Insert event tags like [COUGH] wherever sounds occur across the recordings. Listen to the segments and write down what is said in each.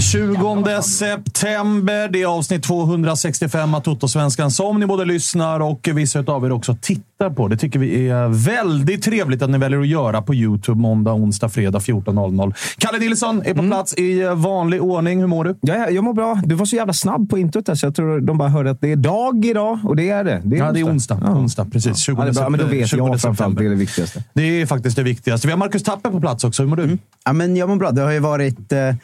20 september. Det är avsnitt 265 av Toto-svenskan som ni både lyssnar och vissa av er också tittar på. Det tycker vi är väldigt trevligt att ni väljer att göra på YouTube måndag, onsdag, fredag 14.00. Kalle Nilsson är på plats i vanlig ordning. Hur mår du? Ja, jag mår bra. Du var så jävla snabb på introt där, så jag tror de bara hörde att det är dag idag. Och det är det. det är ja, det är onsdag. Ja. onsdag precis. 20 Ja, det är bra. Men då vet 20 jag framförallt. september. Det är det viktigaste. Det är faktiskt det viktigaste. Vi har Marcus Tapper på plats också. Hur mår du? Ja, men jag mår bra. Det har ju varit eh,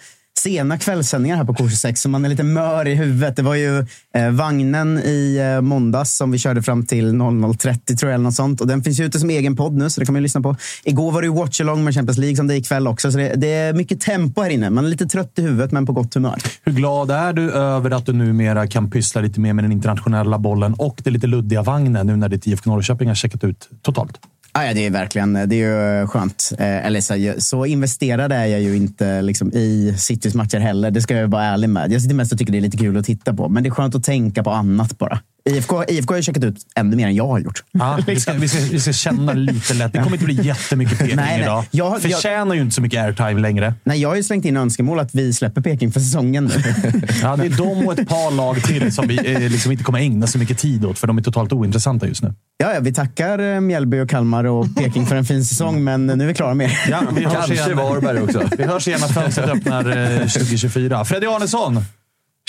sena kvällssändningar här på K26, så man är lite mör i huvudet. Det var ju eh, vagnen i eh, måndags som vi körde fram till 00.30 tror jag, eller något sånt. Och den finns ju ute som egen podd nu, så det kan man ju lyssna på. Igår var det ju watch-along med Champions League som det är ikväll också. Så det, det är mycket tempo här inne. Man är lite trött i huvudet, men på gott humör. Hur glad är du över att du numera kan pyssla lite mer med den internationella bollen och det lite luddiga vagnen nu när ditt IFK Norrköping har checkat ut totalt? Ah, ja, det är verkligen eh, det är ju eh, skönt. Eh, eller så, så investerad är jag ju inte liksom, i Citys matcher heller. Det ska jag vara ärlig med. Jag sitter mest och tycker det är lite kul att titta på. Men det är skönt att tänka på annat bara. IFK, IFK har ju checkat ut ännu mer än jag har gjort. Ja, vi, ska, vi, ska, vi ska känna lite lätt. Det kommer inte bli jättemycket Peking Nej, nej. idag. Jag- jag- Förtjänar ju inte så mycket airtime längre. Nej, jag har ju slängt in önskemål att vi släpper Peking för säsongen nu. [LAUGHS] Ja, det är de och ett par lag till som vi eh, liksom inte kommer ägna så mycket tid åt, för de är totalt ointressanta just nu. Ja, ja, vi tackar eh, Mjällby och Kalmar och Peking för en fin säsong, men nu är vi klara med er. Ja, vi hörs Kanske igen. Varberg också. Vi hörs igen när fönstret öppnar eh, 2024. Freddy Arnesson!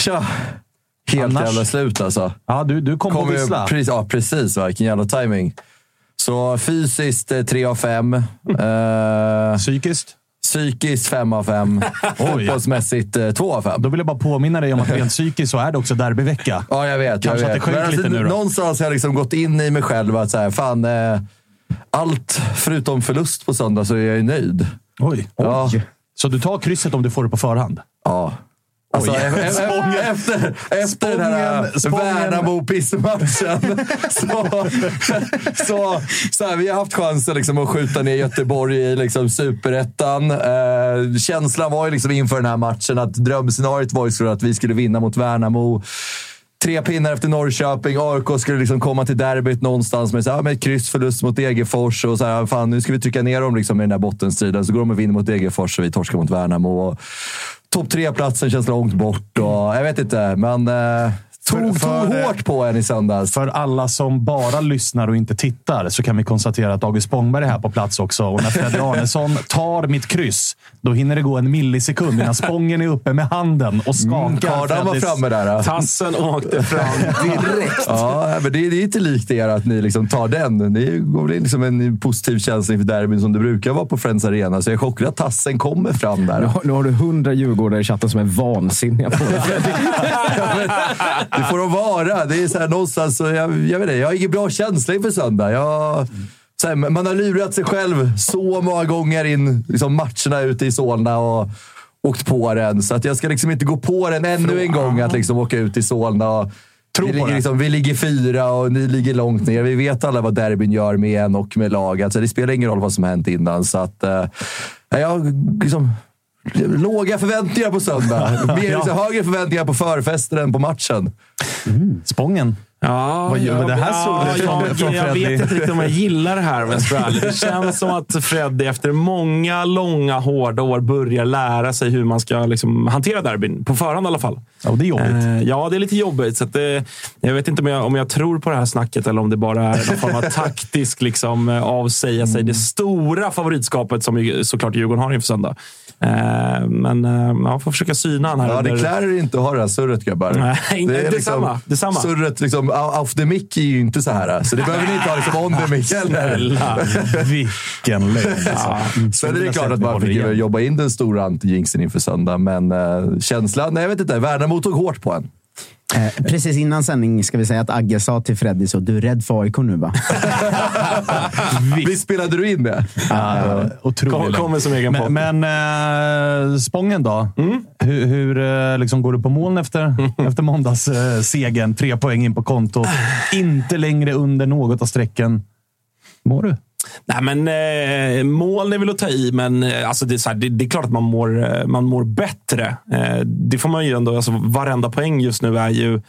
Tja! Helt Annars- jävla slut alltså. Ja, du, du kom ju- vissla. precis, ja, precis. Vilken jävla timing. Så fysiskt eh, 3 av 5. [LAUGHS] Eh, Psykiskt? psykiskt 5 av 5. [LAUGHS] Fotbollsmässigt 2 av 5. Då vill jag bara påminna dig om att rent [LAUGHS] psykiskt så är det också derbyvecka. Ja, jag vet. Kanske jag att vet. det sjönk Men alltså, lite nu då. Någonstans har jag liksom gått in i mig själv att så här, fan, eh, allt förutom förlust på söndag så är jag ju nöjd. Oj. Ja. Så du tar krysset om du får det på förhand? Ja. Alltså, Oj. e- e- Spången. efter efter den här. Värnamo-pissmatchen [LAUGHS] så, så, så här, vi har haft chansen liksom att skjuta ner Göteborg i liksom superettan. Eh, känslan var ju liksom inför den här matchen att drömscenariot var ju så att vi skulle vinna mot Värnamo. Tre pinnar efter Norrköping. AIK skulle liksom komma till derbyt någonstans med, så här, med ett kryssförlust mot Degerfors. Och så här, fan, nu ska vi trycka ner dem liksom i den där bottenstriden. Så går de och vinner mot Degerfors och vi torskar mot Värnamo. Och Topp tre-platsen känns långt bort. Och, jag vet inte, men eh, tog, för- tog hårt på en i söndags. För alla som bara lyssnar och inte tittar så kan vi konstatera att August Spångberg är här på plats också. Och när Fredrik [LAUGHS] Arnesson tar mitt kryss, då hinner det gå en millisekund innan Spången är uppe med handen och skakar. Kardan var framme där. Tassen åkte fram direkt. Ja, men det, det är inte likt er att ni liksom tar den. Ni går väl in liksom en positiv känsla inför derbyn som det brukar vara på Friends Arena. Så jag är chockad att tassen kommer fram Nu där. har, nu har du hundra djurgårdare i chatten som är vansinniga på det. [LAUGHS] Det får de vara. Det är så här, någonstans, så jag, jag, vet inte, jag har ingen bra känsla inför söndag. Jag, här, man har lurat sig själv så många gånger in liksom matcherna ute i Solna och åkt på den. Så att jag ska liksom inte gå på den ännu en gång att liksom åka ut i Solna. Och, vi, ligger liksom, vi ligger fyra och ni ligger långt ner. Vi vet alla vad derbyn gör med en och med laget. Alltså, det spelar ingen roll vad som har hänt innan. Så att, eh, jag liksom, låga förväntningar på söndag. [LAUGHS] Mer, liksom, högre förväntningar på förfesten än på matchen. Spången. Ja, Vad jag, det här ja, från- jag, från jag Freddy. vet inte riktigt om jag gillar det här jag vara ärlig. Det känns som att Freddy efter många, långa, hårda år börjar lära sig hur man ska liksom, hantera derbyn. På förhand i alla fall. Ja, det är jobbigt. Eh, ja, det är lite jobbigt. Så det, jag vet inte om jag, om jag tror på det här snacket eller om det bara är någon form av [LAUGHS] taktisk liksom, eh, avsäga sig det stora favoritskapet som såklart Djurgården har inför söndag. Eh, men eh, man får försöka syna han här. Ja, det klär er inte att ha det här surret grabbar. Nej, inte- detsamma, detsamma. Surret liksom, off the mic är ju inte så här. Så det behöver ni inte ha liksom on the mic heller. Vilken lögn [LAUGHS] alltså. Sen är det klart att man fick jobba in den stora anti-jinxen inför söndag, men uh, känslan... Nej, jag vet inte. Värnamo tog hårt på en. Eh, precis innan sändning ska vi säga att Agge sa till Freddy så du är rädd för AIK nu va? [LAUGHS] Visst spelade du in det? Ja, otrolig Kom- kommer som egen podd. Men, men äh, Spången då? Hur, hur eh, liksom går du på moln efter, [LAUGHS] efter måndagssegern? segern? Tre poäng in på kontot. Inte längre under något av strecken. Mår du? Nej, men eh, mål är väl att ta i, men eh, alltså, det, är så här, det, det är klart att man mår, eh, man mår bättre. Eh, det får man ju ändå. Alltså, varenda poäng just nu är ju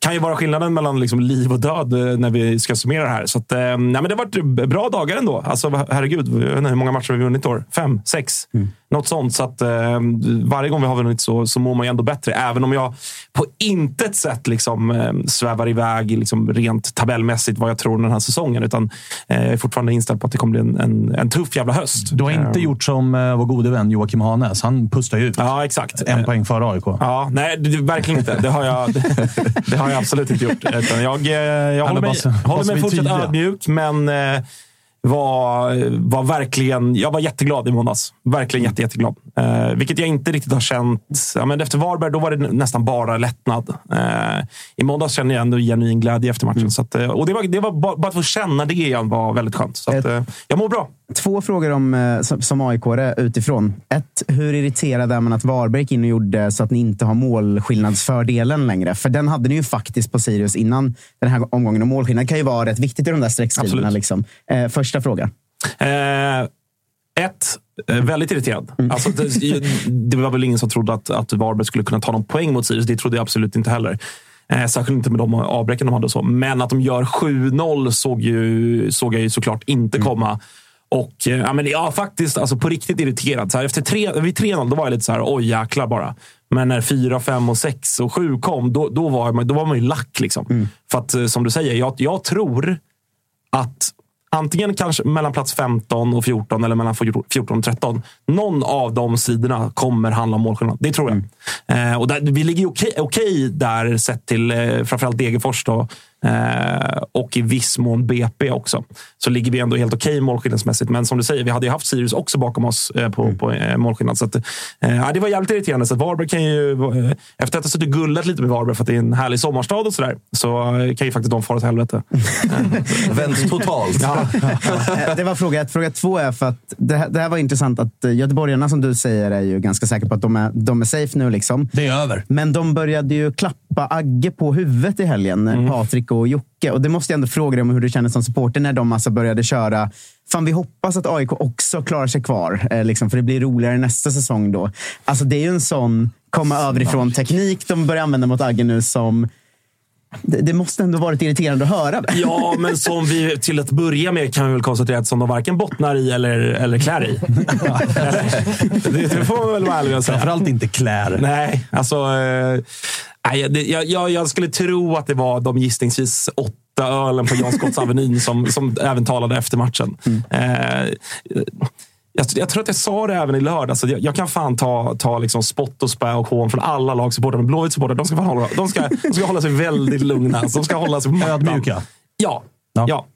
kan ju vara skillnaden mellan liksom liv och död eh, när vi ska summera det här. Så att, eh, nej, men det har varit bra dagar ändå. Alltså, herregud, jag vet inte, hur många matcher har vi vunnit i år? Fem? Sex? Mm. Något sånt. Så att, eh, varje gång vi har vunnit så, så mår man ju ändå bättre. Även om jag på intet sätt liksom, eh, svävar iväg liksom, rent tabellmässigt vad jag tror om den här säsongen. Utan eh, jag är fortfarande inställd på att det kommer bli en, en, en tuff jävla höst. Du har inte Eh, gjort som eh, vår gode vän Joakim Hanes. Han pustar ju ut. Ja, exakt. En poäng före AIK. Ja, nej, det, verkligen inte. Det har, jag, det, det har jag absolut inte gjort. Utan jag eh, jag håller mig, håller mig fortsatt ödmjuk, men eh, var, var verkligen, jag var jätteglad i måndags. Verkligen jätte, jätteglad. Eh, vilket jag inte riktigt har känt. Ja, men efter Varberg då var det nästan bara lättnad. Eh, I måndags kände jag ändå genuin glädje efter matchen. Så att, eh, och det var, det var bara, bara att få känna det igen var väldigt skönt. Så att, eh, jag mår bra. Två frågor om, eh, som, aik utifrån. Ett, hur irriterad är man att Varberg gick in och gjorde så att ni inte har målskillnadsfördelen längre? För den hade ni ju faktiskt på Sirius innan den här omgången. Och målskillnad kan ju vara rätt viktigt i de där streckstriderna. Absolut. Liksom. Eh, första fråga. Eh, ett, eh, väldigt irriterad. Alltså, det, det var väl ingen som trodde att, att Varberg skulle kunna ta någon poäng mot Sirius. Det trodde jag absolut inte heller. Eh, särskilt inte med de avbräcken de hade så. Men att de gör 7-0 såg, ju, såg jag ju såklart inte komma. Och eh, ja, men, ja, faktiskt alltså, på riktigt irriterad. Så här, efter tre, vid 3-0 då var jag lite så här, oj jäklar bara. Men när 4, 5, och 6 och 7 kom, då, då, var, man, då var man ju lack. Liksom. För att, eh, som du säger, jag, jag tror att antingen kanske mellan plats 15 och 14 eller mellan 14 och 13. Någon av de sidorna kommer handla om målskillnad. Det tror jag. Eh, och där, vi ligger okej, okej där sett till eh, framförallt Degerfors då, eh, och i viss mån BP också. Så ligger vi ändå helt okej målskillnadsmässigt. Men som du säger, vi hade ju haft Sirius också bakom oss eh, på, på eh, målskillnad. Så att, eh, ja, det var jävligt irriterande. Så att Varberg kan ju, efter att ha suttit och gullat lite med Varberg för att det är en härlig sommarstad och sådär, så kan ju faktiskt de fara åt helvete. [LAUGHS] Vänt totalt. Eh, Det var fråga ett. Fråga två är för att det här, det här var intressant att göteborgarna som du säger är ju ganska säkra på att de är, de är safe nu. Liksom. Det är över. Men de började ju klappa Agge på huvudet i helgen, Mm. Patrik och Jocke. Och det måste jag ändå fråga dig om hur du känner som supporter när de alltså började köra Fan, vi hoppas att AIK också klarar sig kvar, eh, liksom, för det blir roligare nästa säsong då. Alltså, det är ju en sån komma överifrån teknik de börjar använda mot Agge nu som... Det, det måste ändå varit irriterande att höra det. Ja, [LAUGHS] men som vi till att börja med kan vi väl konstatera att som de varken bottnar i eller, eller klär i. [LAUGHS] Det, det får man väl vara ärlig och säga. Framförallt inte klär. Nej, alltså... Eh, Nej, det, jag, jag, jag skulle tro att det var de gissningsvis åtta ölen på Jan Scotts Avenyn som, som även talade efter matchen. Eh, jag, jag tror att jag sa det även i lördags. Jag, jag kan fan ta, ta liksom spott och spä och hån från alla lagsupportrar. Men Blåvitts supportrar, de ska, fan hålla, de, ska, de ska hålla sig väldigt lugna. De ska hålla sig på. [LAUGHS] Ödmjuka. Ja. Ja. ja.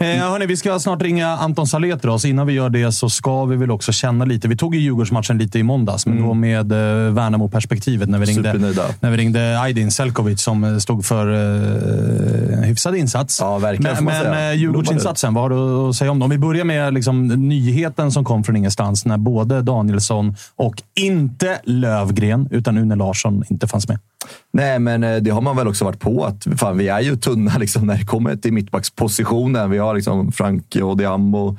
Eh, hörni, vi ska snart ringa Anton Saletros. Innan vi gör det så ska vi väl också känna lite. Vi tog ju Djurgårdsmatchen lite i måndags, men då med eh, Värnamo-perspektivet när vi ringde, när vi ringde Aydin Selkovic som eh, stod för eh, hyfsad insats. Ja, verkligen, Men, men eh, Djurgårdsinsatsen, vad har du att säga om dem? Om vi börjar med liksom, nyheten som kom från ingenstans när både Danielsson och inte Lövgren, utan Une Larsson inte fanns med. Nej, men eh, det har man väl också varit på. att fan, Vi är ju tunna [LAUGHS] liksom, när det kommer till mittbackspositionen. Vi har liksom Frank Diambo.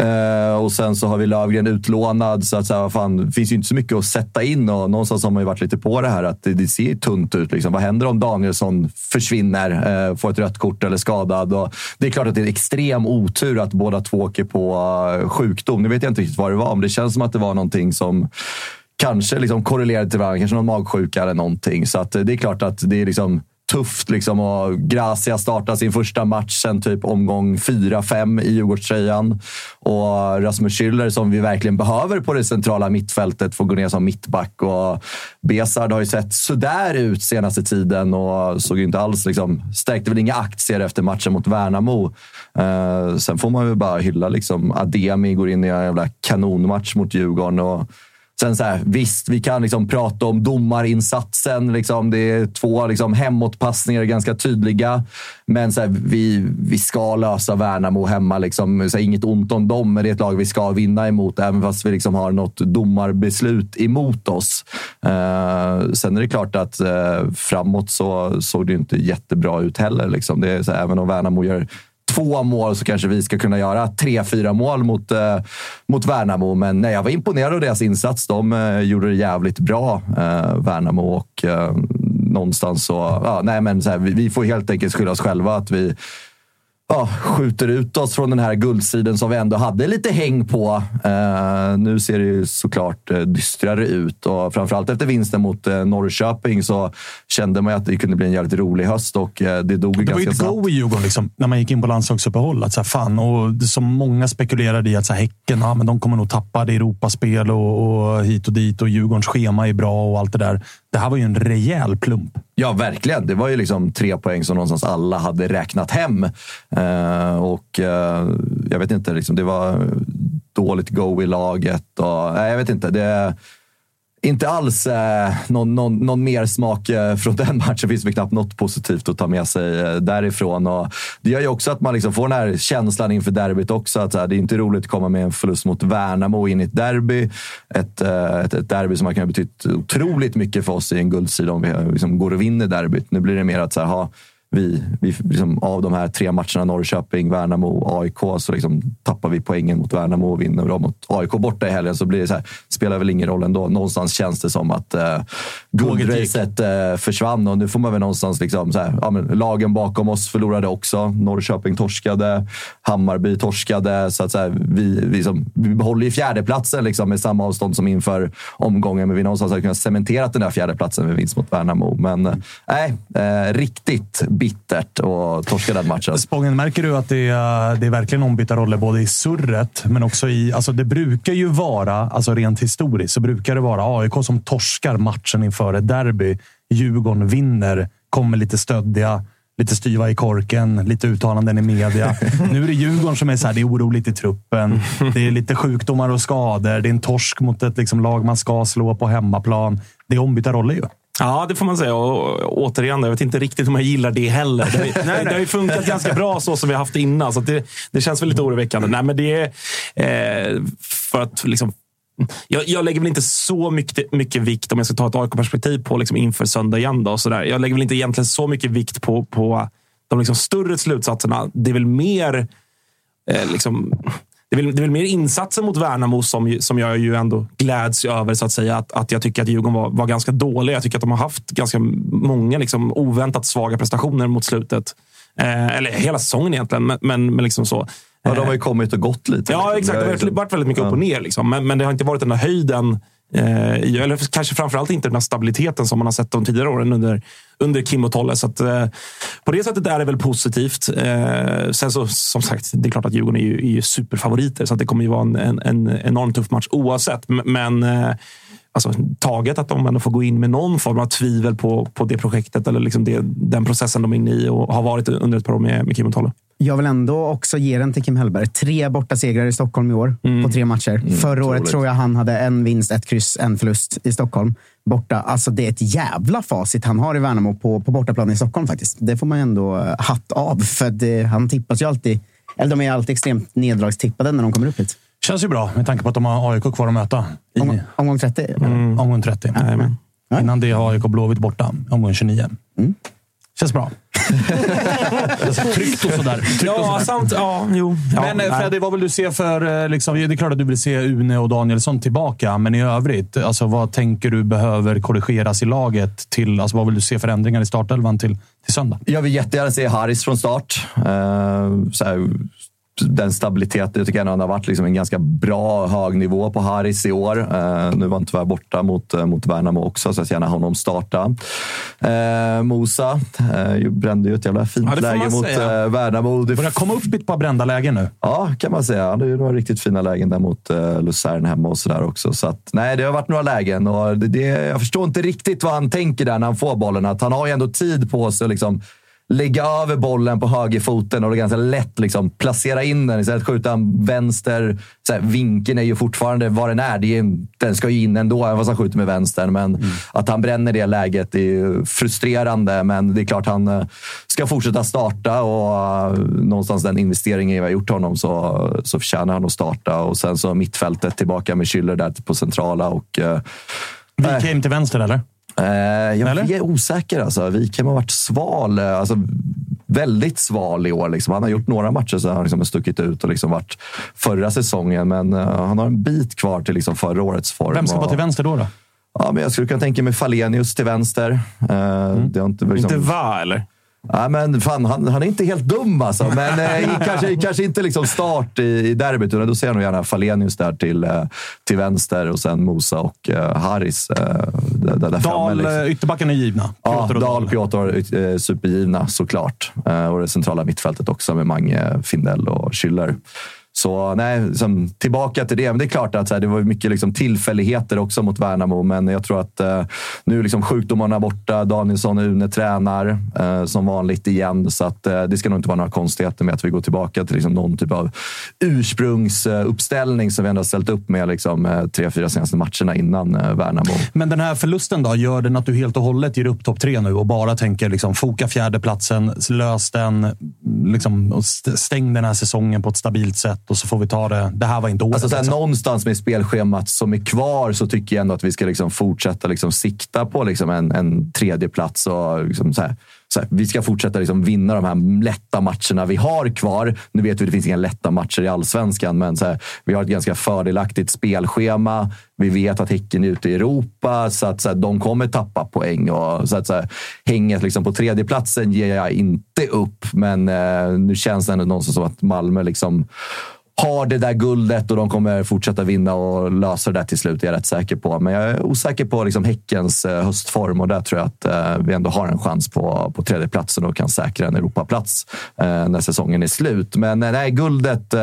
Eh, och sen så har vi Lövgren utlånad. Så att, så här, fan, det finns ju inte så mycket att sätta in. Och någonstans har man ju varit lite på det här att det, det ser tunt ut. Liksom. Vad händer om Danielsson försvinner, eh, får ett rött kort eller skadad? Och det är klart att det är en extrem otur att båda två åker på uh, sjukdom. Nu vet jag inte riktigt vad det var, men det känns som att det var någonting som kanske liksom korrelerade till varandra. Kanske någon magsjuka eller någonting. Så att, eh, det är klart att det är liksom tufft. Liksom, och Gracia startar sin första match sen typ omgång 4-5 i Djurgårdströjan. Och Rasmus Schüller, som vi verkligen behöver på det centrala mittfältet, får gå ner som mittback. Och Besard har ju sett sådär ut senaste tiden och såg ju inte alls... Liksom, stärkte väl inga aktier efter matchen mot Värnamo. Eh, sen får man ju bara hylla liksom, Ademi, går in i en jävla kanonmatch mot Djurgården. Och, Sen så här, visst, vi kan liksom prata om domarinsatsen. Liksom, det är två liksom, hemåtpassningar ganska tydliga. Men så här, vi, vi ska lösa Värnamo hemma. Liksom. Så här, inget ont om dem, men det är ett lag vi ska vinna emot. Även fast vi liksom har något domarbeslut emot oss. Eh, sen är det klart att eh, framåt så såg det inte jättebra ut heller. Liksom. Det är så här, även om Värnamo gör två mål så kanske vi ska kunna göra tre, fyra mål mot, eh, mot Värnamo. Men nej, jag var imponerad av deras insats. De eh, gjorde det jävligt bra, eh, Värnamo. Och eh, någonstans så... Ja, nej, men så här, vi, vi får helt enkelt skylla oss själva att vi ja, skjuter ut oss från den här guldsiden som vi ändå hade lite häng på. Eh, nu ser det ju såklart eh, dystrare ut och framförallt efter vinsten mot eh, Norrköping så kände man att det kunde bli en jävligt rolig höst och eh, det dog ju Det var ju ganska ett snabbt. go i Djurgården liksom, när man gick in på landslagsuppehåll. Att så här, fan, och det som många spekulerade i att så här, Häcken ja, men de kommer nog tappa det Europaspel och, och hit och dit och Djurgårdens schema är bra och allt det där. Det här var ju en rejäl plump. Ja, verkligen. Det var ju liksom tre poäng som någonstans alla hade räknat hem. Eh, och eh, jag vet inte, liksom, det var dåligt go i laget. Och, nej, jag vet inte. Det, inte alls eh, någon, någon, någon mer smak eh, från den [LAUGHS] matchen. finns väl knappt något positivt att ta med sig eh, därifrån. Och det gör ju också att man liksom får den här känslan inför derbyt också. Att så här, det är inte roligt att komma med en förlust mot Värnamo in i ett derby. Ett, eh, ett, ett derby som har kunnat betytt otroligt mycket för oss i en guldsida om vi eh, liksom går och vinner derbyt. Nu blir det mer att så här, ha, vi, vi liksom, av de här tre matcherna, Norrköping, Värnamo och AIK, så liksom tappar vi poängen mot Värnamo och vinner då mot AIK borta i helgen. Så blir det så här, spelar väl ingen roll ändå. Någonstans känns det som att eh, guldracet eh, försvann och nu får man väl någonstans... Liksom, så här, ja, men, lagen bakom oss förlorade också. Norrköping torskade, Hammarby torskade. Så att, så här, vi, vi, som, vi behåller ju fjärdeplatsen liksom, med samma avstånd som inför omgången. Men vi någonstans har kunnat cementera den där fjärdeplatsen med vinst mot Värnamo. Men eh, nej, eh, riktigt bittert att torska den matchen. Spången, märker du att det är, det är verkligen ombytta roller både i surret men också i... Alltså det brukar ju vara, alltså rent historiskt, så brukar det vara AIK som torskar matchen inför ett derby. Djurgården vinner, kommer lite stöddiga, lite styva i korken, lite uttalanden i media. [LAUGHS] Nu är det Djurgården som är så här, det är oroligt i truppen. Det är lite sjukdomar och skador. Det är en torsk mot ett liksom, lag man ska slå på hemmaplan. Det är ombytta roller ju. Ja, det får man säga. Och återigen, jag vet inte riktigt om jag gillar det heller. Det, har- [LAUGHS] nej, det har ju funkat ganska bra så som vi har haft det innan, så det, det känns väl lite oroväckande. Nej, men det är eh, för att liksom jag, jag lägger väl inte så mycket, mycket vikt, om jag ska ta ett AIK-perspektiv på liksom inför söndag igen. Då, så där. Jag lägger väl inte egentligen så mycket vikt på, på de liksom större slutsatserna. Det är väl mer eh, liksom, det är, väl, det är väl mer insatsen mot Värnamo som, som jag ju ändå gläds över. så att säga. Att, att jag tycker att Djurgården var, var ganska dåliga. Jag tycker att de har haft ganska många liksom, oväntat svaga prestationer mot slutet. Eh, eller hela säsongen egentligen, men, men, men liksom så. Ja, de har ju kommit och gått lite. Ja, liksom. exakt. Det har varit, varit väldigt mycket upp och ner. Liksom. Men, men det har inte varit den där höjden Eh, eller kanske framförallt inte den här stabiliteten som man har sett de tidigare åren under, under Kim och Tolle. Så att, eh, på det sättet är det väl positivt. Eh, sen så, som sagt, det är klart att Djurgården är ju, är ju superfavoriter, så att det kommer ju vara en, en, en enormt tuff match oavsett. Men eh, alltså, taget att de ändå får gå in med någon form av tvivel på, på det projektet eller liksom det, den processen de är inne i och har varit under ett par år med, med Kim och Tolle. Jag vill ändå också ge den till Kim Hellberg. Tre borta segrar i Stockholm i år på tre matcher. Förra året tror jag han hade en vinst, ett kryss, en förlust i Stockholm. Borta. Alltså det är ett jävla facit han har i Värnamo på, på bortaplan i Stockholm faktiskt. Det får man ändå eh, hatt av. För det, han tippas ju alltid, eller de är alltid extremt neddragstippade när de kommer upp hit. Känns ju bra med tanke på att de har AIK kvar att möta. I Om, omgång 30? Mm. omgång 30. Jajamän. Innan det har AIK Blåvitt borta. Omgång 29. Mm. Känns bra. Tryggt och sådär. Och Ja, sådär. samt. Ja, jo. Ja, Men eh, nej. Freddy, vad vill du se för... eh, Liksom, det är klart att du vill se Une och Danielsson tillbaka, men i övrigt, alltså, vad tänker du behöver korrigeras i laget? Till, alltså, vad vill du se för ändringar i startelvan till, till söndag? Jag vill jättegärna se Harris från start. Eh, så här, den stabiliteten. Jag tycker ändå han har varit liksom en ganska bra hög nivå på Harris i år. Eh, nu var han tyvärr borta mot, eh, mot Värnamo också, så jag ser gärna honom starta. Eh, Mosa eh, brände ju ett jävla fint Ja, läge mot säga. eh, Värnamo. Det börjar komma upp i ett par brända lägen nu. Ja, kan man säga. Han hade ju några riktigt fina lägen där mot uh, Luzern hemma och sådär också. Så att, nej, det har varit några lägen och det, det, jag förstår inte riktigt vad han tänker där när han får bollen. Att han har ju ändå tid på sig att liksom lägga över bollen på högerfoten och det är ganska lätt liksom placera in den. Istället skjuta han vänster. Så här, vinkeln är ju fortfarande vad den är. Det är en- den ska ju in ändå, även fast han skjuter med vänstern. Men att han bränner det läget är ju frustrerande. Men det är klart han eh, ska fortsätta starta och eh, någonstans den investeringen vi har gjort honom så, så förtjänar han att starta. Och sen så mittfältet tillbaka med Schüller där på centrala. Och, eh, Wikheim till vänster, eller? Eh, jag Eller? är osäker. Alltså. Wikheim har varit sval. eh, Alltså, väldigt sval i år. Liksom. Han har gjort några matcher så han liksom har stuckit ut och liksom varit förra säsongen. Men eh, han har en bit kvar till liksom förra årets form. Vem ska vara till vänster då? då? Ja, men jag skulle kunna tänka mig Falenius till vänster. Eh, det har inte, liksom, Inte va, eller? Ja, men fan, han, han är inte helt dum alltså. Men eh, kanske, kanske inte liksom start i, i derbyt. Då ser jag nog gärna Falenius där till, eh, till vänster och sen Mosa och eh, Harris eh, där, där framme. Dahl, Liksom. eh, ytterbacken är givna. Ja, Piotr Dahl, Piotr, eh, supergivna såklart. Eh, och det centrala mittfältet också med Mange, Findell och Schüller. Så nej, liksom, tillbaka till det. Men det är klart att så här, det var mycket liksom, tillfälligheter också mot Värnamo, men jag tror att eh, nu är liksom sjukdomarna borta. Danielsson och Une tränar eh, som vanligt igen, så att, eh, det ska nog inte vara några konstigheter med att vi går tillbaka till liksom, någon typ av ursprungsuppställning som vi ändå har ställt upp med liksom, eh, tre, fyra senaste matcherna innan eh, Värnamo. Men den här förlusten då, gör den att du helt och hållet ger upp topp tre nu och bara tänker liksom, foka fjärdeplatsen, lös den, liksom, och stäng den här säsongen på ett stabilt sätt och så får vi ta det. Det här var inte året. Alltså, såhär, liksom. Någonstans med spelschemat som är kvar så tycker jag ändå att vi ska liksom fortsätta liksom sikta på liksom en, en tredje plats och liksom såhär, såhär, Vi ska fortsätta liksom vinna de här lätta matcherna vi har kvar. Nu vet vi att det finns inga lätta matcher i allsvenskan, men såhär, vi har ett ganska fördelaktigt spelschema. Vi vet att Häcken är ute i Europa, så att såhär, de kommer tappa poäng. Och, så att, såhär, hänget liksom på tredjeplatsen ger jag inte upp, men eh, nu känns det ändå någonstans som att Malmö liksom har det där guldet och de kommer fortsätta vinna och lösa det där till slut, är jag rätt säker på. Men jag är osäker på liksom Häckens eh, höstform och där tror jag att eh, vi ändå har en chans på, på tredjeplatsen och kan säkra en Europaplats eh, när säsongen är slut. Men nej, guldet,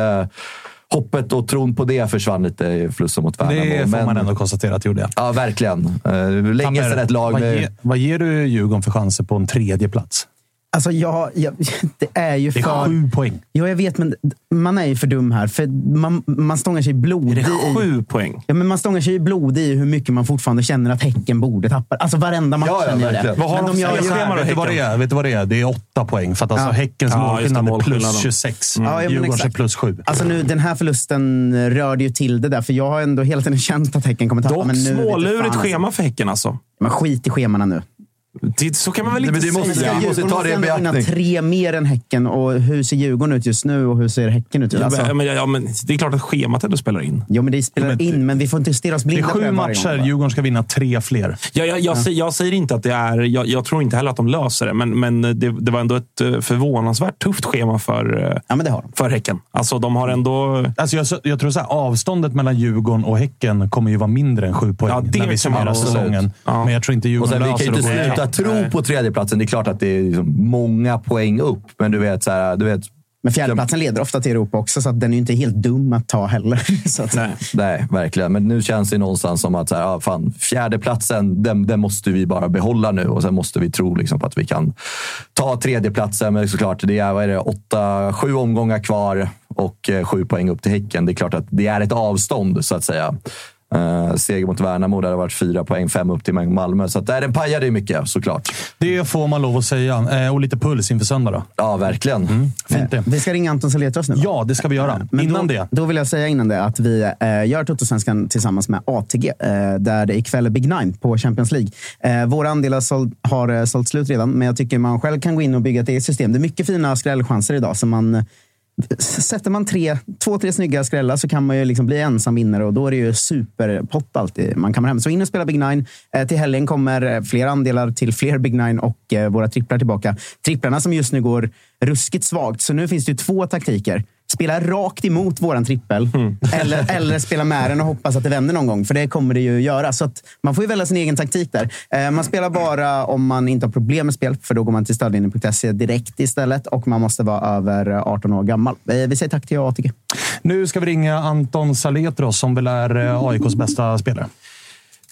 hoppet och tron på det försvann lite i förlusten mot Värnamo. Det får Men- man ändå konstatera att det gjorde. Ja, verkligen. Länge sedan ett lag vad, ge, vad ger du Djurgården för chanser på en tredje plats? Alltså, jag, jag, [LAUGHS] det är ju Det är för... sju poäng. Ja, jag vet, men man är ju för dum här. För man, man stångar sig Är blodig det i... sju poäng? Ja, men man stångar sig blodig i hur mycket man fortfarande känner att Häcken borde tappa. Alltså varenda match Ja, ja, känner jag det. Vad har Men de de för gör spelschema här. då, Vet du, vad det är? Vet du vad det är? Det är åtta poäng. För att alltså Ja. Häckens Ja, det, målskillnad är plus målskillnaden. 26. Ja, ja, men Djurgårdens är plus 7. Alltså nu, den här förlusten rörde ju till det där, för jag har ändå hela tiden [LAUGHS] känt att Häcken kommer tappa. Dock men nu smålurigt fan, alltså. schema för Häcken alltså. Men skit i schemana nu. Det, så kan man väl Nej, inte men det måste- säga? måste ta det i vinna beaktning. tre mer än Häcken. Och hur ser Djurgården ut just nu och hur ser Häcken ut? Ja, Alltså, men, men, ja, men det är klart att schemat ändå spelar in. jo, men det spelar men in, men vi får inte stirra oss Det är blinda på sju det varje matcher. gång, va? Djurgården ska vinna tre fler. Jag, jag, jag, säger, jag säger inte att det är... Jag, jag tror inte heller att de löser det, men, men det, det var ändå ett eh, förvånansvärt tufft schema för, eh, Ja, men det har de. för Häcken. Alltså, de har ändå... Alltså jag, jag tror så här, avståndet mellan Djurgården och Häcken kommer ju vara mindre än sju poäng Ja, det när vi summerar säsongen. Ja. Men jag tror inte Och Djurgården sen, vi kan löser ju det inte sluta. Tro på tredjeplatsen. Det är klart att det är liksom många poäng upp, men du vet, så här, du vet Men fjärdeplatsen leder ofta till Europa också, så att den är ju inte helt dum att ta heller. [LAUGHS] Så att, Nej. Nej, verkligen. Men nu känns det någonstans som att så här, ja, fan, fjärdeplatsen, den, den måste vi bara behålla nu. Och sen måste vi tro liksom, på att vi kan ta tredjeplatsen. Men såklart, det är, vad är det, åtta, sju omgångar kvar och eh, sju poäng upp till Häcken. Det är klart att det är ett avstånd, så att säga. Uh, seger mot Värnamo, där det har varit fyra poäng, fem upp till Malmö. Så att där den pajade ju mycket, såklart. Det får man lov att säga. Eh, och lite puls inför söndag då. Ja, verkligen. Fint det. Vi ska ringa Anton Saletros nu. va? Ja, det ska vi göra. Men Innan då, det. Då vill jag säga innan det att vi eh, gör Toto-svenskan tillsammans med ATG, eh, där det ikväll är Big Nine på Champions League. Eh, våra andelar såld, har eh, sålt slut redan, men jag tycker man själv kan gå in och bygga ett eget system. Det är mycket fina skrällchanser idag. Så man, sätter man tre, två, tre snygga skrällar så kan man ju liksom bli ensam vinnare och då är det ju superpott alltid man kommer hem. Så in och spela Big Nine. Eh, till helgen kommer eh, fler andelar till fler Big Nine och eh, våra tripplar tillbaka. Tripplarna som just nu går ruskigt svagt. Så nu finns det ju två taktiker. Spela rakt emot våran trippel eller, eller spela med den och hoppas att det vänder någon gång. För det kommer det ju göra. Så att man får ju välja sin egen taktik där. Eh, man spelar bara om man inte har problem med spel, för då går man till stödlinjen.se direkt istället. Och man måste vara över 18 år gammal. Eh, vi säger tack till ATG. Nu ska vi ringa Anton Saletros som väl är eh, AIKs bästa spelare.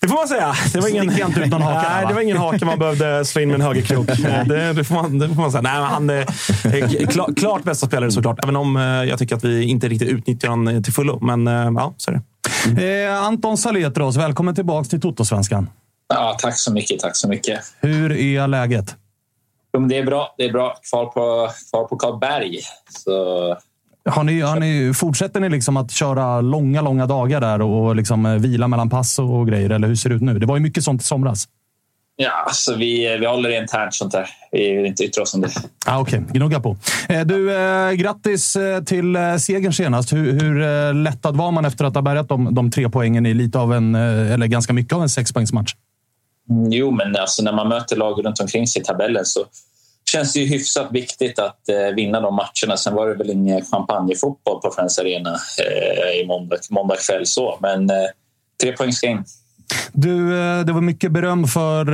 Det får man säga. Det var ingen, inte ut någon Nej, det var ingen hake man behövde slå in med en högerkrok. [LAUGHS] det, det, får man, det får man säga. Nej, men han är eh, klar, klart bästa spelare såklart. Även om eh, jag tycker att vi inte riktigt utnyttjar honom till fullo. Men eh, ja, så är det. Eh, Anton Saletros, välkommen tillbaka till Toto-svenskan. Ja, tack så mycket. Tack så mycket. Hur är läget? Jo, men det är bra. Det är bra. Kvar på, kvar på Karlberg. Så, Har ni, har ni, fortsätter ni liksom att köra långa, långa dagar där och liksom eh, vila mellan pass och grejer? Eller hur ser det ut nu? Det var ju mycket sånt i somras. ja, så vi, vi håller internt sånt där. Vi vill inte yttra oss om det. Ah, Okej, gnugga på. Eh, du, eh, grattis eh, till segern senast. Hur, hur lättad var man efter att ha bärgat de, de tre poängen i lite av en, eller ganska mycket av en sexpoängsmatch? Jo, men alltså, när man möter lag runt omkring sig i tabellen så känns det ju hyfsat viktigt att eh, vinna de matcherna. Sen var det väl ingen champagnefotboll på Friends Arena eh, i måndag, måndag kväll. Så. Men eh, tre poäng ska in. Du, det var mycket beröm för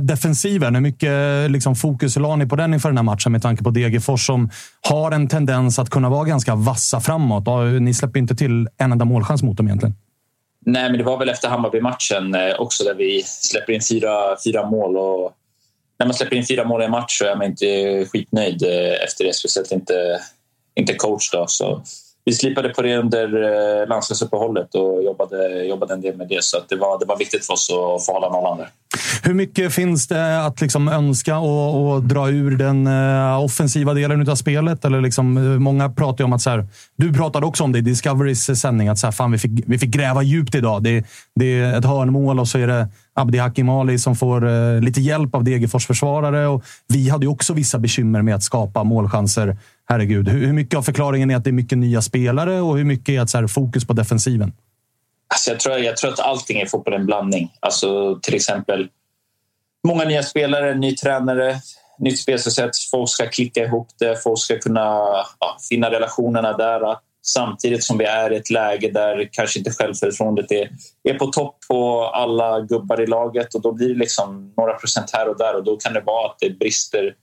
defensiven. Hur mycket liksom, fokus la ni på den inför den här matchen med tanke på Degerfors som har en tendens att kunna vara ganska vassa framåt? Ni släpper inte till en enda målchans mot dem egentligen. Nej, men det var väl efter Hammarby-matchen också där vi släpper in fyra, fyra mål. Och när man släpper in fyra mål i en match så är man inte skitnöjd eh, efter det. Speciellt inte, inte coach. Då. Så vi slipade på det under eh, landslagsuppehållet och jobbade, jobbade en del med det. Så att det, var, det var viktigt för oss att få hålla nollan där. Hur mycket finns det att liksom önska och, och dra ur den eh, offensiva delen av spelet? Eller liksom, eh, många pratar ju om att... Så här, du pratade också om det i Discoverys sändning, att så här, fan, vi, fick, vi fick gräva djupt idag. Det, det är ett hörnmål och så är det Abdi Hakimali som får lite hjälp av Degerfors försvarare. Och vi hade ju också vissa bekymmer med att skapa målchanser. Herregud, hur, mycket av förklaringen är att det är mycket nya spelare och hur mycket är att så här, fokus på defensiven? Alltså jag, tror, jag tror att allting i fotboll är en blandning. Alltså till exempel många nya spelare, ny tränare, nytt spelsätt. Folk ska klicka ihop det, folk ska kunna ja, finna relationerna där. Samtidigt som vi är i ett läge där kanske inte självförtroendet är, är på topp på alla gubbar i laget och då blir det liksom några procent här och där och då kan det vara att det brister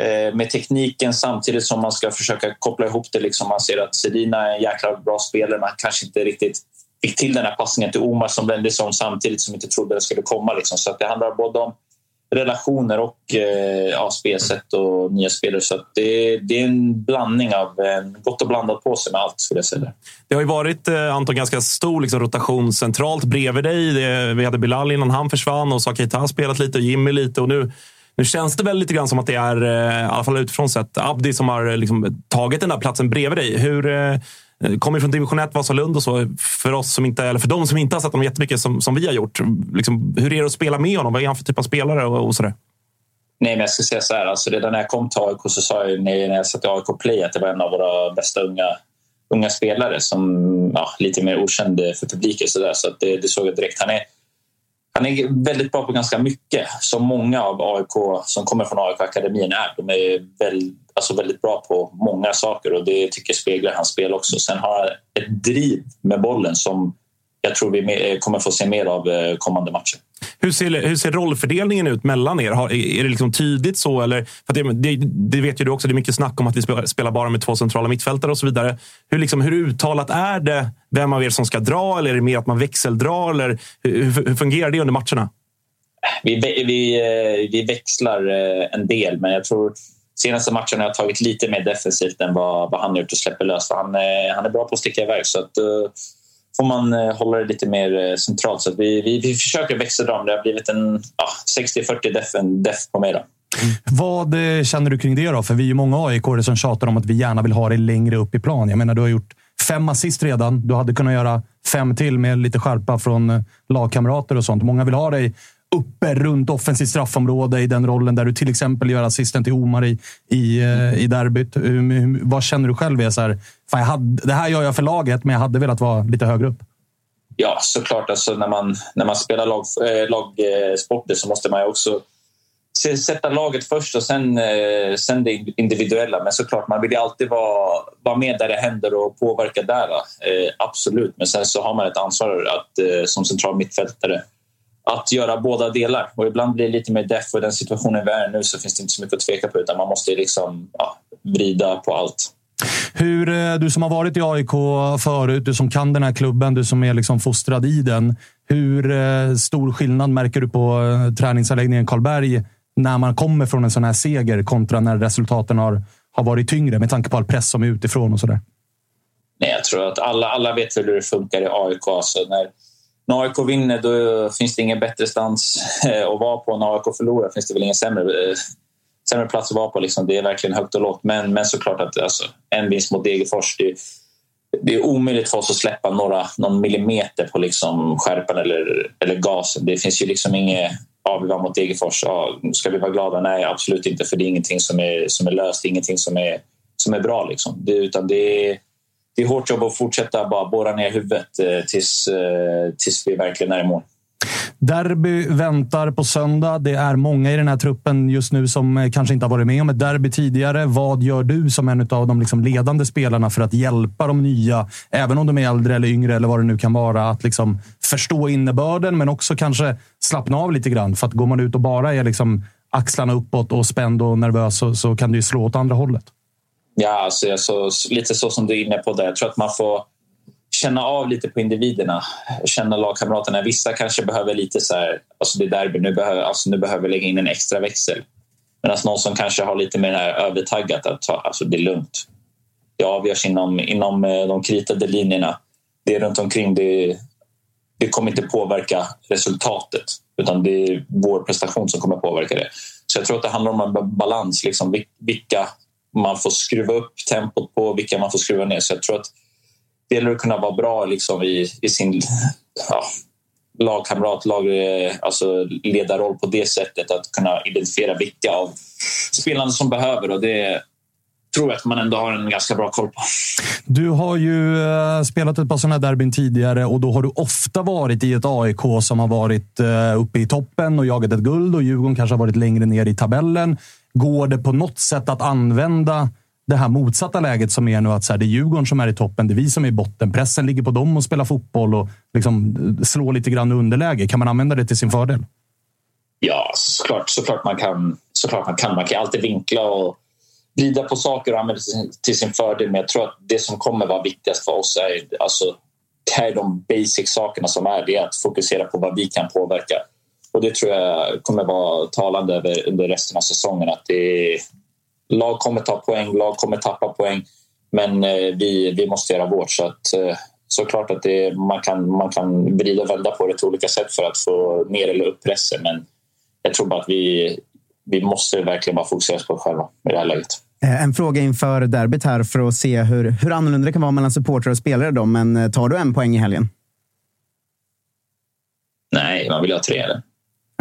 Eh, med tekniken samtidigt som man ska försöka koppla ihop det. Liksom man ser att Sedina är en jäkla bra spelare men han kanske inte riktigt fick till den här passningen till Omar som vände sig om samtidigt som inte trodde det skulle komma. Liksom. Så att det handlar både om relationer och eh, ja, spelsätt och nya spelare. Så att det, det är en blandning av en gott och blandat på sig med allt skulle jag säga. Det har ju varit, eh, Anton, ganska stor liksom, rotation centralt bredvid dig. Det, vi hade Bilal innan han försvann och så har Keita spelat lite och Jimmy lite. Och nu, nu känns det väl lite grann som att det är, eh, i alla fall utifrån sett, Abdi som har eh, liksom, tagit den där platsen bredvid dig. Hur, eh, kommer från division 1, Vasalund och så. För, oss som inte, eller för de som inte har sett honom jättemycket som, som vi har gjort. Liksom, hur är det att spela med honom? Vad är han för typ av spelare och, och sådär? Nej, men jag ska säga så här. Alltså redan när jag kom till AIK så sa jag när jag satt i AIK Play att det var en av våra bästa unga, unga spelare som ja, lite mer okänd för publiken. Så, där. så att det, det såg jag direkt. Han är, han är väldigt bra på ganska mycket, som många av AIK som kommer från AIK-akademin är. De är väldigt, alltså väldigt bra på många saker och det tycker jag speglar hans spel också. Sen har han ett driv med bollen som jag tror vi kommer få se mer av eh, kommande matcher. Hur ser, hur ser rollfördelningen ut mellan er? Har, är det liksom tydligt så? Eller, för det, det, det, vet ju du också, det är mycket snack om att vi spelar, bara med två centrala mittfältare och så vidare. Hur, liksom, hur uttalat är det vem av er som ska dra? Eller är det mer att man växeldrar? Eller, hur, hur fungerar det under matcherna? Vi, vi, eh, vi växlar eh, en del, men jag tror senaste matchen har jag tagit lite mer defensivt än vad, vad han gjort och släpper lös. Han, han är bra på att sticka iväg. Så att, får man eh, hålla det lite mer eh, centralt. Så vi, vi, vi försöker växla dem. Det har blivit en ja, 60-40 def, def på mig. Då. Vad eh, känner du kring det då? För vi är många aik som tjatar om att vi gärna vill ha dig längre upp i plan. Jag menar, du har gjort fem assist redan. Du hade kunnat göra fem till med lite skärpa från lagkamrater och sånt. Många vill ha dig uppe runt offensivt straffområde i den rollen där du till exempel gör assisten till Omar i, i, eh, i derbyt. Vad känner du själv? Är så här, fan jag hade, det här gör jag för laget, men jag hade velat vara lite högre upp. Ja, såklart. Alltså, när, man, när man spelar lag, äh, lagsporter så måste man ju också sätta laget först och sen, eh, sen det individuella. Men såklart, man vill ju alltid vara, vara med där det händer och påverka där. Absolut. Men sen så har man ett ansvar att, som central mittfältare att göra båda delar. Och ibland blir det lite mer deff och i den situationen vi är nu så finns det inte så mycket att tveka på utan man måste liksom ja, vrida på allt. Hur, eh, du som har varit i AIK förut, du som kan den här klubben, du som är liksom fostrad i den. Hur eh, stor skillnad märker du på eh, träningsanläggningen Karlberg när man kommer från en sån här seger kontra när resultaten har, har varit tyngre med tanke på all press som är utifrån och sådär? Nej, jag tror att alla, alla vet hur det funkar i AIK. Alltså när, när AIK vinner då finns det ingen bättre stans eh, att vara på. När AIK förlorar finns det väl ingen sämre eh, sämre plats att vara på. Liksom. Det är verkligen högt och lågt. Men, men såklart att alltså, en vinst mot Degerfors, det, det är omöjligt för oss att släppa några, någon millimeter på liksom skärpan eller, eller gasen. Det finns ju liksom inget ja, vi var mot Degerfors. Ja, ska vi vara glada? Nej, absolut inte. För det är ingenting som är, som är löst. Det är ingenting som är, som är bra. Liksom. Det, utan det är, det är hårt jobb att fortsätta bara borra ner huvudet eh, tills, eh, tills vi verkligen är i mål. Derby väntar på söndag. Det är många i den här truppen just nu som eh, kanske inte har varit med om ett derby tidigare. Vad gör du som en av de liksom ledande spelarna för att hjälpa de nya, även om de är äldre eller yngre eller vad det nu kan vara, att liksom förstå innebörden, men också kanske slappna av lite grann. För att går man ut och bara är liksom axlarna uppåt och spänd och nervös så, så kan det ju slå åt andra hållet. Ja, alltså, så, lite så som du är inne på där. Jag tror att man får känna av lite på individerna, känna lagkamraterna. Vissa kanske behöver lite så här, alltså det är derby, nu behöver, alltså nu behöver lägga in en extra växel. Medan någon som kanske har lite mer här övertaggat, att ta, alltså det är lugnt. Det avgörs inom, inom eh, de kritade linjerna. Det är runt omkring, det, det kommer inte påverka resultatet utan det är vår prestation som kommer påverka det. Så jag tror att det handlar om en balans, liksom, vilka man får skruva upp tempot på, vilka man får skruva ner. Så jag tror att det gäller att kunna vara bra liksom i, i sin ja, lagkamrat, lag, eh, alltså ledarroll på det sättet. Att kunna identifiera vilka av spelarna som behöver. Och det tror jag att man ändå har en ganska bra koll på. Du har ju eh, spelat ett par sådana derbyn tidigare och då har du ofta varit i ett AIK som har varit eh, uppe i toppen och jagat ett guld och Djurgården kanske har varit längre ner i tabellen. Går det på något sätt att använda det här motsatta läget som är nu att så här, det är Djurgården som är i toppen, det är vi som är i botten. Pressen ligger på dem och spelar fotboll och liksom eh, slår lite grann underläge. Kan man använda det till sin fördel? Ja, såklart, såklart, man, kan, såklart man kan. Man kan alltid vinkla och vrida på saker och använda det till sin fördel. Men jag tror att det som kommer vara viktigast för oss är, alltså, det är de basic sakerna som är. Det är att fokusera på vad vi kan påverka. Och det tror jag kommer vara talande över, under resten av säsongen. Att det är, lag kommer ta poäng, lag kommer tappa poäng. Men eh, vi, vi måste göra vårt. Så att, eh, såklart att det, man, kan, man kan vrida och vända på det på olika sätt för att få ner eller upp pressen. Men jag tror bara att vi, vi måste verkligen bara fokusera på oss själva i det här läget. Eh, en fråga inför derbyt här för att se hur, hur annorlunda det kan vara mellan supportrar och spelare. Då. Men tar du en poäng i helgen? Nej, man vill ha tre. Eller?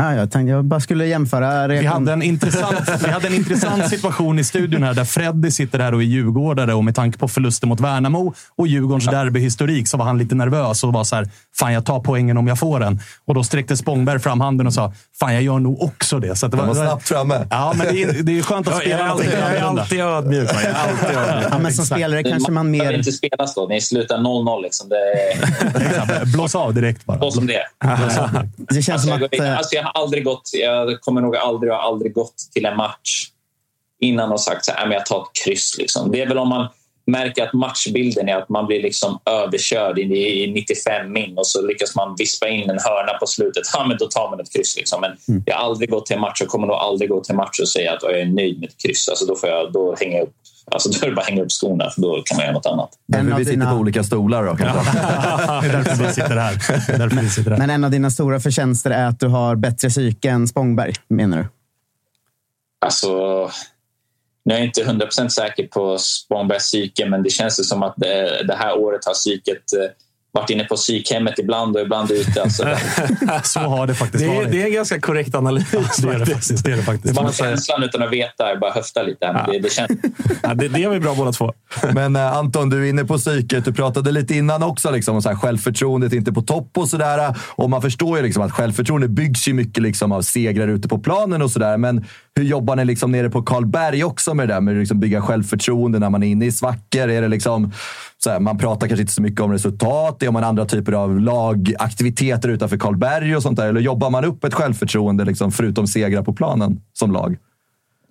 Ja, jag tänkte jag bara skulle jämföra. Vi hade, en intressant, vi hade en intressant situation i studion här där Freddy sitter här och är djurgårdare och med tanke på förlusten mot Värnamo och Djurgårdens derbyhistorik så var han lite nervös och var så här, fan jag tar poängen om jag får den. Och då sträckte Spångberg fram handen och sa, fan jag gör nog också det. Så att det var, var snabbt framme. Ja, men det är, det är skönt att Jag är spela alltid, jag är alltid ödmjuk. Jag är alltid ödmjuk. Ja, men som spelare kanske man Det mer... inte spelas då. Ni slutar 0-0. Liksom. Det Blås av direkt bara. så som det är. Det känns Alltså, som att... alltså, jag har aldrig gått, jag kommer nog aldrig ha aldrig gått till en match innan och sagt så här, jag tar ett kryss. Liksom. Det är väl om man märker att matchbilden är att man blir liksom överkörd i, i 95 min och så lyckas man vispa in en hörna på slutet. Ja, men då tar man ett kryss. Liksom. Men Mm. jag har aldrig gått till en match och kommer nog aldrig gå till en match och säga att jag är nöjd med ett kryss. Alltså, då, får jag, då, hänger jag upp, alltså, då är det bara att hänga upp skorna för då kan man göra något annat. En Därför av vi sitter dina- på olika stolar då kanske. [LAUGHS] Det är därför vi sitter här. Därför vi sitter här. Men en av dina stora förtjänster är att du har bättre psyke än Spångberg, menar du? Alltså, nu är jag inte 100% säker på Spångbergs psyke men det känns ju som att det, det här året har psyket eh, varit inne på psykhemmet ibland och ibland ute. Alltså, [LAUGHS] Så har det faktiskt Det är, varit. det är en ganska korrekt analys. det är det faktiskt. Det är det faktiskt. bara känslan utan att veta, jag bara höftar lite. Men det, det känns, [LAUGHS] Ja, det, det är vi bra båda två. [LAUGHS] Men eh, Anton, du är inne på psyket. Du pratade lite innan också liksom, om så här, självförtroendet inte på topp och sådär. Och man förstår ju liksom, att självförtroende byggs ju mycket liksom, av segrar ute på planen och sådär. Men hur jobbar ni liksom, nere på Karlberg också med det där med att liksom, bygga självförtroende när man är inne i svackor? Är det liksom, så här, man pratar kanske inte så mycket om resultat. Är man andra typer av lagaktiviteter utanför Karlberg och sånt där? Eller jobbar man upp ett självförtroende liksom, förutom segrar på planen som lag?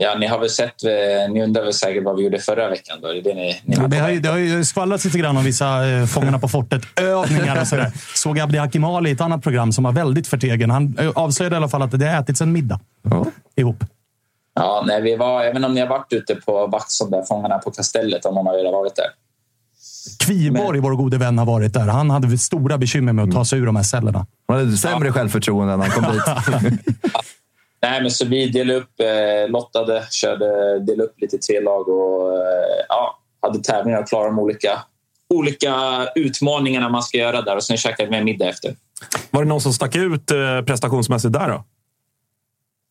ja, ni har väl sett, eh, ni undrar väl säkert vad vi gjorde förra veckan? Då? Det är det ni, ni Ja, det, har ju, det har ju skvallrats lite grann om vissa eh, Fångarna på fortet-övningar och sådär. Såg Abdi Hakimali i ett annat program som var väldigt förtegen. Han eh, avslöjade i alla fall att det har ätits en middag Ja. ihop. Ja, nej, vi var, även om ni har varit ute på Vaxholm, där Fångarna på Kastellet, om någon av er har varit där. Kviborg, vår gode vän, har varit där. Han hade stora bekymmer med att ta sig ur de här cellerna. Man hade sämre självförtroende när han kom dit. [LAUGHS] Nej, men så vi delade upp, eh, lottade, körde, delade upp lite i tre lag och eh, ja, hade tävlingar och klarade de olika, olika utmaningarna man ska göra där och sen käkade vi en middag efter. Var det någon som stack ut eh, prestationsmässigt där då?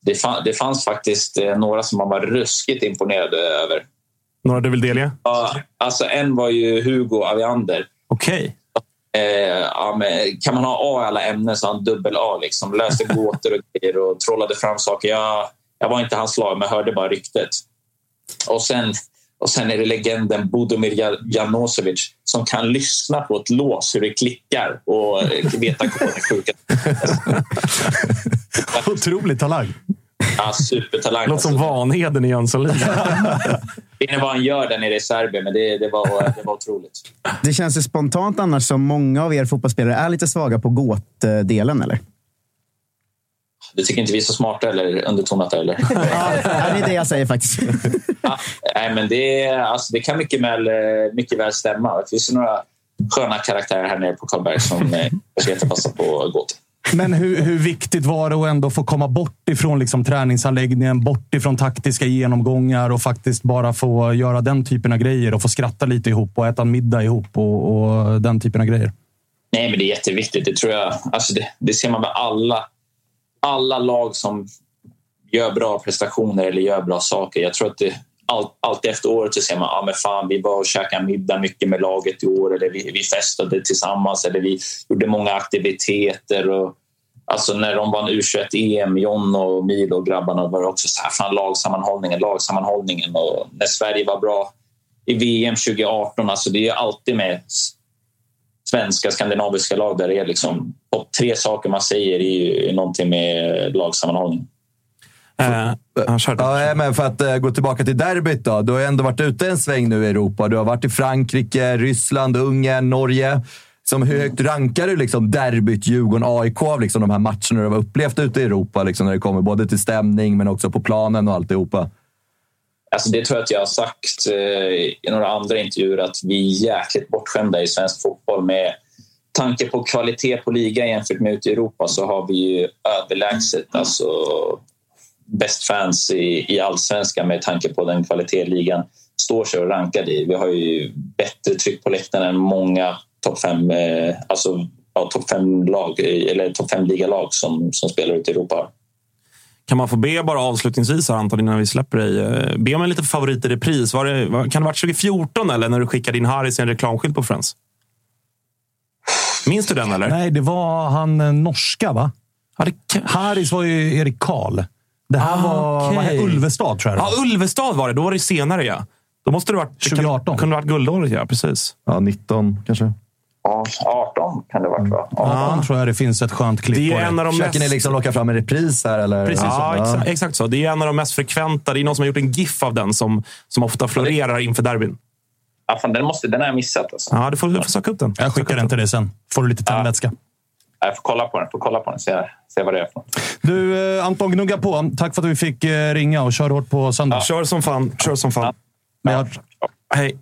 Det, fann, det fanns faktiskt eh, några som man var ruskigt imponerad över. Några du vill delge? Ja, alltså en var ju Hugo Aviander. Okej. Eh, ja, kan man ha A i alla ämnen så han dubbel A. Liksom. Löste [LAUGHS] gåtor och grejer och trollade fram saker. Jag, jag var inte hans lag, men hörde bara ryktet. Och sen, och sen är det legenden Budomir Ja- Janosevic som kan lyssna på ett lås, hur det klickar och eh, veta koden. [LAUGHS] Otrolig talang. Ja, supertalang. Låter som Vanheden i Jönssonligan. [LAUGHS] Vet inte vad han gör där nere i Serbien, men det, det, var, det var otroligt. Det känns ju spontant annars som många av er fotbollsspelare är lite svaga på gåtdelen, eller? Du tycker inte vi är så smarta eller undertonat eller? [LAUGHS] Ja, det är det jag säger faktiskt. [LAUGHS] Ja, nej, men det, alltså, det kan mycket väl, eh, mycket väl stämma. Det finns ju några sköna karaktärer här nere på Karlberg som eh, kanske inte passar på att gå till. Men hur, hur viktigt var det att ändå få komma bort ifrån liksom träningsanläggningen, bort ifrån taktiska genomgångar och faktiskt bara få göra den typen av grejer och få skratta lite ihop och äta en middag ihop och, och den typen av grejer? Nej, men det är jätteviktigt. Det tror jag. Alltså det, det ser man med alla, alla lag som gör bra prestationer eller gör bra saker. Jag tror att det, allt, alltid efter året så ser man ah, men fan, vi var och käkade middag mycket med laget i år eller vi, vi festade tillsammans eller vi gjorde många aktiviteter. Och, alltså när de vann U21-EM, John och Milo och grabbarna var det också så här, fan, lagsammanhållningen, lagsammanhållningen. Och när Sverige var bra i VM 2018, alltså det är alltid med svenska, skandinaviska lag där det är liksom topp tre saker man säger ju någonting med lagsammanhållning. Körde. Ja, men för att eh, gå tillbaka till derbyt då. Du har ändå varit ute en sväng nu i Europa. Du har varit i Frankrike, Ryssland, Ungern, Norge. Som hur högt rankar du liksom derbyt Djurgården-AIK av liksom de här matcherna du har upplevt ute i Europa? Liksom när det kommer både till stämning men också på planen och alltihopa. Alltså det tror jag att jag har sagt eh, i några andra intervjuer att vi är jäkligt bortskämda i svensk fotboll med tanke på kvalitet på liga jämfört med ute i Europa så har vi ju överlägset alltså bäst fans i, i allsvenskan med tanke på den kvalitet ligan står sig och rankar i. Vi har ju bättre tryck på läktaren än många topp fem, eh, alltså, ja, top fem lag, eller topp fem ligalag som, som spelar ute i Europa. Kan man få be bara avslutningsvis här, Anton, innan vi släpper dig. eh, Be om en liten favorit i repris. Var det, var, kan det ha varit 2014 eller när du skickade in Harris i en reklamskylt på Friends? Minns du den eller? Nej, det var han eh, norska, va? Det. Haris var ju Erik Karl. Det här Ah, var vad heter- Ulvestad, tror jag det Ja, var. Ulvestad var det. Då var det senare, ja. Då måste det varit... det 2018. Kan, kunde det varit guldåret, ja. Precis. Ja, 19 kanske. Ja, 18 kan det varit, va? Ja. Ja, tror jag det finns ett skönt klipp Det på är en av de Försöker mest... ni liksom locka fram en repris här? Eller? Precis. Ja, exakt, exakt så. Det är en av de mest frekventa. Det är någon som har gjort en GIF av den som, som ofta florerar inför derbyn. Ja, fan, den, måste, den har jag missat. Alltså. Ja, du får, du får söka upp den. Jag skickar den till dig sen. Får du lite tändvätska. Jag får kolla på den, får kolla på den se, se vad det är för något. Du, eh, Anton, gnugga på. Tack för att vi fick eh, ringa och kör hårt på söndag. Kör som fan. Kör som fan. Vi hörs. Hej.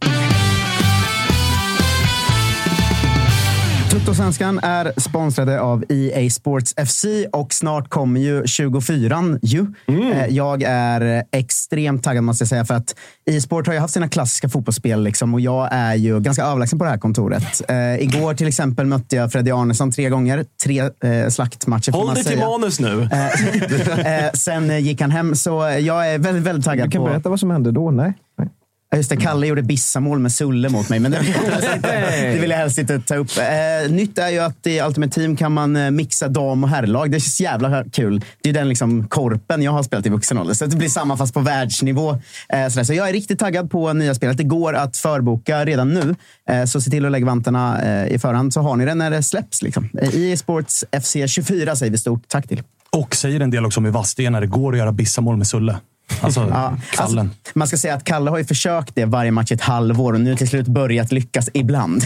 Tuttosvenskan är sponsrade av EA Sports FC och snart kommer ju 24 ju. Eh, Jag är extremt taggad måste jag säga för att e-sport har ju haft sina klassiska fotbollsspel liksom, och jag är ju ganska överlägsen på det här kontoret. Eh, igår till exempel mötte jag Freddy Arnesson tre gånger. Tre eh, slaktmatcher får Håll dig till manus nu. Eh, [LAUGHS] sen eh, gick han hem, så jag är väldigt, väldigt taggad Du kan på... berätta vad som hände då. Nej. Nej. Just det, Kalle gjorde bissamål med Sulle mot mig, men det vill jag helst inte, det vill jag helst inte ta upp. Eh, nytt är ju att i Ultimate Team kan man eh, mixa dam och herrlag. Det känns jävla kul. Det är den liksom korpen jag har spelat i vuxen ålder, så det blir samma fast på världsnivå. Eh, sådär. Så jag är riktigt taggad på nya spelet. Det går att förboka redan nu, eh, så se till att lägga vantarna eh, i förhand så har ni det när det släpps. Liksom. Eh, EA Sports FC 24 säger vi stort tack till. Och säger en del också om hur vasst det är när det går att göra bissamål med Sulle. Alltså, Ja, kallen. alltså, man ska säga att Kalle har ju försökt det varje match i ett halvår och nu till slut börjat lyckas ibland.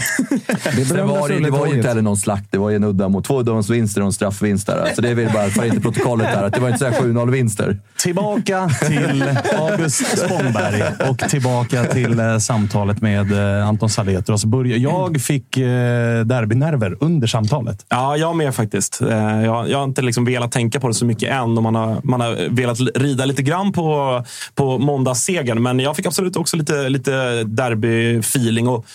Det [LAUGHS] var, det, det var ju inte heller någon slakt. Det var ju en udda mot två uddamålsvinster och en straffvinst. Där. Alltså det vill bara för inte protokollet där. Att det var inte så här 7-0-vinster. Tillbaka [LAUGHS] till August Spångberg och tillbaka till eh, samtalet med eh, Anton Saletros. Börja- Jag fick eh, derbynerver under samtalet. Ja, jag med faktiskt. Jag, jag har inte liksom velat tänka på det så mycket än. Och man, har, man har velat rida lite grann på, på måndagssegern. Men jag fick absolut också lite, lite derby-feeling. Och,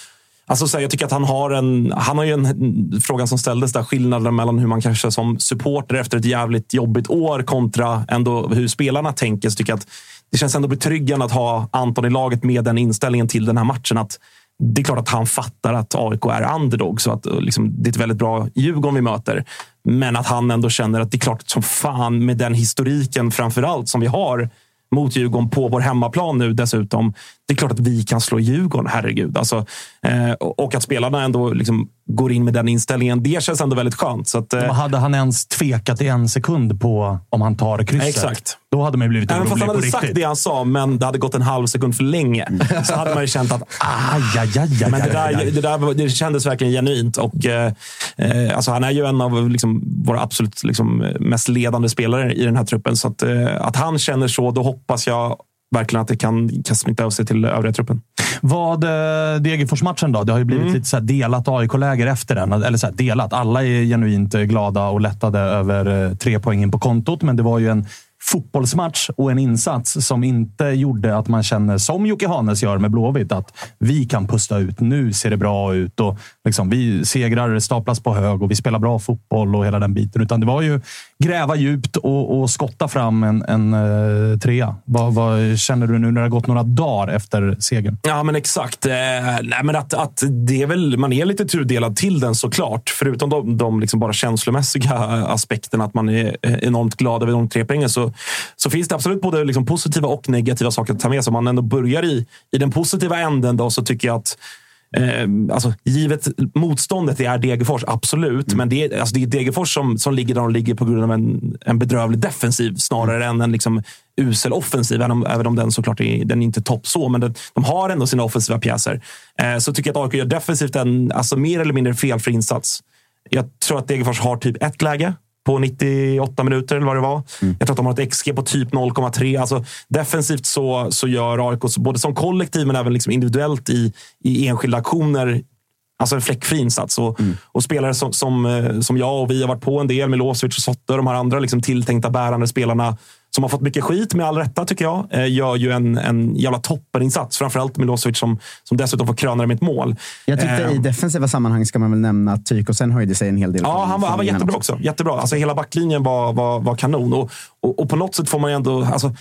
alltså, så här, jag tycker att han har en... Han har ju en frågan som ställdes där. Skillnaden mellan hur man kanske som supporter efter ett jävligt jobbigt år kontra ändå hur spelarna tänker. Så tycker jag att det känns ändå betryggande att ha Anton i laget med den inställningen till den här matchen. Att det är klart att han fattar att AIK är underdog, så att liksom, det är ett väldigt bra Djurgården vi möter. Men att han ändå känner att det är klart som fan med den historiken framför allt som vi har mot Djurgården på vår hemmaplan nu dessutom. Det är klart att vi kan slå Djurgården, herregud. Alltså, eh, och att spelarna ändå liksom går in med den inställningen, det känns ändå väldigt skönt. Så att, eh, Hade han ens tvekat i en sekund på om han tar krysset, Exakt. då hade man ju blivit Även fast orolig han på hade riktigt. sagt det han sa, men det hade gått en halv sekund för länge, så hade man ju känt att Aj, aj, aj, aj, Men det, där, det, där, det kändes verkligen genuint. Och, eh, eh, alltså han är ju en av liksom, våra absolut liksom, mest ledande spelare i den här truppen. Så att, eh, att han känner så, då hoppas jag verkligen att det kan, kan smitta av sig till övriga truppen. Vad eh, Degerfors-matchen då? Det har ju blivit Mm. lite så här delat AIK-läger efter den. Eller så delat. Alla är genuint glada och lättade över eh, tre poängen på kontot, men det var ju en fotbollsmatch och en insats som inte gjorde att man känner, som Jocke Hanes gör med Blåvitt, att vi kan pusta ut. Nu ser det bra ut och liksom, vi segrar staplas på hög och vi spelar bra fotboll och hela den biten. Utan det var ju gräva djupt och, och skotta fram en, en uh, trea. Vad, vad känner du nu när det har gått några dagar efter segern? Ja, men exakt. Eh, nej, men att, att det är väl, man är lite tudelad till den såklart. Förutom de, de liksom bara känslomässiga aspekterna, att man är eh, enormt glad över de tre poängen, så, så finns det absolut både liksom positiva och negativa saker att ta med sig. Om man ändå börjar i, i den positiva änden då, så tycker jag att Eh, alltså, givet motståndet det är Degerfors, absolut. Men det är, alltså, det är Degerfors som, som ligger där de ligger på grund av en, en bedrövlig defensiv snarare än en liksom, usel offensiv. Även om, även om den såklart är, den är inte topp så, men den, de har ändå sina offensiva pjäser. Eh, så tycker jag att AIK gör defensivt en alltså, mer eller mindre felfri insats. Jag tror att Degerfors har typ ett läge på 98 minuter eller vad det var. Jag tror att de har ett XG på typ 0,3. Alltså, defensivt så, så gör AIK, både som kollektiv men även liksom individuellt i, i enskilda aktioner, alltså en fläckfri insats. Och, och spelare som, som, eh, som jag och vi har varit på en del, Milosevic och Sotte de här andra liksom tilltänkta bärande spelarna som har fått mycket skit med all rätta tycker jag, eh, gör ju en, en jävla toppeninsats. Framförallt Milosevic som, som dessutom får kröna det med ett mål. Jag tyckte Eh, i defensiva sammanhang ska man väl nämna att Tykosen höjde sig en hel del. Ja, han var, han var jättebra innan också. Jättebra. Alltså, hela backlinjen var, var, var kanon. Och, och, och på något sätt får man ju ändå... Alltså,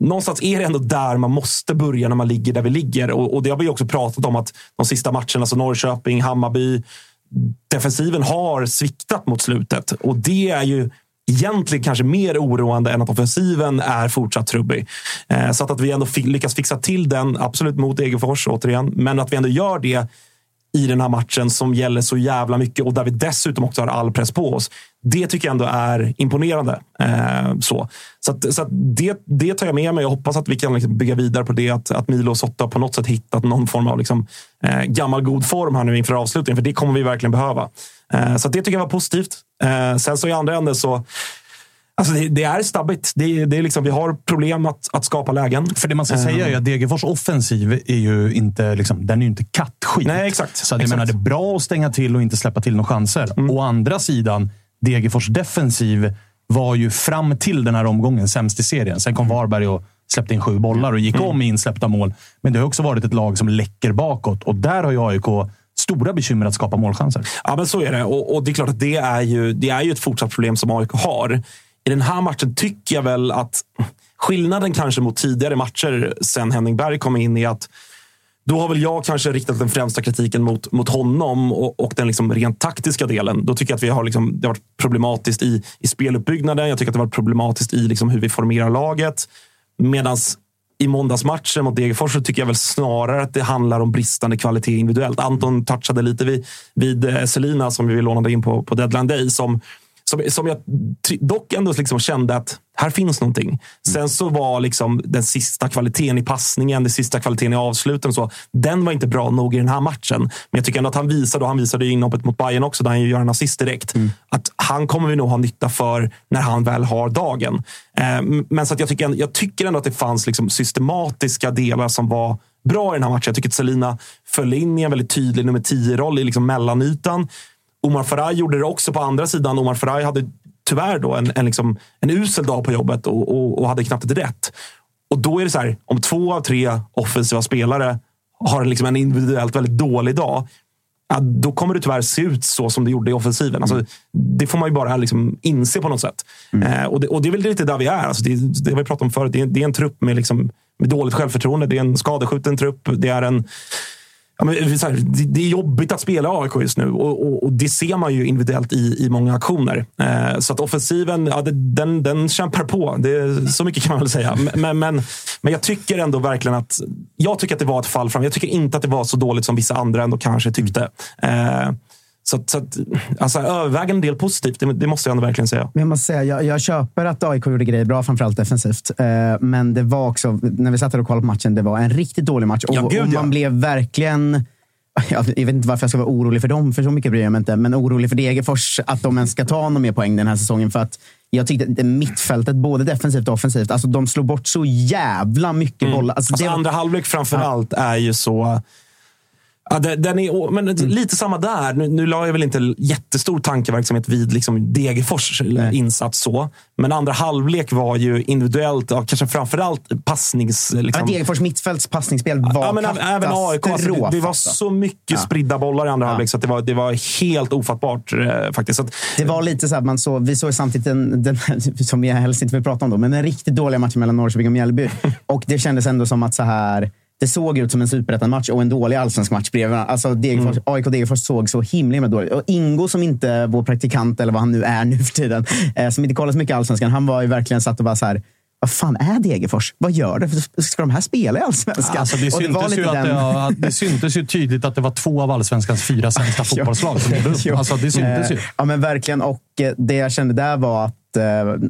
någonstans är det ändå där man måste börja när man ligger där vi ligger. Och, och det har vi också pratat om att de sista matcherna, alltså Norrköping, Hammarby, defensiven har sviktat mot slutet. Och det är ju egentligen kanske mer oroande än att offensiven är fortsatt trubbig. Eh, så att, att vi ändå fi- lyckas fixa till den, absolut mot Egefors återigen, men att vi ändå gör det i den här matchen som gäller så jävla mycket och där vi dessutom också har all press på oss. Det tycker jag ändå är imponerande. Eh, så så, att, så att det, det tar jag med mig. Jag hoppas att vi kan liksom bygga vidare på det. Att, att Milo och Sotta på något sätt hittat någon form av liksom, eh, gammal god form här nu inför avslutningen. För det kommer vi verkligen behöva. Eh, så det tycker jag var positivt. Eh, sen så i andra änden så Alltså det, det är stabbigt. Det, det är liksom, vi har problem att, att skapa lägen. För det man ska säga är att Degerfors offensiv är ju inte, liksom, den är inte kattskit. Nej, exakt. Så att Exakt. menar, det är bra att stänga till och inte släppa till några chanser. Å andra sidan, Degerfors defensiv var ju fram till den här omgången sämst i serien. Sen kom Varberg och släppte in sju bollar och gick om i insläppta mål. Men det har också varit ett lag som läcker bakåt och där har ju AIK stora bekymmer att skapa målchanser. Ja, men så är det. Och, och det är klart att det är, ju, det är ju ett fortsatt problem som AIK har. I den här matchen tycker jag väl att skillnaden kanske mot tidigare matcher sen Henning Berg kom in är att då har väl jag kanske riktat den främsta kritiken mot, mot honom och, och den liksom rent taktiska delen. Då tycker jag att vi har liksom, det har varit problematiskt i, i speluppbyggnaden. Jag tycker att det har varit problematiskt i liksom hur vi formerar laget. Medan i måndagsmatchen mot Degerfors så tycker jag väl snarare att det handlar om bristande kvalitet individuellt. Anton touchade lite vid, vid eh, Selina som vi lånade in på, på deadline day. Som, som, som jag dock ändå liksom kände att här finns någonting. Sen så var liksom den sista kvaliteten i passningen, den sista kvaliteten i avsluten, så, den var inte bra nog i den här matchen. Men jag tycker ändå att han visade, och han visade i inhoppet mot Bayern också, där han ju gör en assist direkt, att han kommer vi nog ha nytta för när han väl har dagen. Eh, Men så att jag, tycker, jag tycker ändå att det fanns liksom systematiska delar som var bra i den här matchen. Jag tycker att Selina föll in i en väldigt tydlig nummer 10-roll i liksom mellanytan. Omar Faraj gjorde det också på andra sidan. Omar Faraj hade tyvärr då en, en, liksom, en usel dag på jobbet och, och, och hade knappt ett rätt. Och då är det så här, om två av tre offensiva spelare har liksom en individuellt väldigt dålig dag, ja, då kommer det tyvärr se ut så som det gjorde i offensiven. Alltså, det får man ju bara liksom inse på något sätt. Eh, och, det, och det är väl lite där vi är. Alltså, det, det har vi pratat om förut. Det är, det är en trupp med, liksom, med dåligt självförtroende. Det är en skadeskjuten trupp. Det är en Ja, men, så här, det, det är jobbigt att spela AIK just nu och, och, och det ser man ju individuellt i, i många aktioner. Eh, så att offensiven, ja, det, den, den kämpar på. Det, är- så mycket kan man väl säga. Men, men, men, men jag tycker ändå verkligen att jag tycker att det var ett fall fram. Jag tycker inte att det var så dåligt som vissa andra ändå kanske tyckte. Eh, så att, så att, alltså, övervägande en del positivt, det, det måste jag ändå verkligen säga. Men jag måste säga, jag, jag köper att AIK gjorde grejer bra, framförallt defensivt. Eh, men det var också, när vi satt här och kollade på matchen, det var en riktigt dålig match. Och, Ja, gud, och man ja. blev verkligen... [LAUGHS] Jag vet inte varför jag ska vara orolig för dem, för så mycket bryr jag mig inte. Men orolig för Degerfors, att de ens ska ta någon mer poäng den här säsongen. För att jag tyckte att mittfältet, både defensivt och offensivt, alltså de slog bort så jävla mycket bollar. Alltså, Alltså, var- andra halvlek framför allt är ju så... Ja, den är, men Mm. Lite samma där. Nu, nu la jag väl inte jättestor tankeverksamhet vid liksom Degerfors insats. så. Men andra halvlek var ju individuellt, ja, kanske framförallt passnings... Ja, Liksom, Degerfors mittfälts passningsspel var Ja, men även- AIK. Alltså, det, det var katastrof, så mycket spridda bollar i andra halvlek så det, var, det var helt ofattbart eh, faktiskt. Så att, Det var lite så att man såg, vi såg samtidigt den, den som jag helst inte vill prata om då, men en riktigt dåliga match mellan Norrköping och Mjällby. [LAUGHS] Och det kändes ändå som att så här, det såg ut som en superettan-match och en dålig allsvensk match bredvid. Alltså Degerfors, AIK och Degerfors såg så himla, himla dåligt. Och Ingo som inte vår praktikant, eller vad han nu är nu för tiden, eh, som inte kollar så mycket allsvenskan, han var ju verkligen satt och bara så här, vad fan är Degerfors? Vad gör det? Ska de här spela i allsvenskan? Alltså, det, syntes ju lite att det, ja, det syntes ju tydligt att det var två av allsvenskans fyra [LAUGHS] sämsta fotbollslag som gjorde upp. Alltså, det syntes ju. Eh, Ja, men verkligen. Och eh, det jag kände där var att, eh,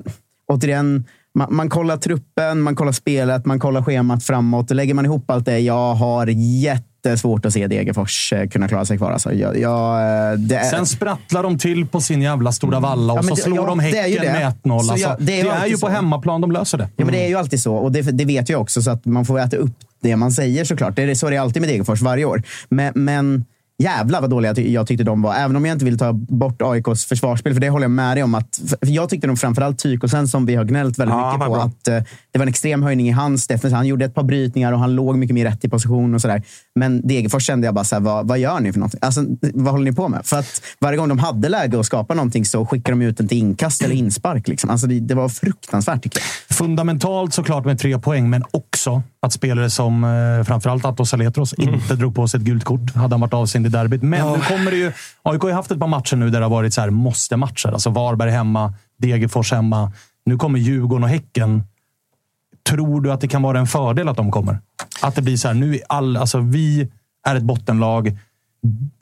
återigen, man, man kollar truppen, man kollar spelet, man kollar schemat framåt. Lägger man ihop allt det, jag har jättesvårt att se Degerfors eh, kunna klara sig kvar. Alltså, jag, jag, eh, är, Sen sprattlar de till på sin jävla stora valla och Ja, så det- slår ja, de är Häcken det. med 1-0. Så Alltså, jag- det det är är, ju ju på så. hemmaplan de löser det. Ja, men det är ju alltid så. Och det, det vet jag också, så att man får äta upp det man säger såklart. Det är så det är alltid med Degerfors varje år. Men, men Jävlar vad dåliga jag tyckte de var. Även om jag inte vill ta bort AIKs försvarsspel, för det håller jag med dig om. Att, jag tyckte nog framförallt Tykosen, som vi har gnällt väldigt Ja, mycket på, bra. att eh, det var en extrem höjning i hans defensiv. Han gjorde ett par brytningar och han låg mycket mer rätt i position och sådär. Men Degerfors kände jag bara, så här, vad, vad gör ni för någonting? Alltså, vad håller ni på med? För att varje gång de hade läge att skapa någonting så skickade de ut den till inkast eller inspark. Liksom. Alltså, det, det var fruktansvärt tycker jag. Fundamentalt såklart med tre poäng, men också att spelare som eh, framförallt Atto Saletros inte drog på sig ett gult kort. Hade han varit avstängd i derbyt. Men nu kommer det ju... AIK har ju haft ett par matcher nu där det har varit så här måste-matcher. Alltså Varberg hemma, Degerfors hemma. Nu kommer Djurgården och Häcken. Tror du att det kan vara en fördel att de kommer? Att det blir så här, nu är all, alltså vi är ett bottenlag.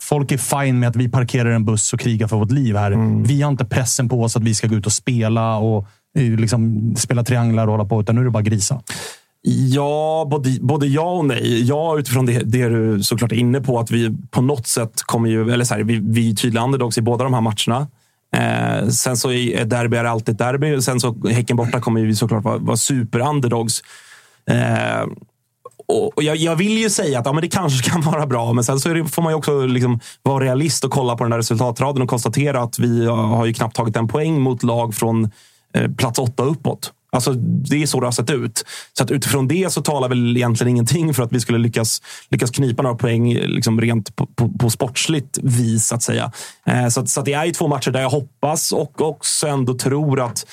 Folk är fine med att vi parkerar en buss och krigar för vårt liv här. Vi har inte pressen på oss att vi ska gå ut och spela och eh, liksom, spela trianglar och hålla på, utan nu är det bara grisa. Ja, både, både ja och nej. Ja, utifrån det, det du såklart är inne på, att vi på något sätt kommer ju... Eller så här, vi, vi är tydliga underdogs i båda de här matcherna. Eh, sen så är derby är alltid ett derby. Sen så Häcken borta kommer vi såklart vara, vara super-underdogs. Eh, och och jag, jag vill ju säga att ja, men det kanske kan vara bra, men sen så det, får man ju också liksom vara realist och kolla på den där resultatraden och konstatera att vi har ju knappt tagit en poäng mot lag från eh, plats åtta uppåt. Alltså, det är så det har sett ut. Så att utifrån det så talar väl egentligen ingenting för att vi skulle lyckas, lyckas knipa några poäng liksom rent på, på, på sportsligt vis. Så att säga. Eh, så, att, så att det är ju två matcher där jag hoppas och också ändå tror att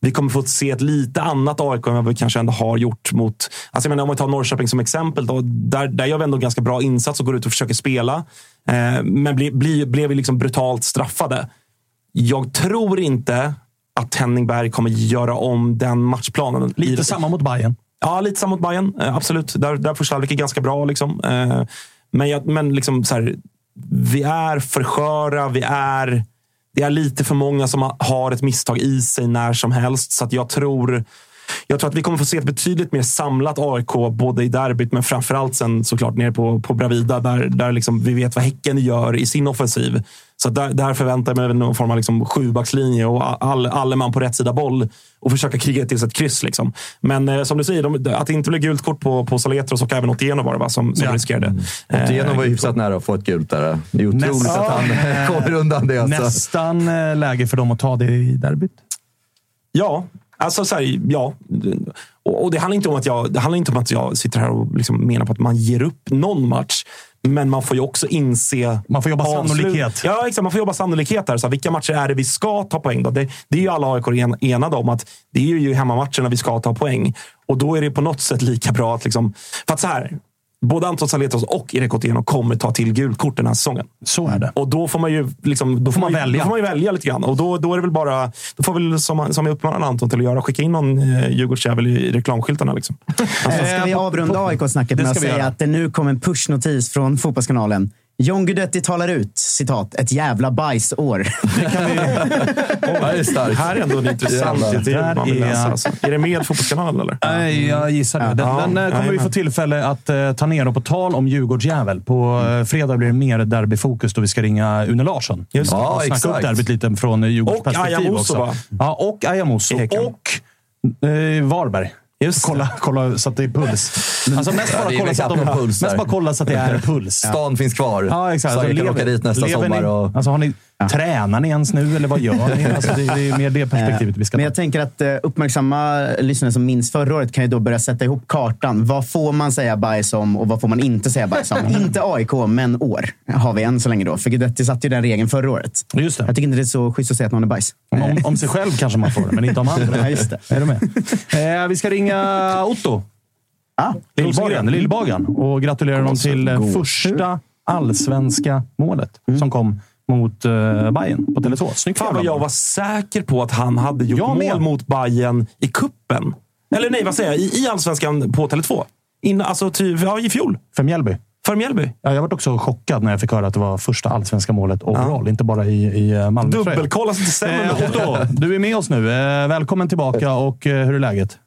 vi kommer få se ett lite annat AIK än vad vi kanske ändå har gjort mot... Alltså jag menar, om vi tar Norrköping som exempel. Då, där, där gör vi ändå en ganska bra insats och går ut och försöker spela. Eh, men bli, bli, blev vi liksom brutalt straffade. Jag tror inte att Henning Berg kommer göra om den matchplanen. Lite I- samma mot Bayern. Ja, lite samma mot Bayern. Eh, absolut. Där, där första halvlek är ganska bra. Liksom. Eh, men jag, men liksom så här, vi är för sköra. Vi är, det är lite för många som ha- har ett misstag i sig när som helst. Så jag tror... Jag tror att vi kommer få se ett betydligt mer samlat AIK, både i derbyt men framförallt sen såklart nere på, på Bravida, där, där liksom vi vet vad Häcken gör i sin offensiv. Så där, där förväntar jag mig någon form av liksom sjubackslinje och all, alle man på rätt sida boll och försöka kriga till sig ett kryss. Liksom. Men eh, som du säger, de, att det inte blir gult kort på, på Saletros och även Otieno var det va, som, som Ja. riskerade. Otieno var ju hyfsat nära att få ett gult där. Det är otroligt Nästan. att han [LAUGHS] kommer undan det. Alltså. Nästan eh, läge för dem att ta det i derbyt. Ja, alltså så här, ja. Och, och det, handlar inte om att jag, det handlar inte om att jag sitter här och liksom menar på att man ger upp någon match. Men man får ju också inse... Man får jobba avslut- sannolikhet. Ja, exakt. Man får jobba sannolikhet. Här. Så här, vilka matcher är det vi ska ta poäng? Då? Det, det är ju alla AIK en, enade om att det är ju hemmamatcherna vi ska ta poäng. Och då är det på något sätt lika bra att... Liksom, för att så här, både Anton Saletros och Erik Otieno kommer ta till gult kort den här säsongen. Så är det. Och då får man ju, liksom, då får man man välja. Då får man ju välja lite grann. Och då, då är det väl bara, då får väl som, som jag uppmanar Anton till att göra, skicka in någon eh, Djurgårdsjävel i, i reklamskyltarna. Liksom. Eh, Ska vi avrunda AIK-snacket med att säga göra. att det nu kom en pushnotis från Fotbollskanalen. John Guidetti talar ut, citat, ett jävla bajsår. [LAUGHS] [LAUGHS] Det är starkt. här är ändå en intressant intervju man vill är- läsa. Alltså. Är det med Fotbollskanalen eller? Nej, jag gissar det. Den, Ja, den eh, kommer vi få tillfälle att eh, ta ner. Och på tal om Djurgårdsjävel. På eh, fredag blir det mer derbyfokus då vi ska ringa Une Larsson. Just det. Ja, och snacka exakt. upp derbyt lite från Djurgårds Och perspektiv Ayamuso, också. va? Ja, och Ayamuso. Och eh, Varberg. Just kolla, kolla så att det är puls. Alltså mest bara, kolla så, att de, puls mest bara kolla så att det är puls. Stan finns kvar. Ja, exakt. Så Alltså, jag kan åka dit nästa lever sommar. Och... alltså, har ni, Tränar ni ens nu eller vad gör ni? Alltså, det, det är mer det perspektivet vi ska Men ta. jag tänker att eh, uppmärksamma lyssnare som minns förra året kan ju då börja sätta ihop kartan. Vad får man säga bajs om och vad får man inte säga bajs om? inte AIK, men år har vi än så länge då. För Guidetti satte ju den regeln förra året. Just det. Jag tycker inte det är så schysst att säga att någon är bajs. Om, om, om sig själv kanske man får det, men inte om andra. [LAUGHS] Ja, just det. Är du med? Eh, vi ska ringa Otto. Ah, Lillbagan, Lillbagan och gratulera honom till eh, första allsvenska målet som kom mot uh, Bayern på Tele2. Snyggt Fan vad jag var säker på att han hade gjort Jag med. mål mot Bayern i kuppen. Eller nej, vad säger jag? I, i Allsvenskan på Tele2. In, alltså ty, ja, i fjol. För Mjällby. För Mjällby. Ja, jag var också chockad när jag fick höra att det var första allsvenska målet overall, inte bara i, i eh, Malmö. Dubbelkolla så det stämmer. Eh, Otto, du är med oss nu. Eh, välkommen tillbaka och eh, hur är läget?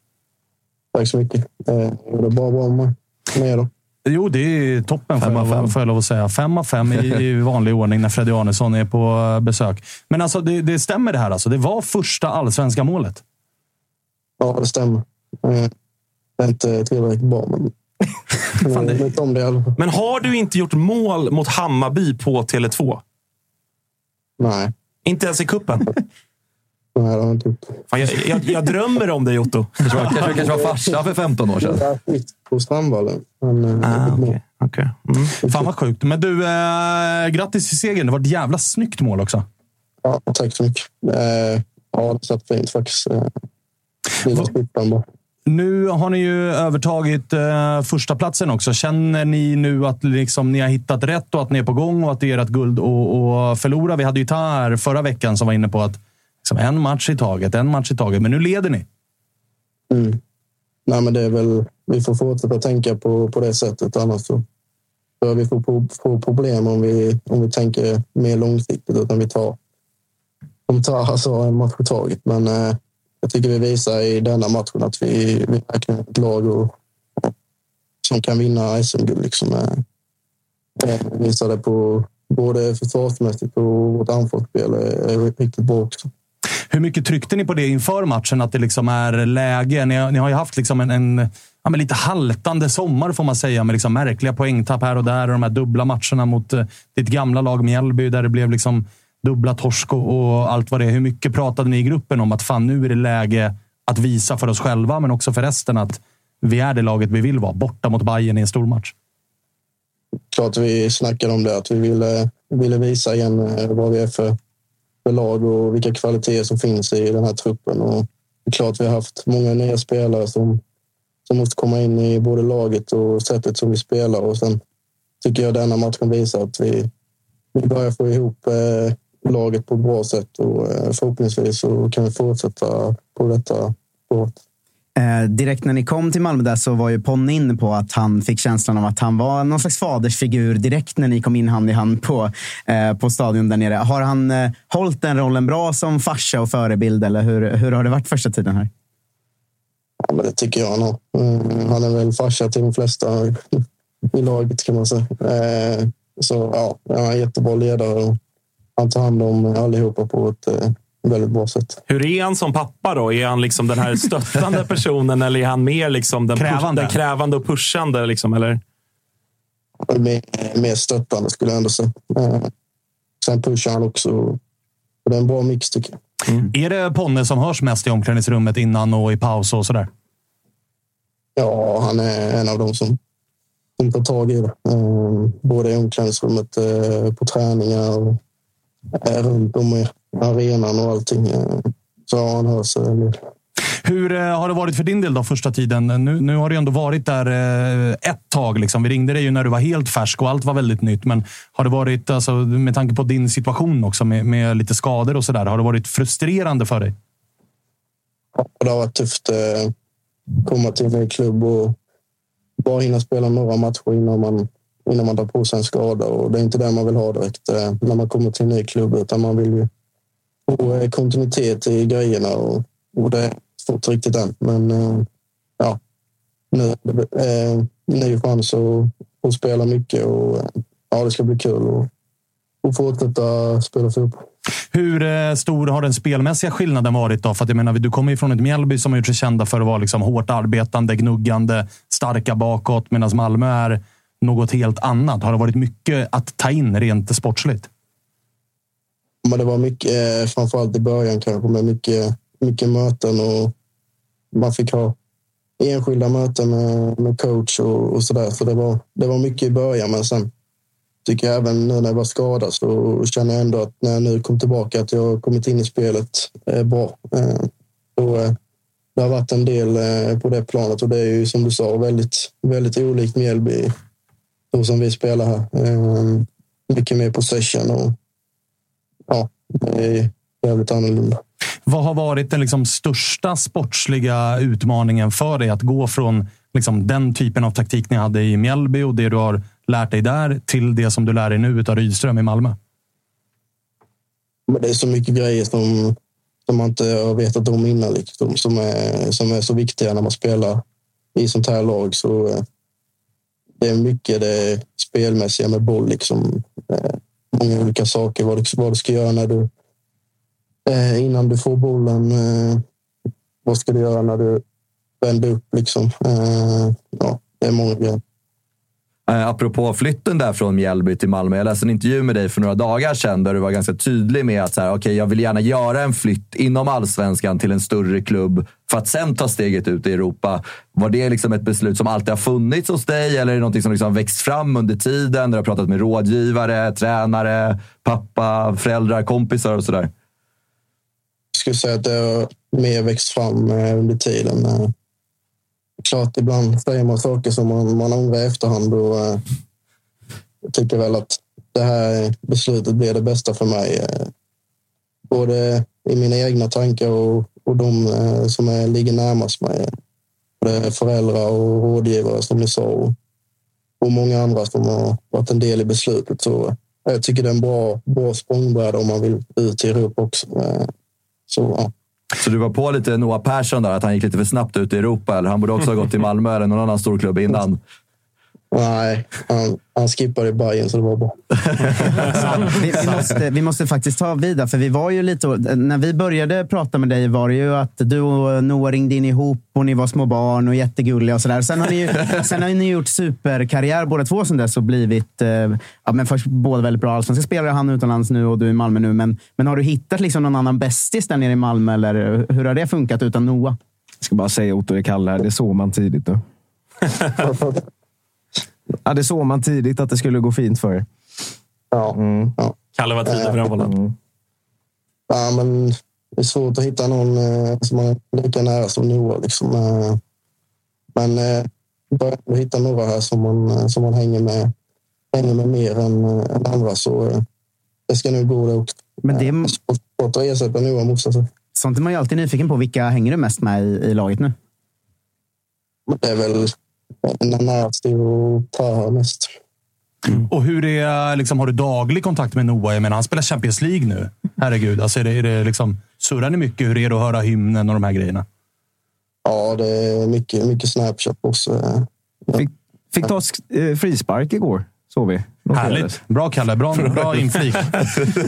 Tack så mycket. Eh, det är bara bra med, med er då. Jo, det är toppen får Fem av jag, fem. får jag lov att säga. Fem av fem i, i [LAUGHS] vanlig ordning när Freddy Arnesson är på eh, besök. Men alltså, det, det stämmer det här. Alltså. Det var första allsvenska målet. Ja, det stämmer. Eh, det är inte tillräckligt bra, men [LAUGHS] om det fall. Men har du inte gjort mål mot Hammarby på Tele2? Nej, Inte ens i kuppen? [LAUGHS] inte gjort. Fan, jag, jag, jag drömmer om dig, Otto. Kanske var, kanske, kanske var farsa för 15 år sedan. Jag skit på Strandvallen. Men, eh, Ah, okej. okej. Mm. Fan vad sjukt. Men du, eh, grattis till segern. Det var ett jävla snyggt mål också. Ja, tack så mycket. Eh, ja, det satt fint faktiskt. Eh. Nu har ni ju övertagit eh, första platsen också. Känner ni nu att liksom, ni har hittat rätt och att ni är på gång och att det är ert guld att att förlora? Vi hade ju här förra veckan som var inne på att liksom, en match i taget, en match i taget. Men nu leder ni. Mm. Nej, men det är väl, vi får fortsätta tänka på, på det sättet. Annars så bör vi få, få, få problem om vi, om vi tänker mer långsiktigt. Utan vi tar, om tar alltså en match i taget. Men eh, jag tycker vi visar i denna matchen att vi, vi verkligen är ett lag och, som kan vinna SM-guld. Liksom, eh, eh, visade på både försvarsmässigt och vårt anfallsspel är, är riktigt bra också. Hur mycket tryckte ni på det inför matchen? Att det liksom är läge? Ni har, ni har ju haft liksom en, en ja, men lite haltande sommar får man säga, med liksom märkliga poängtapp här och där. Och de här dubbla matcherna mot eh, ditt gamla lag Mjällby, där det blev liksom dubbla torsk och, och allt vad det är. Hur mycket pratade ni i gruppen om att fan, nu är det läge att visa för oss själva, men också för resten att vi är det laget vi vill vara. Borta mot Bayern i en stor match. klart vi snackade om det, att vi ville, ville visa igen eh, vad vi är för, för lag och vilka kvaliteter som finns i den här truppen. Och det är klart vi har haft många nya spelare som, som måste komma in i både laget och sättet som vi spelar. Och sen tycker jag denna matchen visar att vi, vi börjar få ihop eh, laget på ett bra sätt och eh, förhoppningsvis så kan vi fortsätta på detta spåret. Eh, direkt när ni kom till Malmö där så var ju Ponne inne på att han fick känslan av att han var någon slags fadersfigur direkt när ni kom in hand i hand på, eh, på stadion där nere. Har han eh, hållit den rollen bra som farsa och förebild eller hur, hur har det varit första tiden här? Ja, men det tycker jag nog. Mm, han är väl farsa till de flesta i laget kan man säga. Eh, så ja, han är en jättebra ledare och han tar hand om allihopa på ett eh, väldigt bra sätt. Hur är han som pappa då? Är han liksom den här [LAUGHS] stöttande personen eller är han mer liksom den, Krävande. den krävande och pushande? Liksom, eller? Mer, mer stöttande skulle jag ändå säga. Eh, sen pushar han också. Det är en bra mix tycker jag. Är det Ponne som hörs mest i omklädningsrummet innan och i paus och sådär? Ja, han är en av dem som, som tar tag i det. Eh, både i omklädningsrummet, eh, på träningar och runt om i arenan och allting. Eh, så ja, han eh, del. Hur eh, har det varit för din del då, första tiden? Nu, nu har du ändå varit där eh, ett tag. Liksom. Vi ringde dig ju när du var helt färsk och allt var väldigt nytt. Men har det varit, alltså, med tanke på din situation också med, med lite skador och sådär, har det varit frustrerande för dig? Det har varit tufft att komma till en klubb och bara hinna spela några matcher innan man, innan man drar på sig en skada. Och det är inte det man vill ha direkt eh, när man kommer till en ny klubb, utan man vill ju få eh, kontinuitet i grejerna och, och det har fått riktigt än. Men eh, ja, nu är det eh, ny chans att, att spela mycket och ja, det ska bli kul att fortsätta spela fotboll. Hur stor har den spelmässiga skillnaden varit? då? För att jag menar, du kommer ju från ett Mjällby som har gjort sig kända för att vara liksom hårt arbetande, gnuggande, starka bakåt, medan Malmö är något helt annat. Har det varit mycket att ta in rent sportsligt? Men det var mycket, eh, framförallt i början kanske, med mycket, mycket möten och man fick ha enskilda möten med, med coach och, och sådär. Så det var, det var mycket i början, men sen tycker jag även nu när jag var skadad så känner jag ändå att när jag nu kom tillbaka att jag har kommit in i spelet eh, bra. Eh, så, eh, det har varit en del eh, på det planet och det är ju som du sa väldigt, väldigt olikt Mjällby så som vi spelar här. Eh, mycket mer possession och ja, det är jävligt annorlunda. Vad har varit den liksom största sportsliga utmaningen för dig att gå från liksom den typen av taktik ni hade i Mjällby och det du har lärt dig där till det som du lär dig nu av Rydström i Malmö? Men det är så mycket grejer som, som man inte har vetat om innan liksom, som, är, som är så viktiga när man spelar i sånt här lag. Så eh, det är mycket det spelmässiga med boll. Liksom. Eh, många olika saker. Vad du, vad du ska göra när du, eh, innan du får bollen. Eh, vad ska du göra när du vänder upp? Liksom. Eh, ja, det är många grejer. Eh, apropå flytten där från Mjällby till Malmö. Jag läste en intervju med dig för några dagar sedan där du var ganska tydlig med att så här, okay, jag vill gärna göra en flytt inom allsvenskan till en större klubb för att sen ta steget ut i Europa. Var det liksom ett beslut som alltid har funnits hos dig eller är det något som liksom växt fram under tiden? Där du har pratat med rådgivare, tränare, pappa, föräldrar, kompisar och sådär? Jag skulle säga att det har mer växt fram eh, under tiden. Eh, Klart, ibland säger man saker som man, man ångrar i efterhand. Och, eh, jag tycker väl att det här beslutet blir det bästa för mig. eh, Både i mina egna tankar och, och de eh, som är, ligger närmast mig. Både föräldrar och rådgivare som ni sa och, och många andra som har varit en del i beslutet. Så eh, jag tycker det är en bra, bra språngbräda om man vill ut i Europa också. Eh, så, ja. Så du var på lite Noah Persson där, att han gick lite för snabbt ut i Europa? Eller han borde också ha gått till Malmö eller någon annan storklubb innan? Nej, han, han skippade i Bayern så det var bra. [LAUGHS] vi, vi, måste, vi måste faktiskt ta vidare, för vi var ju lite... När vi började prata med dig var det ju att du och Noah ringde in ihop och ni var små barn och jättegulliga och sådär. Sen har ni ju [LAUGHS] sen har ni gjort superkarriär båda två sen dess och blivit eh, ja, men först båda väldigt bra allsvenska spelare. Han utomlands nu och du i Malmö nu. Men, men har du hittat liksom någon annan bästis där nere i Malmö eller hur har det funkat utan Noah? Jag ska bara säga Otto, det Kalle här. Det såg man tidigt nu. [LAUGHS] ja, det såg man tidigt att det skulle gå fint för er. Ja. Mm. ja. Kalle var tidig för den bollen. Mm. ja men det är svårt att hitta någon eh, som är lika nära som Noah. Liksom. Eh, men eh, börjar hitta några här som man, eh, som man hänger, med, hänger med mer än, eh, än andra. Så eh, det ska nog gå det också. Men det, Eh, svårt- att ersätta Noah måste jag säga. sånt är man ju alltid nyfiken på. Vilka hänger du mest med i, i laget nu? Men det är väl Nanasi och Taha mest. Och hur är, liksom, har du daglig kontakt med Noah? Jag menar, han spelar Champions League nu. Herregud. Alltså, är det, är det liksom, surrar ni mycket? Hur är det att höra hymnen och de här grejerna? Ja, det är mycket, mycket Snapchat också. eh. Fick, fick ta eh, frispark igår, såg vi. Härligt. Bra, Kalle. Bra, bra inflik.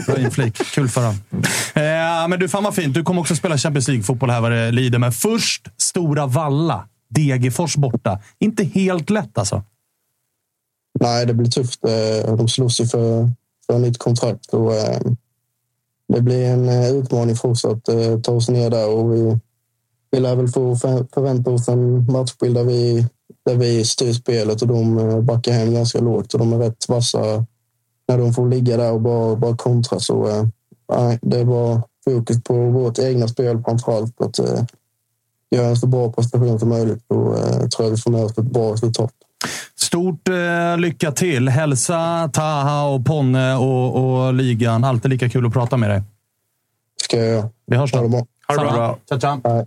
Bra inflik. Kul för honom. Eh, men du, fan vad fint. Du kommer också spela Champions League-fotboll här vad det lider. Men först Stora Valla. Degerfors borta. Inte helt lätt alltså. Nej, det blir tufft. Eh, de slåss ju för, för nytt kontrakt. Och, eh, det blir en eh, utmaning för oss att ta oss ner där. Och vi, vi lär väl få förvänta oss en matchbild där vi, där vi styr spelet och de backar hem ganska lågt. Och de är rätt vassa när de får ligga där och bara, bara kontra. Så nej, det var fokus på vårt egna spel framför allt. Att göra en så bra prestation som möjligt. Och eh, tror jag vi får med oss ett bra resultat. Stort eh, lycka till. Hälsa Taha och Ponne och, och ligan. Alltid lika kul att prata med dig. Ska jag göra. Vi hörs Ha det då. bra. Ha det bra. Ciao, ciao.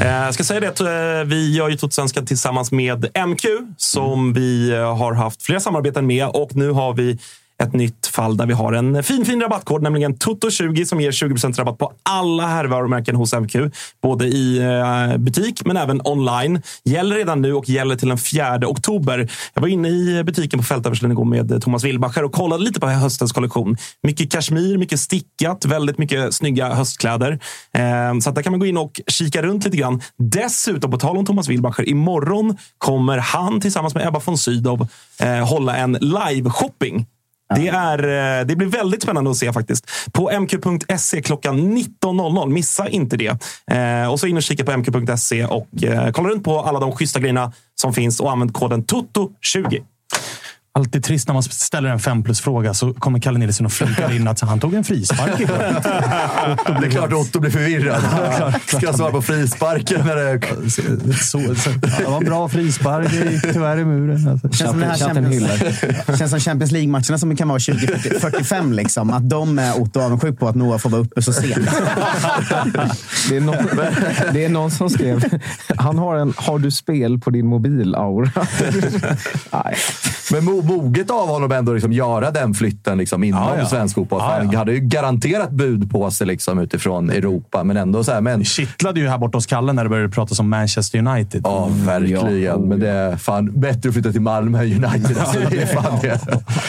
Eh, jag ska säga det att eh, vi gör ju Totosvenskan tillsammans med MQ som vi eh, har haft flera samarbeten med. Och nu har vi ett nytt fall där vi har en fin, fin rabattkod, nämligen TOTO20 som ger 20% rabatt på alla herrvarumärken hos MQ. Både i eh, butik men även online. Gäller redan nu och gäller till den 4 oktober. Jag var inne i butiken på Fältöversten igår med Thomas Wilbacher och kollade lite på höstens kollektion. Mycket kashmir, mycket stickat, väldigt mycket snygga höstkläder. Eh, så att där kan man gå in och kika runt lite grann. Dessutom, på tal om Thomas Wilbacher, imorgon kommer han tillsammans med Ebba von Sydow eh, hålla en live-shopping. Det, är, eh, det blir väldigt spännande att se faktiskt. På mq.se klockan 19.00. Missa inte det. Eh, och så in och kika på mq.se och eh, kolla runt på alla de schyssta grejerna som finns och använd koden TOTO20. Alltid trist när man ställer en fem plus-fråga så kommer Kalle Nilsson och flinkar in att han tog en frispark igår. [LAUGHS] Det är klart Otto blir förvirrad. Ska jag svara på frisparken? När det... så, så, det var bra frispark, det gick tyvärr i muren. Alltså. Känns som, Champions, [LAUGHS] känns som Champions League-matcherna som kan vara 2045. Liksom, att de är Otto avundsjuk på att Noah får vara uppe så sent. [LAUGHS] Det är, någon, det är någon som skrev, han har en “Har du spel på din mobil-aura?” Nej. Men mo- moget av honom ändå liksom göra den flytten liksom inom Ja, ja. svensk fotboll. Ja, Han ja. hade ju garanterat bud på sig liksom utifrån Europa, men ändå så här. Men, Det kittlade ju här borta hos Kalle när det började pratas om Manchester United. ja, verkligen. Ja, men det är fan bättre att flytta till Malmö än United. Alltså, det är fan det.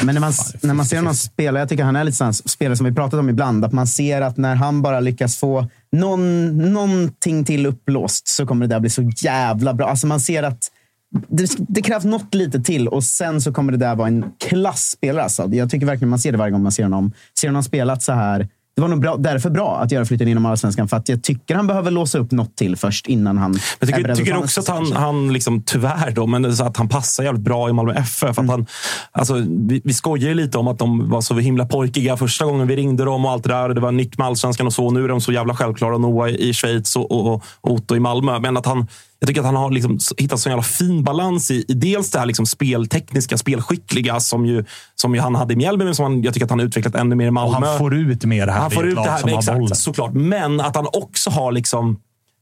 Men när man, när man ser honom spela, jag tycker han är lite sån spelare som vi pratat om ibland, att man ser att när han bara lyckas få någon, någonting till upplåst så kommer det där bli så jävla bra. Alltså man ser att det, det krävs något lite till och sen så kommer det där vara en klassspelare. Alltså. Jag tycker verkligen man ser det varje gång man ser honom. Ser honom spelat så här. Det var nog bra, därför bra att göra flytten inom Allsvenskan. För att jag tycker han behöver låsa upp något till först innan han Jag är tycker, beredd tycker ta också att han, han liksom, tyvärr då, men så att han passar jävligt bra i Malmö FF. Att han, alltså, vi, vi skojar ju lite om att de var så himla pojkiga första gången vi ringde dem och allt det där. Det var nytt med allsvenskan och så. Nu är de så jävla självklara. Noah i Schweiz och, och, och Otto i Malmö. Men att han, jag tycker att han har liksom hittat så jävla fin balans i, i dels det här liksom speltekniska, spelskickliga som ju, som ju han hade i Mjällby, men som han, jag tycker att han har utvecklat ännu mer i Malmö. Och han får ut mer här Han får ut det här, har exakt, bollen. såklart. Men att han också har liksom...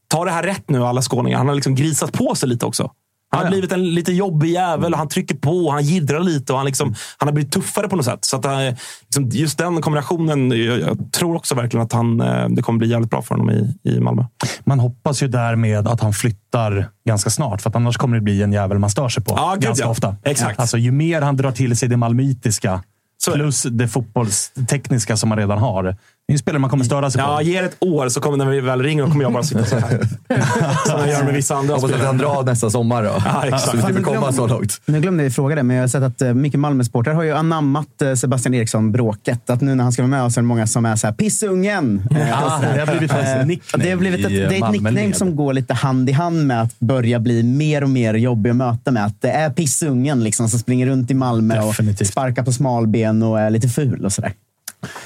Ta det här rätt nu, alla skåningar. Han har liksom grisat på sig lite också. Han har blivit en lite jobbig jävel. och Han trycker på, han jiddrar lite och han, liksom, han har blivit tuffare på något sätt. Så att, eh, liksom, just den kombinationen, jag, jag tror också verkligen att han, eh, det kommer bli jävligt bra för honom i, i Malmö. Man hoppas ju därmed att han flyttar ganska snart, för annars kommer det bli en jävel man stör sig på gud, ganska ja. ofta. Exakt. Alltså, ju mer han drar till sig det malmöitiska plus det fotbollstekniska som man redan har. Det är en spelare man kommer störa sig Ja, på. ge det ett år så kommer när vi väl ringer och kommer jag bara sitta så här. [LAUGHS] Som jag gör med vissa andra Hoppas att han drar nästa sommar då. [LAUGHS] Ja, exakt. Så vi slipper komma så långt. Nu glömde jag fråga det, men jag har sett att eh, mycket Malmö-supportrar har ju anammat eh, Sebastian Eriksson-bråket. Att nu när han ska vara med oss är det många som är så här “pissungen”. Eh, Ja, så där. det har blivit hans Eh, nickname Det har blivit ett, det är ett nickname som går lite hand i hand med att börja bli mer och mer jobbig att möta med. Att det är pissungen liksom, som springer runt i Malmö Definitivt. och sparkar på smalben och är lite ful och sådär.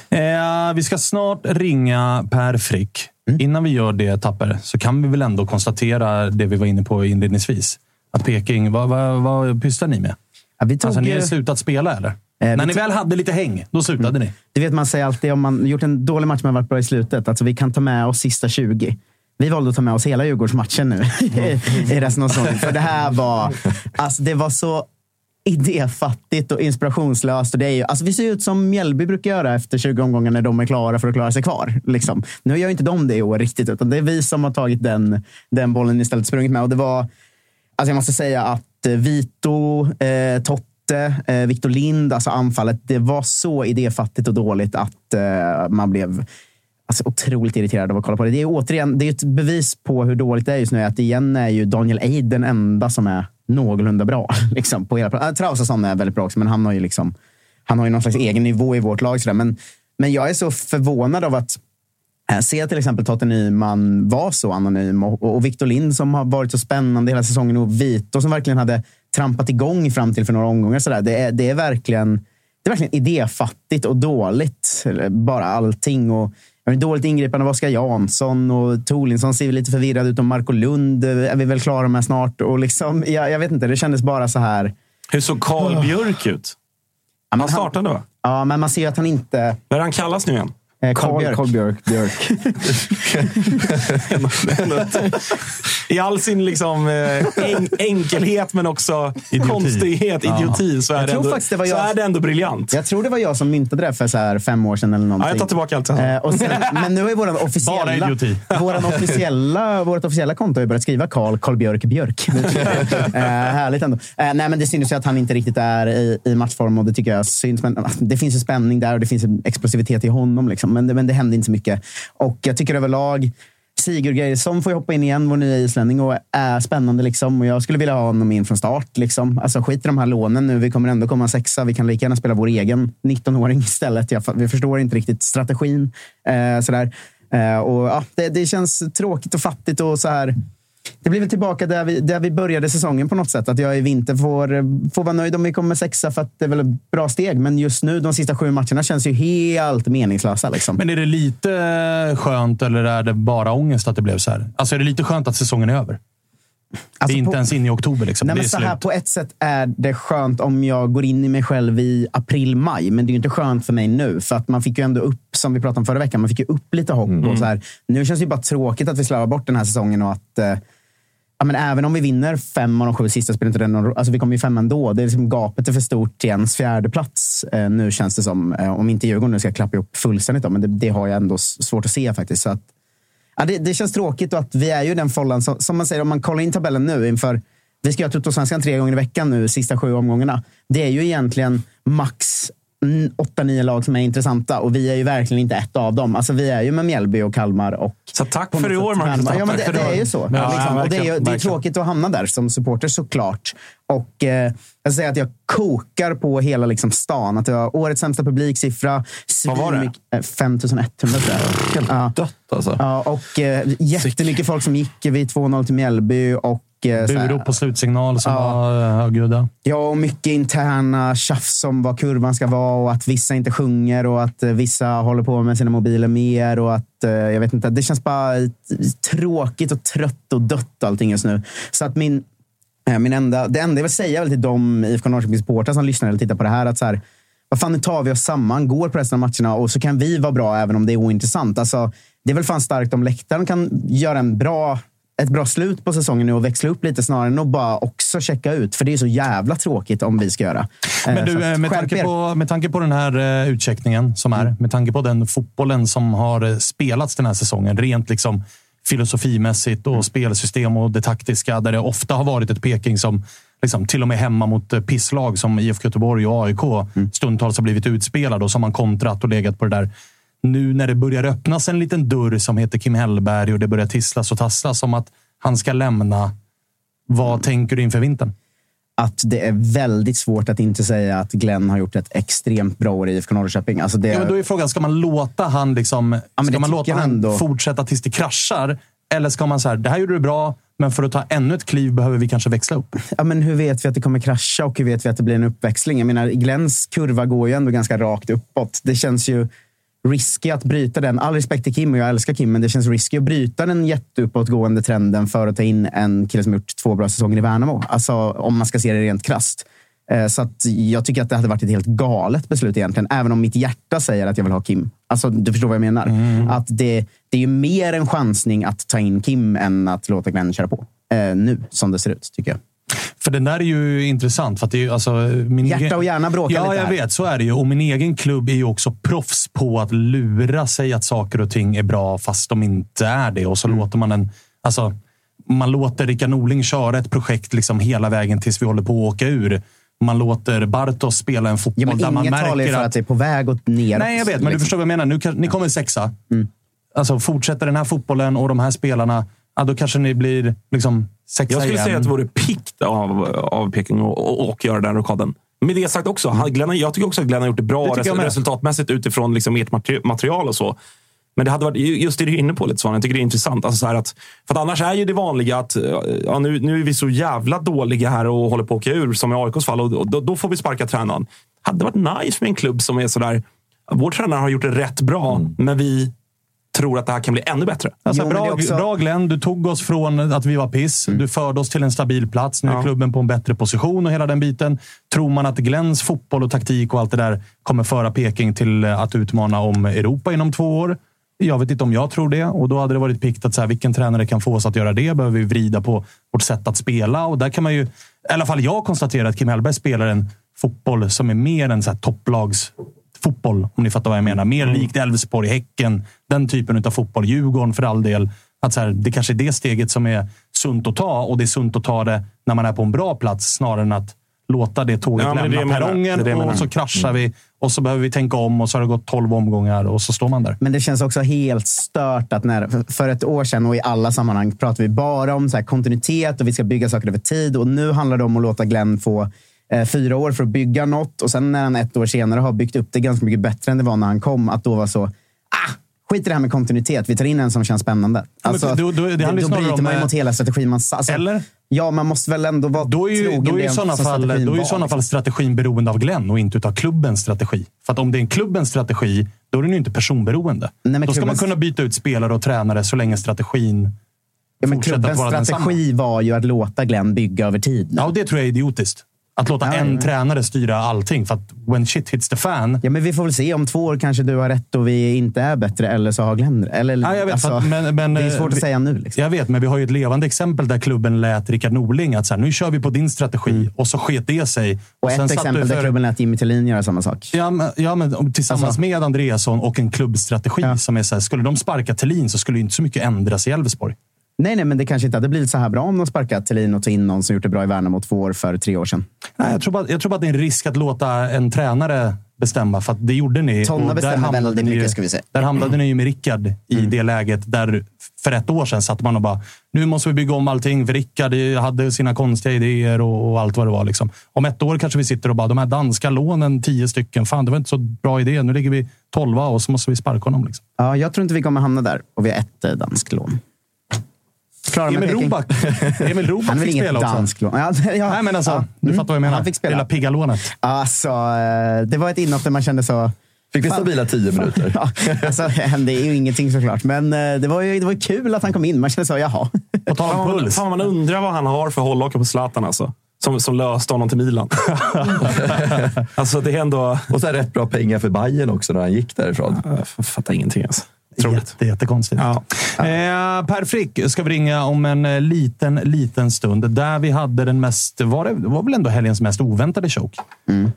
Eh, vi ska snart ringa Per Frick. Mm. Innan vi gör det, Tapper, så kan vi väl ändå konstatera det vi var inne på inledningsvis. Att Peking, vad, vad, vad pysslar ni med? Ja, vi tog, Alltså, ni har eh, slutat spela, eller? vi När ni väl hade lite häng, då slutade ni. Det vet man säger alltid om man gjort en dålig match men varit bra i slutet. Alltså vi kan ta med oss sista 20. Vi valde att ta med oss hela Djurgårdsmatchen nu [LAUGHS] i resten av säsongen. För det här var, alltså det var så idéfattigt och inspirationslöst. Och det är ju, alltså vi ser ut som Mjällby brukar göra efter 20 omgångar när de är klara för att klara sig kvar. Liksom. Nu gör inte de det i år riktigt, utan det är vi som har tagit den, den bollen istället sprungit med. Och det var, alltså jag måste säga att eh, Vito, eh, Totte, eh, Victor Lind, alltså anfallet, det var så idéfattigt och dåligt att eh, man blev alltså, otroligt irriterad av att kolla på det. Det är återigen det är ett bevis på hur dåligt det är just nu. Att igen är ju Daniel Eid den enda som är någorlunda bra. [LAUGHS] Liksom, på hela, äh, Traustason är väldigt bra också, men han har ju liksom han har ju någon slags egen nivå i vårt lag. Sådär. Men, men jag är så förvånad av att äh, Se till exempel Totte Nyman var så anonym och, och Victor Lind som har varit så spännande hela säsongen och Vito som verkligen hade trampat igång fram till för några omgångar. Så där. Det, är, det, är verkligen, det är verkligen idéfattigt och dåligt. Bara allting. Och, dåligt ingripande av Oskar Jansson och Tolinsson ser lite förvirrad ut och Marco Lund är vi väl klara med snart. Och liksom, jag, jag vet inte, det kändes bara så här. Hur såg Karl Björk ut? Ja, men Han startade va? Ja, men man ser att han inte... Vad är han kallas nu igen? Eh, Carl Björk. Carl Björk. Björk. [LAUGHS] I all sin liksom, eh, en, enkelhet, men också Idioti. konstighet, Ja. idioti, så, är Jag det, tror ändå, faktiskt det var så jag- är det ändå briljant. Jag tror det var jag som myntade det för så här fem år sedan eller någonting. Ja, jag tar tillbaka allt. Eh, och sen, men nu är våran Bara officiella, våran officiella, vårt officiella konto har ju börjat skriva Carl, Carl Björk Björk. [LAUGHS] Eh, härligt ändå. Eh, nej, men det syns ju att han inte riktigt är i, i matchform och det tycker jag syns. Men ah, det finns ju spänning där och det finns en explosivitet i honom. Liksom. Men, det, men det händer inte så mycket. Och jag tycker överlag Sigurd Geirsson får ju hoppa in igen, vår nya islänning, och är spännande. Liksom. Och jag skulle vilja ha honom in från start. Liksom. Alltså, skit i de här lånen nu. Vi kommer ändå komma sexa. Vi kan lika gärna spela vår egen 19-åring [LAUGHS] istället. Jag, vi förstår inte riktigt strategin. Eh, sådär. Eh, och, ja, det, det känns tråkigt och fattigt. och så här. Det blir väl tillbaka där vi, där vi började säsongen på något sätt. Att jag i vinter får, får vara nöjd om vi kommer sexa för att det är väl ett bra steg. Men just nu, de sista sju matcherna känns ju helt meningslösa. Liksom. Men är det lite skönt eller är det bara ångest att det blev så här? Alltså är det lite skönt att säsongen är över? det Alltså, är inte på- ens inne i oktober. Liksom. Nej, det men så här, på ett sätt är det skönt om jag går in i mig själv i april, maj. Men det är ju inte skönt för mig nu. För att man fick ju ändå upp, som vi pratade om förra veckan, man fick ju upp lite hopp. Mm. Och så här, nu känns det ju bara tråkigt att vi slarvar bort den här säsongen och att eh, Ja, men även om vi vinner fem av de sju sista spelar inte det någon roll. Alltså vi kommer ju fem ändå. Det är liksom gapet är för stort till ens fjärde plats. Eh, nu känns det som. Eh, om inte Djurgården nu ska klappa ihop fullständigt. Då, men det, det har jag ändå svårt att se faktiskt. Så att, ja, det, det känns tråkigt och att vi är ju den follan som, som man säger, om man kollar in tabellen nu inför vi ska göra Tuttosvenskan tre gånger i veckan nu, sista sju omgångarna. Det är ju egentligen max åtta, nio lag som är intressanta och vi är ju verkligen inte ett av dem. Alltså vi är ju med Mjällby och Kalmar och Så tack för i år, Marcus. Ja, men det, det är ju så. Ja, liksom. ja, det, är, det är tråkigt att hamna där som supporter såklart. Och eh, jag säger att jag kokar på hela liksom, stan. Att det var årets sämsta publiksiffra. Vad var det? Svinmycket- eh, 5100 tror jag. Ja. Dött alltså. Ja, och eh, jättemycket folk som gick vid 2-0 till Mjällby. Och, eh, Burop på slutsignal som Ja. var eh, högljudda. Ja, och mycket interna tjafs om vad kurvan ska vara och att vissa inte sjunger och att eh, vissa håller på med sina mobiler mer. och att eh, jag vet inte, Det känns bara tråkigt och trött och dött allting just nu. Så att min, min enda, det enda jag vill säga väl till de IFK Norrköping-supportrar som lyssnar eller tittar på det här, att så här, vad fan, nu tar vi oss samman, går på resten av matcherna och så kan vi vara bra även om det är ointressant. Alltså, det är väl fan starkt om läktaren kan göra en bra ett bra slut på säsongen nu och växla upp lite snarare än att bara också checka ut. För det är så jävla tråkigt om vi ska göra. Men Eh, du, så eh, att med tanke, er. på, med tanke på den här eh, utcheckningen som är, med tanke på den fotbollen som har eh, spelats den här säsongen, rent liksom filosofimässigt och spelsystem och det taktiska, där det ofta har varit ett Peking som liksom, till och med hemma mot pisslag som IFK Göteborg och AIK stundtals har blivit utspelade och har man kontrat och legat på det där. Nu när det börjar öppnas en liten dörr som heter Kim Hellberg och det börjar tisslas och tasslas om att han ska lämna. Vad tänker du inför vintern? Att det är väldigt svårt att inte säga att Glenn har gjort ett extremt bra år i IFK Norrköping. Alltså det, Ja, men då är frågan, ska man låta han, liksom, men ska man låta han fortsätta tills det kraschar? Eller ska man säga, det här gjorde du bra, men för att ta ännu ett kliv behöver vi kanske växla upp? Ja, men hur vet vi att det kommer krascha och hur vet vi att det blir en uppväxling? Jag menar, Glenns kurva går ju ändå ganska rakt uppåt. Det känns ju risky att bryta den. All respekt till Kim och jag älskar Kim, men det känns risky att bryta den jätteuppåtgående trenden för att ta in en kille som gjort två bra säsonger i Värnamo. Alltså, om man ska se det rent krasst. Eh, Så att jag tycker att det hade varit ett helt galet beslut egentligen. Även om mitt hjärta säger att jag vill ha Kim. Alltså, du förstår vad jag menar. Att det, det är ju mer en chansning att ta in Kim än att låta Glenn köra på. Eh, nu, som det ser ut, tycker jag. För den där är ju intressant. För att det är, ju, alltså, min Hjärta egen... och hjärna bråkar Ja, lite jag här. vet. Så är det ju. Och min egen klubb är ju också proffs på att lura sig att saker och ting är bra fast de inte är det. Och så Mm. låter man en... Alltså, man låter Rickard Norling köra ett projekt liksom hela vägen tills vi håller på att åka ur. Man låter Bartos spela en fotboll Ja, men där man inget talar ju märker för att... att det är på väg åt neråt. Nej, jag vet, men du liksom. förstår vad jag menar. Nu, ni kommer sexa. Alltså, fortsätter den här fotbollen och de här spelarna, ja, då kanske ni blir liksom sexa Jag skulle igen. säga att det vore pikt av, av Peking och, och, och göra den rockaden. Med det sagt också, han, Glenn, jag tycker också att Glenn har gjort det bra Det res, resultatmässigt utifrån liksom ert materi- material och så. Men det hade varit, just det du är inne på lite Svan, jag tycker det är intressant. Alltså så att, för att annars är ju det vanliga att ja, nu, nu är vi så jävla dåliga här och håller på att åka ur, som i AIKs fall. Och, och då, då får vi sparka tränaren. Hade varit nice med en klubb som är sådär, vår tränare har gjort det rätt bra, men vi tror att det här kan bli ännu bättre. Alltså, Jo, bra, också- bra Glenn, du tog oss från att vi var piss. Du förde oss till en stabil plats. Nu är Ja. klubben på en bättre position och hela den biten. Tror man att Glenns fotboll och taktik och allt det där kommer föra Peking till eh, att utmana om Europa inom två år? Jag vet inte om jag tror det. Och Då hade det varit pikt att så här, vilken tränare kan få oss att göra det? Behöver vi vrida på vårt sätt att spela? Och där kan man ju, i alla fall jag konstatera att Kim Hellberg spelar en fotboll som är mer så här topplags fotboll, om ni fattar vad jag menar. Mer likt Elfsborg, Häcken, den typen av fotboll. Djurgården för all del. Att så här, det kanske är det steget som är sunt att ta och det är sunt att ta det när man är på en bra plats snarare än att låta det tåget Ja, det det lämna menar. perrongen Det det och så kraschar vi och så behöver vi tänka om och så har det gått 12 omgångar och så står man där. Men det känns också helt stört att när, för- ett år sedan och i alla sammanhang pratar vi bara om så här kontinuitet och vi ska bygga saker över tid. Och nu handlar det om att låta Glenn få fyra år för att bygga något. Och sen när han ett år senare har byggt upp det ganska mycket bättre än det var när han kom, att då vara så, ah, skit i det här med kontinuitet. Vi tar in en som känns spännande. Alltså, då- då- det ju då snarare bryter man ju eh, mot hela strategin. Man, alltså, Eller? Ja, man måste väl ändå vara Då är ju, trogen då är ju som fall, då är ju i sådana fall liksom. strategin beroende av Glenn och inte av klubbens strategi. För att om det är en klubbens strategi, då är den ju inte personberoende. Nej, då ska man klubbens- kunna byta ut spelare och tränare så länge strategin Ja, men fortsätter att klubbens densamma. strategi var ju att låta Glenn bygga över tid. Ja, och det tror jag är idiotiskt. Att låta Ja, en ja. tränare styra allting. För att when shit hits the fan. Ja, men vi får väl se. Om två år kanske du har rätt och vi inte är bättre, eller så har Glenn eller, Ja, jag vet, alltså, för att- men, men, Det är svårt eh, att säga nu. Liksom. Jag vet, men vi har ju ett levande exempel där klubben lät Rickard Norling att så här, nu kör vi på din strategi och så sket det sig. Mm. Och sen ett exempel du där för- klubben lät Jimmy Tillin göra samma sak. Ja, men, ja, men tillsammans Alltså- med Andreasson och en klubbstrategi som är så här, skulle de sparka Thelin så skulle inte så mycket ändras i Elfsborg. Nej, nej, men det kanske inte hade blivit så här bra om de sparkat Tillin och tog in någon som gjort det bra i Värnamo två år för tre år sedan. Nej, jag, tror bara, jag tror bara att det är en risk att låta en tränare bestämma, för det gjorde ni. Tonna bestämmer väldigt mycket, ska vi säga. Där hamnade ni ju med Rickard i Mm. det läget där för ett år sedan satt man och bara nu måste vi bygga om allting, för Rickard hade sina konstiga idéer och, och allt vad det var. Liksom. Om ett år kanske vi sitter och bara de här danska lånen, tio stycken, fan det var inte så bra idé. Nu ligger vi tolva och så måste vi sparka honom. Liksom. Ja, jag tror inte vi kommer hamna där. Och vi har ett eh, danskt lån. Klara Emil. Roback, Emil Roback Han är väl fick spela också. danskt lån? Ja, ja, Nej, men alltså, ja. du Mm. fattar vad jag menar. Han fick spela. Lilla pigga lånet. Alltså, eh, det var ett inhopp där man kände så... Fick vi stabila tio minuter. [LAUGHS] Ja, alltså, det är ju ingenting såklart, men eh, det var ju det var kul att han kom in. Man kände så, jaha. På tal om [LAUGHS] puls. fan, man undrar vad han har för hållhake på Zlatan alltså. Som, som löste honom till Milan. [LAUGHS] alltså det är ändå... Och så rätt bra pengar för Bayern också när han gick därifrån. Jag fattar ingenting alltså. Jätte, jättekonstigt. Ja. Eh, per Frick ska vi ringa om en eh, liten, liten stund. Där vi hade den mest, var det, var väl ändå helgens mest oväntade choke.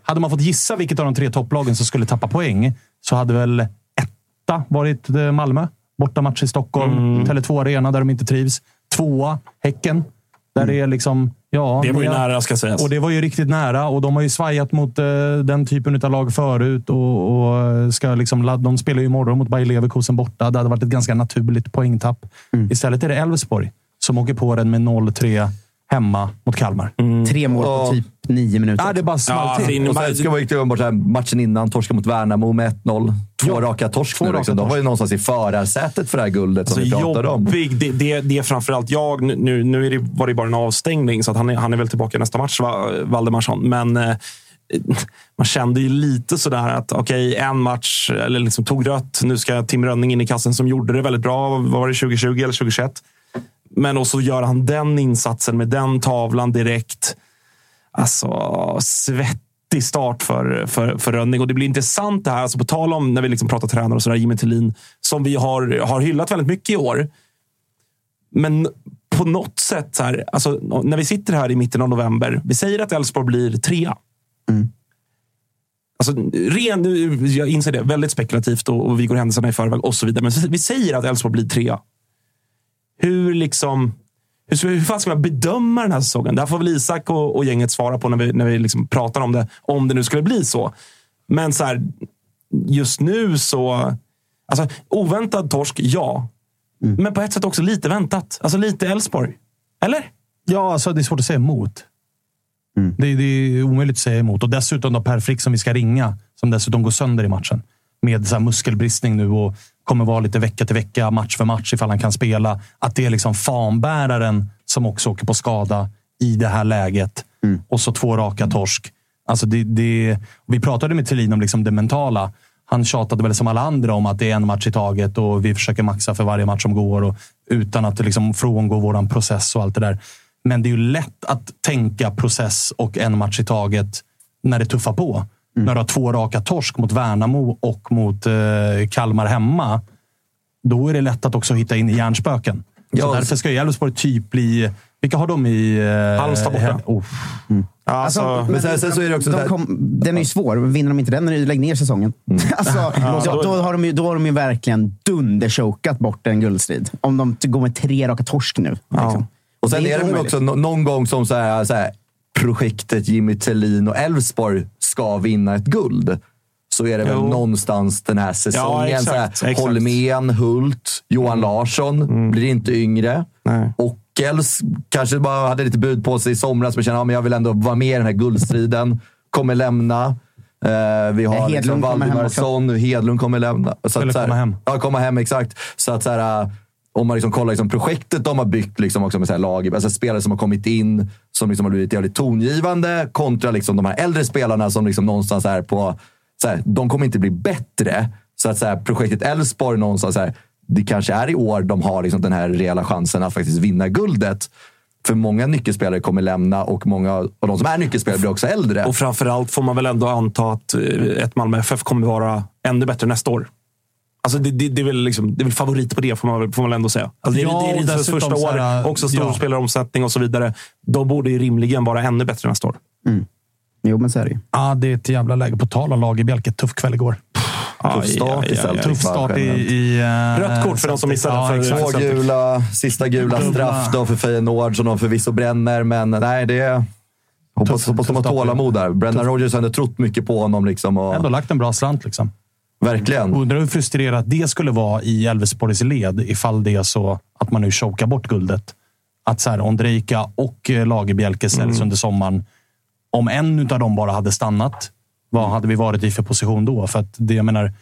Hade man fått gissa vilket av de tre topplagen som skulle tappa poäng så hade väl etta varit eh, Malmö. Bortamatch i Stockholm. Tele2 Arena där de inte trivs. Tvåa, Häcken. Där det är liksom... Ja, Det var ju nära ska sägas. och det var ju riktigt nära och de har ju svajat mot eh, den typen av lag förut. Och, och ska liksom, de spelar ju imorgon mot Bayer Leverkusen borta. Det hade varit ett ganska naturligt poängtapp. Istället är det Elfsborg som åker på den med 0-3 hemma mot Kalmar. Tre mål på Ja. typ nio minuter. Ja, det bara small Ja, till. Och sen ska man ju glömma bort matchen innan, torska mot Värnamo med 1-0. Två Ja, raka torsk två nu. raka Liksom. De var ju någonstans i förarsätet för det här guldet som vi Alltså, pratade om. jobbig. Det, det, det är framförallt jag. Nu, nu är det, var det bara en avstängning, så att han, är, han är väl tillbaka nästa match, va, Valdemarsson. Men eh, man kände ju lite sådär att okej, en match, eller liksom tog rött. Nu ska Tim Rönning in i kassen som gjorde det väldigt bra. Vad var det 2020 eller 2021? Men och så gör han den insatsen med den tavlan direkt. Alltså, svettig start för, för, för Rönning. Och det blir intressant det här. Alltså på tal om när vi liksom pratar tränare och sådär, Jimmy Tillin, som vi har, har hyllat väldigt mycket i år. Men på något sätt, så här, alltså, när vi sitter här i mitten av november. Vi säger att Elfsborg blir trea. Alltså, ren, jag inser det, väldigt spekulativt och, och vi går händelserna i förväg och så vidare. Men vi säger att Elfsborg blir trea. Hur liksom... Hur, hur fan ska man bedöma den här säsongen? Det här får väl Isak och, och gänget svara på när vi, när vi liksom pratar om det. Om det nu skulle bli så. Men så här, just nu så... Alltså, oväntad torsk, ja. Men på ett sätt också lite väntat. Alltså lite Elfsborg. Eller? Ja, alltså, det är svårt att säga emot. Det, det är omöjligt att säga emot. Och dessutom då Per Frick som vi ska ringa, som dessutom går sönder i matchen. Med så här muskelbristning nu och kommer vara lite vecka till vecka, match för match ifall han kan spela. Att det är liksom fanbäraren som också åker på skada i det här läget. Och så två raka torsk. Alltså det, det, vi pratade med Thelin om liksom det mentala. han tjatade väl som alla andra om att det är en match i taget och vi försöker maxa för varje match som går och utan att liksom frångå våran process och allt det där. Men det är ju lätt att tänka process och en match i taget när det tuffar på. Mm. När du har två raka torsk mot Värnamo och mot eh, Kalmar hemma. Då är det lätt att också hitta in i hjärnspöken. Så ja, därför ska Elfsborg typ bli... Vilka har de i... Eh, Halmstad borta. Oh. Mm. Alltså, alltså, men sen, sen, så är det också de kom, den är ju svår. Vinner de inte den, lägg ner säsongen. Mm. [LAUGHS] alltså, ja, då, då, har de ju, då har de ju verkligen dunderchokat bort en guldstrid. Om de går med tre raka torsk nu. Ja. Liksom. Och sen det är, är det väl också någon gång som så här, så här, projektet Jimmy Tillin och Elfsborg ska vinna ett guld. Så är det jo. väl någonstans den här säsongen. Ja, exakt, så här, Holmén, Hult, Johan mm. Larsson mm. blir inte yngre. Nej. Ockels kanske bara hade lite bud på sig i somras, men känner att ja, jag vill ändå vara med i den här guldstriden. Kommer lämna. Uh, vi har liksom Valdimarsson, Hedlund kommer lämna. Så Eller att, så här, komma hem. Ja, komma hem, exakt. Så att så här, om man liksom kollar liksom projektet de har byggt liksom också med så här lag, alltså spelare som har kommit in, som liksom har blivit jävligt tongivande, kontra liksom de här äldre spelarna som liksom någonstans är på... Så här, de kommer inte bli bättre. Så att så här, projektet Elfsborg någonstans, så här, det kanske är i år de har liksom den här reella chansen att faktiskt vinna guldet. För många nyckelspelare kommer lämna och många av de som är nyckelspelare blir också äldre. Och framförallt får man väl ändå anta att eh, ett Malmö FF kommer vara ännu bättre nästa år. Alltså det, det, det, är väl liksom, det är väl favorit på det, får man, får man ändå säga. Alltså det, ja, det är Rydströms första år, här, också storspelaromsättning ja. och så vidare. De borde ju rimligen vara ännu bättre nästa år. Mm. Jo, men så är det ju. Ja, det är ett jävla läge. På tal om Lagerbjälke, tuff kväll igår. Tuff start i Celtic. Tuff start i... i uh, Rött kort för de som missade. Ja, för Två gula, sista gula straff då för Feyenoord som de förvisso bränner, men nej, det är... Hoppas, hoppas de har tålamod där. Brendan Rodgers har ändå trott mycket på honom. Liksom och... Ändå lagt en bra slant. Liksom. Verkligen. Undrar hur frustrerat det skulle vara i Elfsborgs led ifall det är så att man nu chokar bort guldet. Att så här, Ondrejka och eh, Lagerbjälke säljs mm. under sommaren. Om en av dem bara hade stannat, vad hade vi varit i för position då? För att det, jag menar,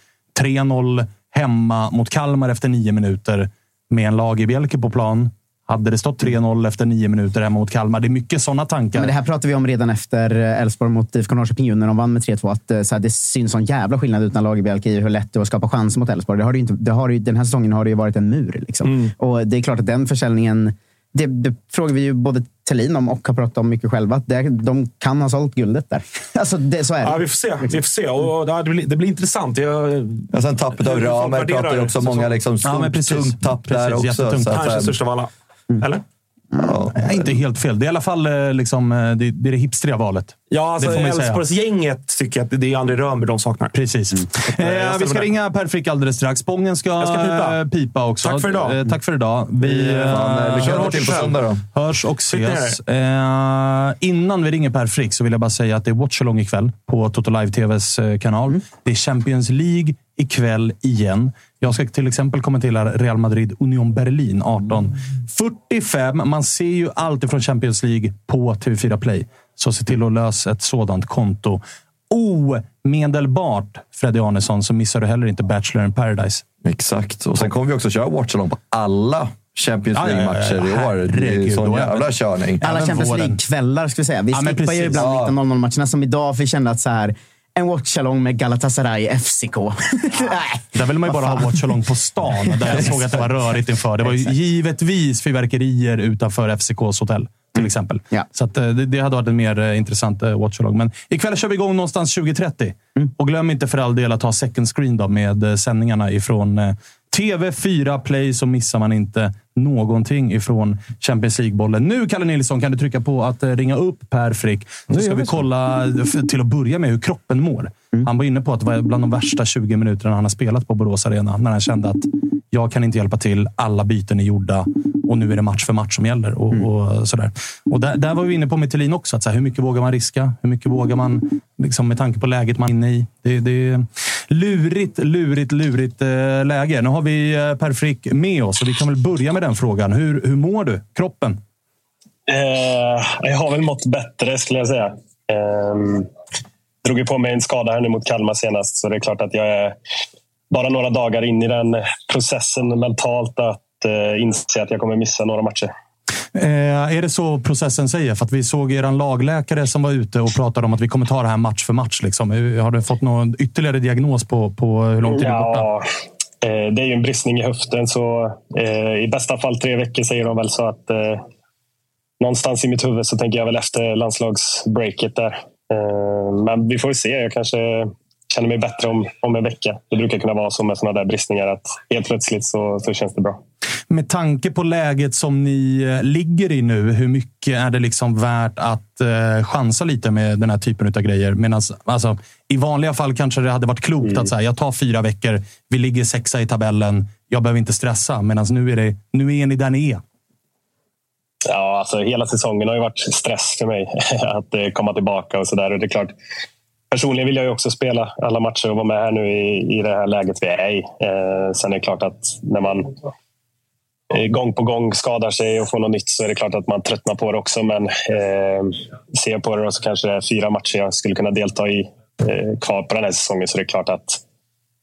3-0 hemma mot Kalmar efter nio minuter med en Lagerbjälke på plan. Hade det stått 3-0 efter nio minuter hemma mot Kalmar? Det är mycket sådana tankar. Men det här pratade vi om redan efter Elfsborg mot IFK Norrköping när de vann med 3-2. Att eh, så här, det syns sån jävla skillnad utan Lagerbielke i hur lätt det är att skapa chanser mot Elfsborg. Det har det inte, det har, den här säsongen har det ju varit en mur. Liksom. Mm. Och det är klart att den försäljningen det, det frågar vi ju både Thelin om och har pratat om mycket själva. Det, de kan ha sålt guldet där. [LAUGHS] alltså, det, så är det. Ja, vi får se. Vi får se. Och det, blir, det blir intressant. Jag, ja, sen tappet av Ramer pratar ju också många liksom, stort, ja, tungt tapp precis, där också. Kanske störst av alla. Mm. Eller? Ja. Inte helt fel. Det är i alla fall eh, liksom, eh, det, det, är det hipstriga valet. Ja, alltså, Elfsborgsgänget tycker att det är André Rönnberg de saknar. Precis. Mm. Eh, vi ska ringa Per Frick alldeles strax. Spången ska, ska pipa. Eh, pipa. också. Tack för idag. Eh, tack för idag. Vi, eh, Fan, hörs, till på söndag då. hörs och ses. Eh, innan vi ringer Per Frick så vill jag bara säga att det är Watchalong ikväll på Toto Live TVs kanal. Mm. Det är Champions League ikväll igen. Jag ska till exempel kommentera Real Madrid Union Berlin 18.45. Man ser ju allt ifrån Champions League på TV4 Play. Så se till att lösa ett sådant konto. Omedelbart, Freddy Arnesson, så missar du heller inte Bachelor in Paradise. Exakt. Och sen kommer vi också köra Watchalong på alla Champions League-matcher ja, ja, ja, i år. Det är sån jävla körning. Alla Champions League-kvällar, ska vi säga. Vi ja, skippar ju ibland 19.00-matcherna som idag, för vi kände att så här, en watchalong med Galatasaray FCK. [LAUGHS] Där vill man ju bara ha watchalong på stan, där jag såg att det var rörigt inför. Det var ju givetvis fyrverkerier utanför FCKs hotell till mm. exempel. Ja. Så att, eh, det, det, hade varit en mer eh, intressant eh, watchalong. Men ikväll kör vi igång någonstans 20.30. Mm. Och glöm inte för all del att ha second screen då med sändningarna ifrån TV4 Play så missar man inte någonting ifrån Champions League-bollen. Nu, Kalle Nilsson, kan du trycka på att ringa upp Per Frick. Så ska vi kolla till att börja med hur kroppen mår. Mm. Han var inne på att det var bland de värsta 20 minuterna han har spelat på Borås Arena. När han kände att jag kan inte hjälpa till. Alla byten är gjorda och nu är det match för match som gäller. Och, mm. och sådär. Och där, där, var vi inne på med Thelin också. Att så här, hur mycket vågar man riska? Hur mycket vågar man liksom, med tanke på läget man är inne i? Det, det lurigt, lurigt, lurigt eh, läge. Nu har vi eh, Per Frick med oss och vi kan väl börja med den frågan. Hur, hur mår du? Kroppen? Eh, jag har väl mått bättre skulle jag säga. Eh, drog ju på mig en skada här nu mot Kalmar senast, så det är klart att jag är bara några dagar in i den processen mentalt att eh, inse att jag kommer missa några matcher. Eh, är det så processen säger? För att vi såg er lagläkare som var ute och pratade om att vi kommer ta det här match för match. Liksom. Har du fått någon ytterligare diagnos på, på hur lång tid du är borta? Eh, det är ju en bristning i höften, så eh, i bästa fall tre veckor säger de väl. så att eh, Någonstans i mitt huvud så tänker jag väl efter landslagsbreaket där. Eh, men vi får se. Jag kanske känner mig bättre om, om en vecka. Det brukar kunna vara så med sådana där bristningar att helt plötsligt så, så känns det bra. Med tanke på läget som ni eh, ligger i nu, hur mycket är det liksom värt att eh, chansa lite med den här typen av grejer? Medan, alltså, I vanliga fall kanske det hade varit klokt mm. att säga jag tar fyra veckor, vi ligger sexa i tabellen, jag behöver inte stressa. Medan nu är, det, nu är ni där ni är. Ja, alltså hela säsongen har ju varit stress för mig [LAUGHS] att eh, komma tillbaka och sådär. Det är klart, personligen vill jag ju också spela alla matcher och vara med här nu i, i det här läget vi är i. Eh, sen är det klart att när man eh, gång på gång skadar sig och får något nytt så är det klart att man tröttnar på det också. Men eh, ser jag på det så kanske det är fyra matcher jag skulle kunna delta i eh, kvar på den här säsongen. Så det är klart att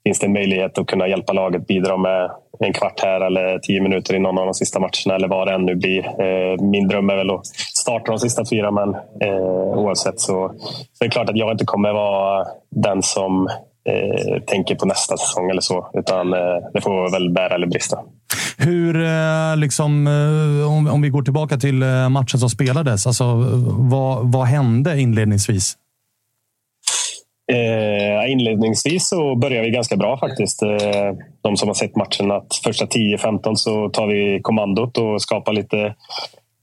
finns det en möjlighet att kunna hjälpa laget bidra med en kvart här eller tio minuter i någon av de sista matcherna eller vad det än nu blir. Eh, min dröm är väl att starta de sista fyra, men eh, oavsett så, så är det klart att jag inte kommer vara den som eh, tänker på nästa säsong eller så, utan eh, det får väl bära eller brista. Hur, eh, liksom, eh, om, om vi går tillbaka till eh, matchen som spelades, alltså, eh, vad, vad hände inledningsvis? Eh, inledningsvis så börjar vi ganska bra faktiskt. Eh, de som har sett matchen att första 10-15 så tar vi kommandot och skapar lite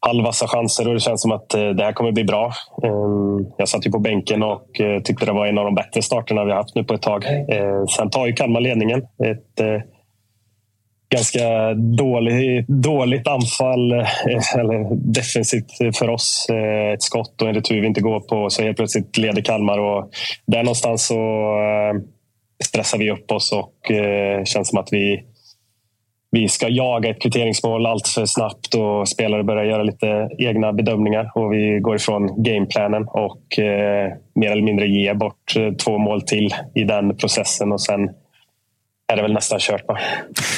halvvassa chanser och det känns som att eh, det här kommer bli bra. Eh, jag satt ju på bänken och eh, tyckte det var en av de bättre starterna vi haft nu på ett tag. Eh, sen tar ju Kalmar ledningen. Ett, eh, ganska dålig, dåligt anfall, eh, eller defensivt för oss. Eh, ett skott och en retur vi inte går på, så helt plötsligt leder Kalmar. Och där någonstans så eh, stressar vi upp oss och känns som att vi, vi ska jaga ett kvitteringsmål allt för snabbt och spelare börjar göra lite egna bedömningar och vi går ifrån gameplanen och mer eller mindre ger bort två mål till i den processen och sen är det väl nästan kört. Va?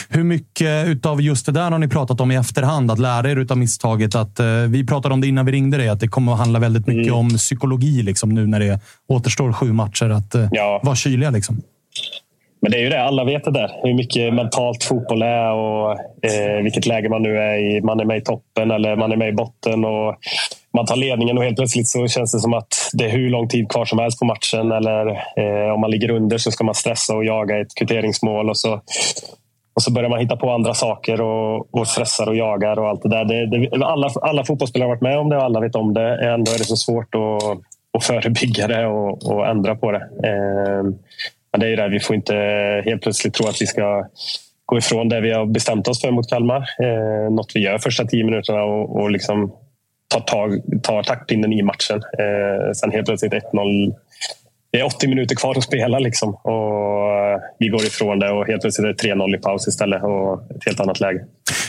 Hur mycket av just det där har ni pratat om i efterhand? Att lära er av misstaget? Att, eh, vi pratade om det innan vi ringde dig, att det kommer att handla väldigt mycket mm. om psykologi liksom, nu när det återstår sju matcher. Att eh, ja. vara kyliga. Liksom. Men det är ju det, alla vet det där. Hur mycket mentalt fotboll är och eh, vilket läge man nu är i. Man är med i toppen eller man är med i botten. Och man tar ledningen och helt plötsligt så känns det som att det är hur lång tid kvar som helst på matchen. Eller eh, om man ligger under så ska man stressa och jaga ett kvitteringsmål. Och så, och så börjar man hitta på andra saker och, och stressar och jagar och allt det där. Det, det, alla, alla fotbollsspelare har varit med om det och alla vet om det. Ändå är det så svårt att, att förebygga det och, och ändra på det. Eh, men det är ju det, vi får inte helt plötsligt tro att vi ska gå ifrån det vi har bestämt oss för mot Kalmar. Eh, något vi gör första tio minuterna och, och liksom tar, tag, tar taktpinnen i matchen. Eh, sen helt plötsligt 1-0. Det är 80 minuter kvar att spela liksom. och eh, vi går ifrån det och helt plötsligt är det 3-0 i paus istället och ett helt annat läge.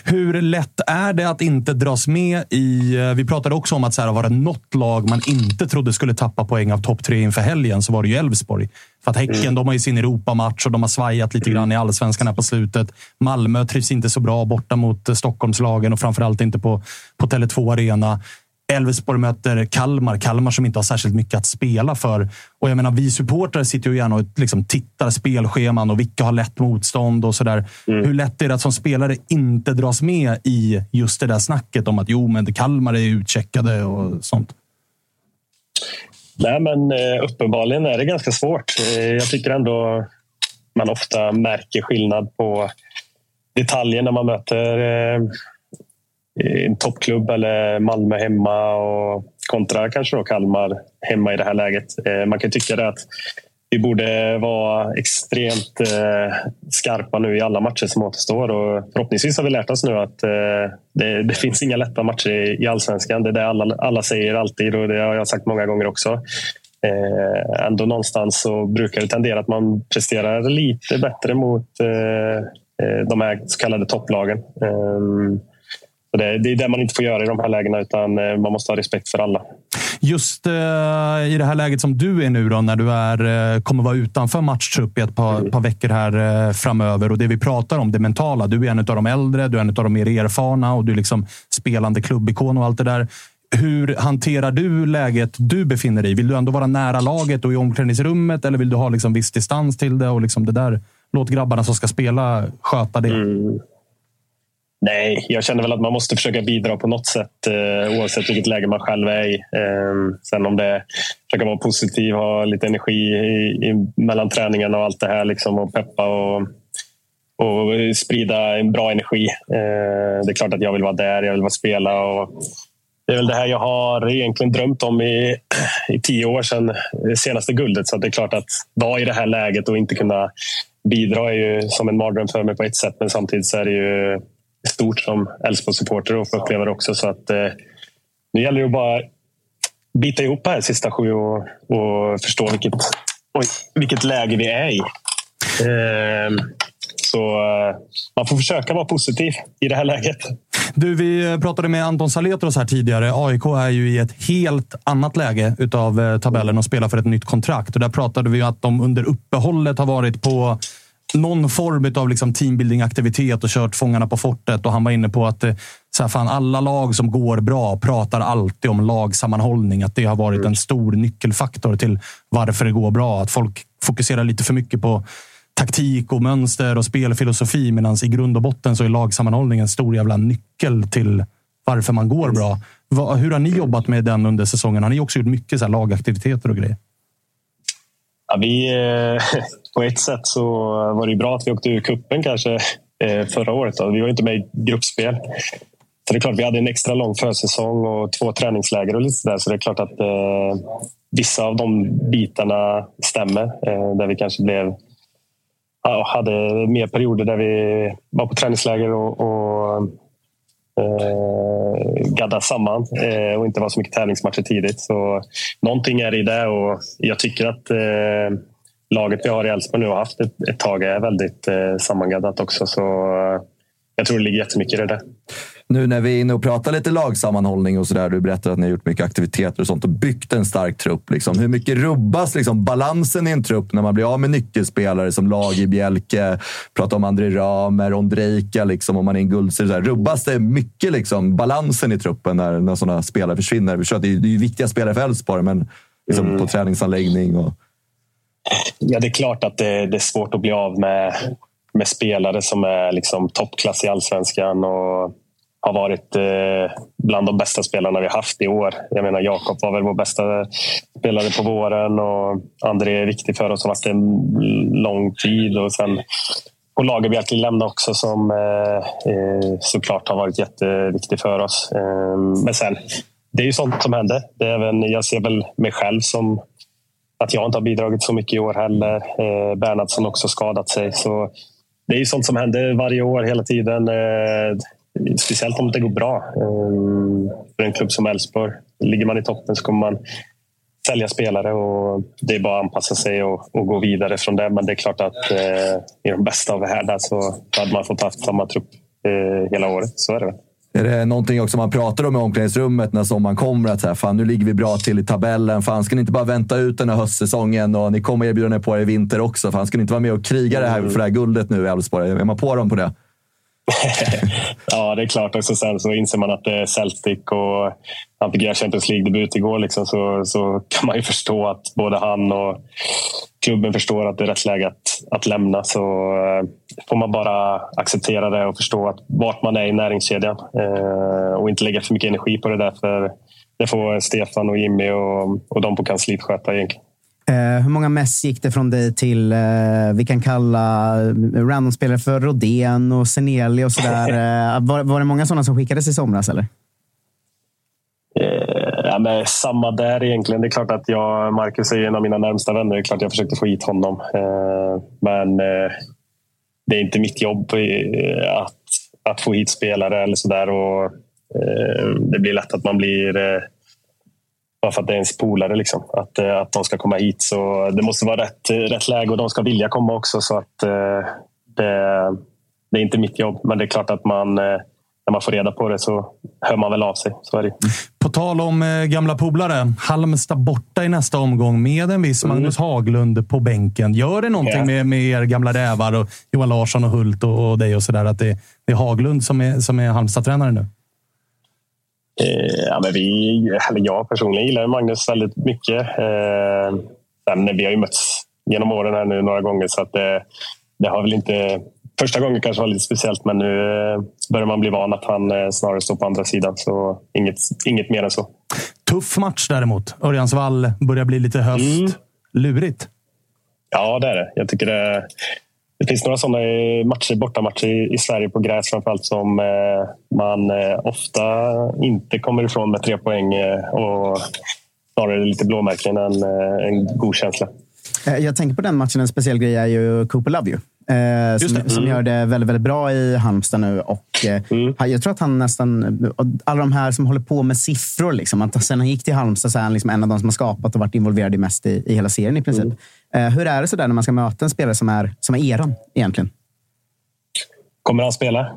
Hur lätt är det att inte dras med i... Eh, vi pratade också om att så här, var det något lag man inte trodde skulle tappa poäng av topp tre inför helgen så var det ju Elfsborg. För att Häcken mm. de har ju sin Europamatch och de har svajat lite grann i allsvenskan här på slutet. Malmö trivs inte så bra borta mot eh, Stockholmslagen och framförallt inte på, på Tele2 Arena. Elfsborg möter Kalmar. Kalmar som inte har särskilt mycket att spela för. Och jag menar, vi supportrar sitter ju gärna och liksom tittar spelscheman och vilka har lätt motstånd och sådär. Mm. Hur lätt är det att som spelare inte dras med i just det där snacket om att jo, men Kalmar är utcheckade och sånt? Nej, men eh, uppenbarligen är det ganska svårt. Eh, jag tycker ändå man ofta märker skillnad på detaljer när man möter eh, en toppklubb eller Malmö hemma och kontra kanske då Kalmar hemma i det här läget. Eh, man kan tycka det att vi borde vara extremt eh, skarpa nu i alla matcher som återstår och förhoppningsvis har vi lärt oss nu att eh, det, det finns inga lätta matcher i allsvenskan. Det är det alla, alla säger alltid och det har jag sagt många gånger också. Eh, ändå någonstans så brukar det tendera att man presterar lite bättre mot eh, de här så kallade topplagen. Eh, det, är det man inte får göra i de här lägena, utan eh, man måste ha respekt för alla. Just eh, i det här läget som du är nu, då, när du är, eh, kommer vara utanför matchtrupp i ett par, mm. par veckor här eh, framöver och det vi pratar om, det mentala. Du är en av de äldre, du är en av de mer erfarna och du är liksom spelande klubbikon och allt det där. Hur hanterar du läget du befinner dig i? Vill du ändå vara nära laget och i omklädningsrummet eller vill du ha liksom viss distans till det? och liksom det där? Låt grabbarna som ska spela sköta det. Mm. Nej, jag känner väl att man måste försöka bidra på något sätt eh, oavsett vilket läge man själv är i. Eh, sen om det är försöka vara positiv, ha lite energi i, i, mellan träningarna och allt det här liksom, och peppa och, och sprida en bra energi. Eh, det är klart att jag vill vara där, jag vill vara spela. Och det är väl det här jag har egentligen drömt om i, i tio år sedan eh, senaste guldet. Så det är klart att vara i det här läget och inte kunna bidra är ju som en mardröm för mig på ett sätt. Men samtidigt så är det ju stort som Elfsborgssupporter och få uppleva det också. Så att, eh, nu gäller det att bara bita ihop här sista sju och, och förstå vilket, oj, vilket läge vi är i. Eh, så eh, man får försöka vara positiv i det här läget. Du, vi pratade med Anton Saletros här tidigare. AIK är ju i ett helt annat läge utav eh, tabellen och spelar för ett nytt kontrakt. Och där pratade vi att de under uppehållet har varit på någon form av liksom teambuilding-aktivitet och kört Fångarna på fortet. Och han var inne på att eh, så här, fan, alla lag som går bra pratar alltid om lagsammanhållning. Att det har varit en stor nyckelfaktor till varför det går bra. Att folk fokuserar lite för mycket på taktik och mönster och spelfilosofi. Medan i grund och botten så är lagsammanhållning en stor jävla nyckel till varför man går bra. Hur har ni jobbat med den under säsongen? Har ni också gjort mycket så lagaktiviteter och grejer? Ja, vi, eh, [LAUGHS] på ett sätt så var det bra att vi åkte ur kuppen kanske eh, förra året. Då. Vi var inte med i gruppspel. Så det är klart, vi hade en extra lång försäsong och två träningsläger och lite sådär. Så det är klart att eh, vissa av de bitarna stämmer. Eh, där vi kanske blev ja, hade mer perioder där vi var på träningsläger och, och eh, gadda samman eh, och inte vara så mycket tävlingsmatcher tidigt. Så någonting är i det och jag tycker att eh, laget vi har i Elfsborg nu har haft ett, ett tag är väldigt eh, sammangaddat också. Så eh, jag tror det ligger jättemycket i det. Nu när vi är inne och pratar lite lagsammanhållning och sådär. Du berättar att ni har gjort mycket aktiviteter och sånt och byggt en stark trupp. Liksom. Hur mycket rubbas liksom, balansen i en trupp när man blir av med nyckelspelare som lag i Bjälke, pratar om André Ramer, Ondrejka, liksom, om man är en guldserie. Rubbas det mycket liksom, balansen i truppen när, när sådana spelare försvinner? Vi det är, det är viktiga spelare för Elfsborg, men liksom, mm. på träningsanläggning och... Ja, det är klart att det, det, är svårt att bli av med, med spelare som är liksom toppklass i allsvenskan. Och har varit eh, bland de bästa spelarna vi haft i år. Jag menar, Jakob var väl vår bästa spelare på våren och André är viktig för oss. Har varit en lång tid och sen och Lagerbielke lämnade också som eh, eh, såklart har varit jätteviktig för oss. Eh, men sen, det är ju sånt som händer. Det är även, jag ser väl mig själv som att jag inte har bidragit så mycket i år heller. Eh, Bernhardsson också skadat sig. Så det är ju sånt som händer varje år hela tiden. Eh, Speciellt om det går bra. Ehm, för en klubb som Elfsborg. Ligger man i toppen så kommer man sälja spelare och det är bara att anpassa sig och, och gå vidare från det. Men det är klart att eh, i de bästa av världar så hade man fått haft samma trupp eh, hela året. Så är det väl. Är det någonting också man pratar om i omklädningsrummet när sommaren kommer? Att så här, fan, nu ligger vi bra till i tabellen. Fan, ska ni inte bara vänta ut den här höstsäsongen och ni kommer erbjuda er på er i vinter också? Fan, ska ni inte vara med och kriga det här för det här guldet nu i Elfsborg? Är man på dem på det? [LAUGHS] ja, det är klart. Och sen så inser man att det är Celtic och han fick göra Champions League-debut igår. Liksom, så, så kan man ju förstå att både han och klubben förstår att det är rätt läge att, att lämna. Så eh, får man bara acceptera det och förstå att vart man är i näringskedjan eh, och inte lägga för mycket energi på det där. För det får Stefan och Jimmy och, och de på kansliet sköta egentligen. Eh, hur många mess gick det från dig till, eh, vi kan kalla randomspelare för Rodén och Seneli och sådär? [LAUGHS] Eh, var, var det många sådana som skickades i somras? Eller? Eh, ja, men samma där egentligen. Det är klart att jag, Marcus är en av mina närmsta vänner. Det är klart jag försökte få hit honom. Eh, men eh, det är inte mitt jobb att, att få hit spelare eller sådär. Det blir lätt att man blir bara för att det är ens polare. Liksom. Att, eh, att de ska komma hit. Så det måste vara rätt, rätt läge och de ska vilja komma också. Så att eh, det, det är inte mitt jobb. Men det är klart att man, eh, när man får reda på det så hör man väl av sig. Så är det. På tal om eh, gamla polare. Halmstad borta i nästa omgång med en viss Mm. Magnus Haglund på bänken. Gör det någonting Ja. med, med er gamla rävar och Johan Larsson och Hult och, och dig och sådär? Att det, det är Haglund som är, som är Halmstad-tränare nu? Eh, ja, men vi, eller jag personligen gillar Magnus väldigt mycket. Eh, sen, vi har ju mötts genom åren här nu några gånger så att det, det har väl inte... Första gången kanske var lite speciellt men nu eh, börjar man bli van att han eh, snarare står på andra sidan. Så inget, inget mer än så. Tuff match däremot. Örjansvall börjar bli lite höst. Mm. Lurigt. Ja, det är det. Jag tycker det, det finns några sådana matcher, bortamatcher i, i Sverige på gräs framförallt som eh, man eh, ofta inte kommer ifrån med tre poäng eh, och snarare lite blåmärken än eh, en god känsla. Eh, jag tänker på den matchen. En speciell grej är ju Cooper Love You. Eh, som, det. som Mm. gör det väldigt, väldigt bra i Halmstad nu. Och, eh, Jag tror att han nästan... Alla de här som håller på med siffror. Liksom, att sen han gick till Halmstad så är han liksom en av de som har skapat och varit involverad i mest i, i hela serien i princip. Eh, hur är det så där när man ska möta en spelare som är, som är eran egentligen? Kommer han spela?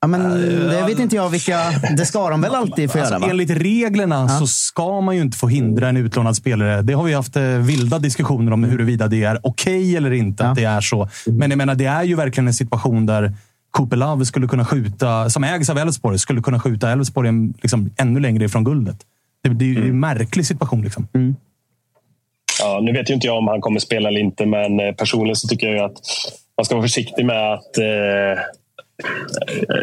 Ja, men, det vet inte jag vilka... Det ska de väl alltid få göra? Alltså, Va? enligt reglerna så ska man ju inte få hindra en utlånad spelare. Det har vi haft eh, vilda diskussioner om huruvida det är okej eller inte att det är så. Men jag menar, det är ju verkligen en situation där Cooper Love skulle kunna skjuta, som ägs av Elfsborg, skulle kunna skjuta Elfsborg en- liksom, ännu längre ifrån guldet. Det, det är ju en märklig situation. Liksom. Ja, nu vet ju inte jag om han kommer spela eller inte, men eh, personligen så tycker jag ju att man ska vara försiktig med att eh,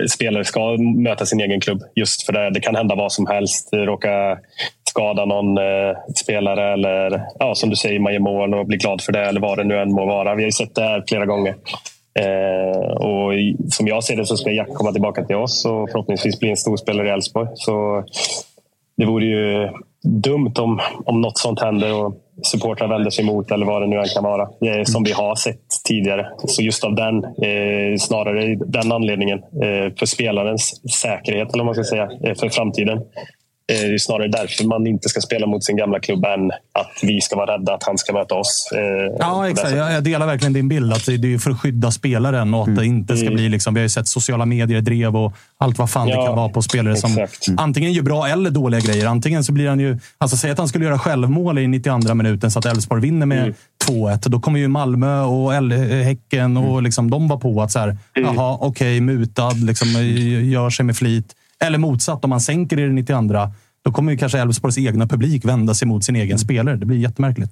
spelare ska möta sin egen klubb. Just för det, det kan hända vad som helst. Råka skada någon eh, spelare eller ja, som du säger, man gör mål och blir glad för det eller vad det nu än må vara. Vi har ju sett det här flera gånger. Eh, och som jag ser det så ska Jack komma tillbaka till oss och förhoppningsvis bli en stor spelare i Elfsborg. Så det vore ju dumt om, om något sånt händer och supportrar vänder sig emot eller vad det nu än kan vara. Det är som vi har sett tidigare. Så just av den, eh, snarare den anledningen, eh, för spelarens säkerhet eller vad man ska säga, eh, för framtiden. Eh, det är snarare därför man inte ska spela mot sin gamla klubb än att vi ska vara rädda att han ska möta oss. Eh, Ja, exakt. Jag, jag delar verkligen din bild. att Det det är för att skydda spelaren och att det inte ska bli... Liksom, vi har ju sett sociala medier, drev och allt vad fan det Ja, kan vara på spelare som exakt. antingen gör bra eller dåliga grejer. Antingen så blir han ju... Alltså, säg att han skulle göra självmål i 92 minuten så att Elfsborg vinner med 2-1. Då kommer ju Malmö och L- Häcken och liksom, de var på att så här, jaha, okej, mutad, liksom, gör sig med flit. Eller motsatt, om man sänker i det 92 då kommer ju kanske Elfsborgs egna publik vända sig mot sin egen spelare. Det blir jättemärkligt.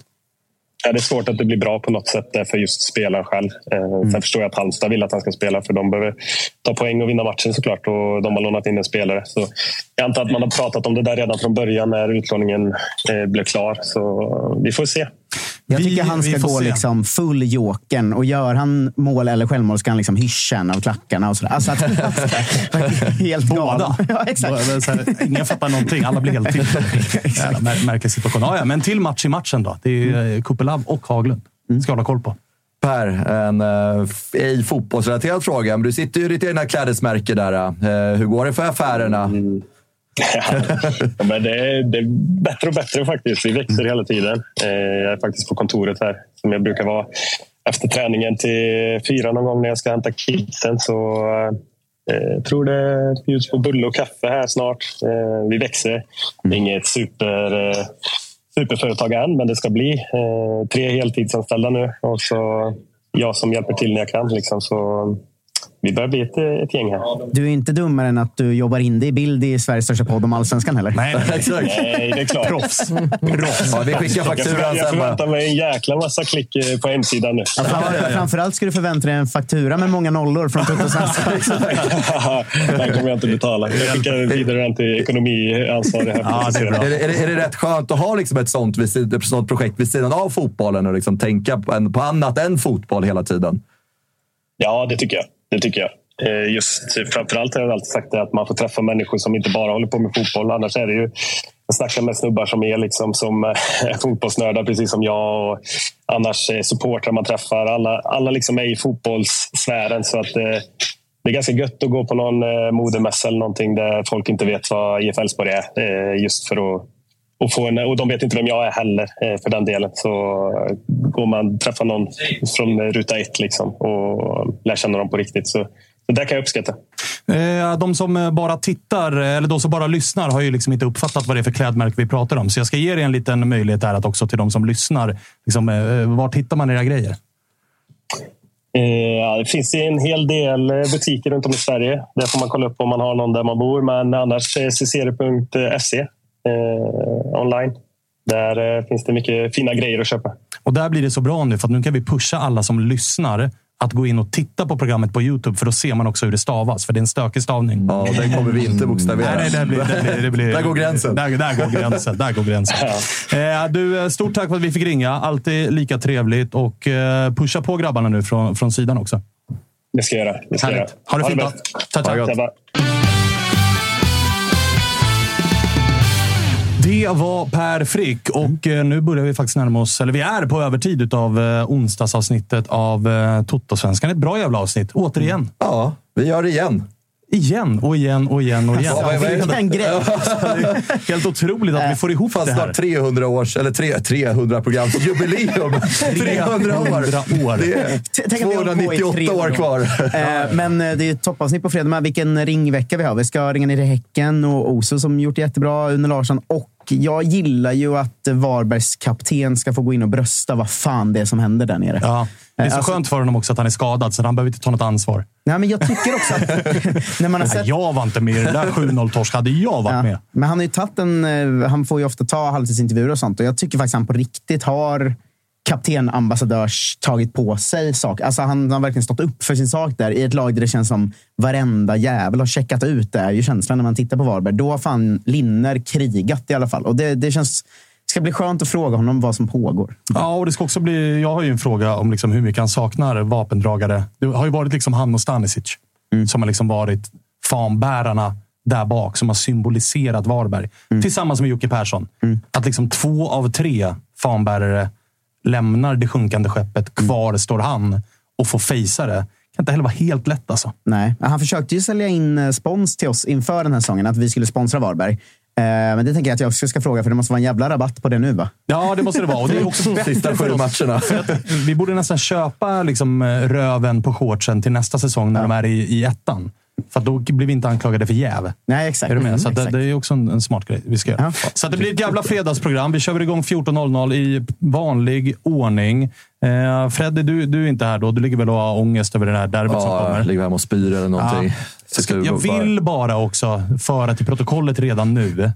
Ja, det är svårt att det blir bra på något sätt där för just spelaren själv. Eh, Sen förstår jag att Halmstad vill att han ska spela för de behöver ta poäng och vinna matchen såklart. Och de har lånat in en spelare. Så jag antar att man har pratat om det där redan från början när utlåningen eh, blev klar. Så vi får se. Jag Vi- tycker han vi ska får gå se. liksom full jokern och gör han mål eller självmål ska han liksom hyscha en av klackarna. Och sådär. Alltså att, [LAUGHS] [LAUGHS] helt galen. Båda. [LAUGHS] Ja, exakt. Här, ingen fattar någonting. Alla blir helt till. Mär, märklig situation. Ja, ja, men till match i matchen då. Det är ju Kupelav och Haglund. Ska hålla koll på. Per, en ej fotbollsrelaterad fråga. Men du sitter ju i ditt egna klädesmärke där. eh. hur går det för affärerna? Ja, [LAUGHS] men det, är, det är bättre och bättre faktiskt. Vi växer hela tiden. Eh, Jag är faktiskt på kontoret här som jag brukar vara efter träningen till fyra någon gång när jag ska hämta kidsen. Så eh, jag tror det bjuds på bulle och kaffe här snart. Eh, Vi växer. Det är inget super, eh, superföretag än, men det ska bli. Eh, Tre heltidsanställda nu och så jag som hjälper till när jag kan. Liksom. Så vi börjar bli ett, ett gäng här. Du är inte dummare än att du jobbar in dig i bild i Sveriges största podd om allsvenskan heller. Nej, [LAUGHS] Exakt. Nej, det är klart. Proffs. Ja, vi skickar Jag, fakturan jag sen. bara. förväntar mig en jäkla massa klick eh, på hemsidan nu. Ja, fram- Framförallt ska du förvänta dig en faktura med många nollor från Toto. [LAUGHS] [LAUGHS] Den kommer jag inte betala. Jag skickar vidare den till ekonomiansvarig. Här. Ja, det är bra. Är det, är, det, är det rätt skönt att ha liksom ett sånt, ett sånt projekt vid sidan av fotbollen och liksom tänka på, en, på annat än fotboll hela tiden? Ja, det tycker jag. Det tycker jag. Eh, just framförallt har jag alltid sagt det att man får träffa människor som inte bara håller på med fotboll. Annars är det ju jag snackar med snubbar som är liksom som är eh, [LAUGHS] fotbollsnördar precis som jag. Och annars eh, supportrar man träffar. Alla, alla liksom är i fotbollssfären. Så att, eh, det är ganska gött att gå på någon modemässa eller någonting där folk inte vet vad IF Elfsborg är. Eh, just för att och, få en, och de vet inte vem jag är heller eh, för den delen. Så eh, går man träffar någon från ruta ett liksom, och lär känna dem på riktigt. Så, det kan jag uppskatta. Eh, De som bara tittar, eller de som bara lyssnar, har ju liksom inte uppfattat vad det är för klädmärke vi pratar om. Så jag ska ge er en liten möjlighet här att också till de som lyssnar. Liksom, var hittar man era grejer? Ja, det finns en hel del butiker runt om i Sverige. Där får man kolla upp om man har någon där man bor. Men annars ccr.se eh, online. Där eh, finns det mycket fina grejer att köpa. Och där blir det så bra nu, för att nu kan vi pusha alla som lyssnar att gå in och titta på programmet på Youtube, för då ser man också hur det stavas. För det är en stökig stavning. Ja, den kommer vi inte bokstavera. Nej, nej, det blir, det blir, det blir, Där går gränsen. Där, där går gränsen. Där går gränsen. Eh, du, eh, stort tack för att vi fick ringa. Alltid lika trevligt. Och eh, pusha på grabbarna nu från, från sidan också. Det ska jag göra. Det ska jag Härligt. göra. Ha det fint då. bäst. Tack, tack. Det var Per Frick och eh, nu börjar vi faktiskt närma oss, eller vi är på övertid av eh, onsdagsavsnittet av eh, Toto-svenskan. Ett bra jävla avsnitt. Återigen. Mm. Ja, vi gör det igen. Igen och igen och igen och igen. Ja, vad- vad är det? En grej. [LAUGHS] Helt otroligt att vi får ihop Fan, det här. snart 300 års, eller tre, 300 programs jubileum. [LAUGHS] 300 år. 300 år. Det är Tänk att vi har hållit på i 298 år 300 kvar. Eh, Men eh, det är toppavsnitt på fredag. Men vilken ringvecka vi har. Vi ska ringa ner i Häcken och Oso som gjort det jättebra. Une Larsson. Och jag gillar ju att Varbergs kapten ska få gå in och brösta vad fan det är som händer där nere. Ja, det är så Alltså- skönt för honom också att han är skadad, så han behöver inte ta något ansvar. Nej, men jag tycker också att [LAUGHS] när man har Nej, sett jag var inte med i det där 7-0-torsk. Hade jag varit Ja, med. Men han har ju en... eh, Han får ju ofta ta halvtidsintervjuer och sånt. Och jag tycker faktiskt han på riktigt har kaptenambassadörs tagit på sig saker. Alltså han har verkligen stått upp för sin sak där i ett lag där det känns som varenda jävel har checkat ut. Det är ju känslan när man tittar på Varberg. Då har fan Linner krigat i alla fall. Och det, det känns... Det ska bli skönt att fråga honom vad som pågår. Ja, och det ska också bli... Jag har ju en fråga om liksom hur mycket han saknar vapendragare. Det har ju varit liksom han och Stanisic som har liksom varit fanbärarna där bak, som har symboliserat Varberg. Tillsammans med Jocke Persson. Att liksom två av tre fanbärare lämnar det sjunkande skeppet. Kvar står han och får fejsa det. kan inte heller vara helt lätt alltså. Nej, han försökte ju sälja in eh, spons till oss inför den här säsongen. Att vi skulle sponsra Varberg. Eh, Men det tänker jag att jag också ska fråga, för det måste vara en jävla rabatt på det nu va? Ja, det måste det vara. Och det är också [LAUGHS] bättre Sista sju matcherna. Vi borde nästan köpa liksom, eh, röven på shortsen till nästa säsong när de är i, i ettan. För att då blir vi inte anklagade för jäv. Nej, exakt. Är du med? Mm, Så det, exakt. det är också en, en smart grej vi ska göra. Ja. Så att det blir ett jävla fredagsprogram. Vi kör igång 14.00 i vanlig ordning. Eh, Freddy, du, du är inte här då. Du ligger väl och har ångest över det här derbyt som Ja, kommer? ligger hemma och spyr eller någonting. Ja. Ska, jag vill bara också föra till protokollet redan nu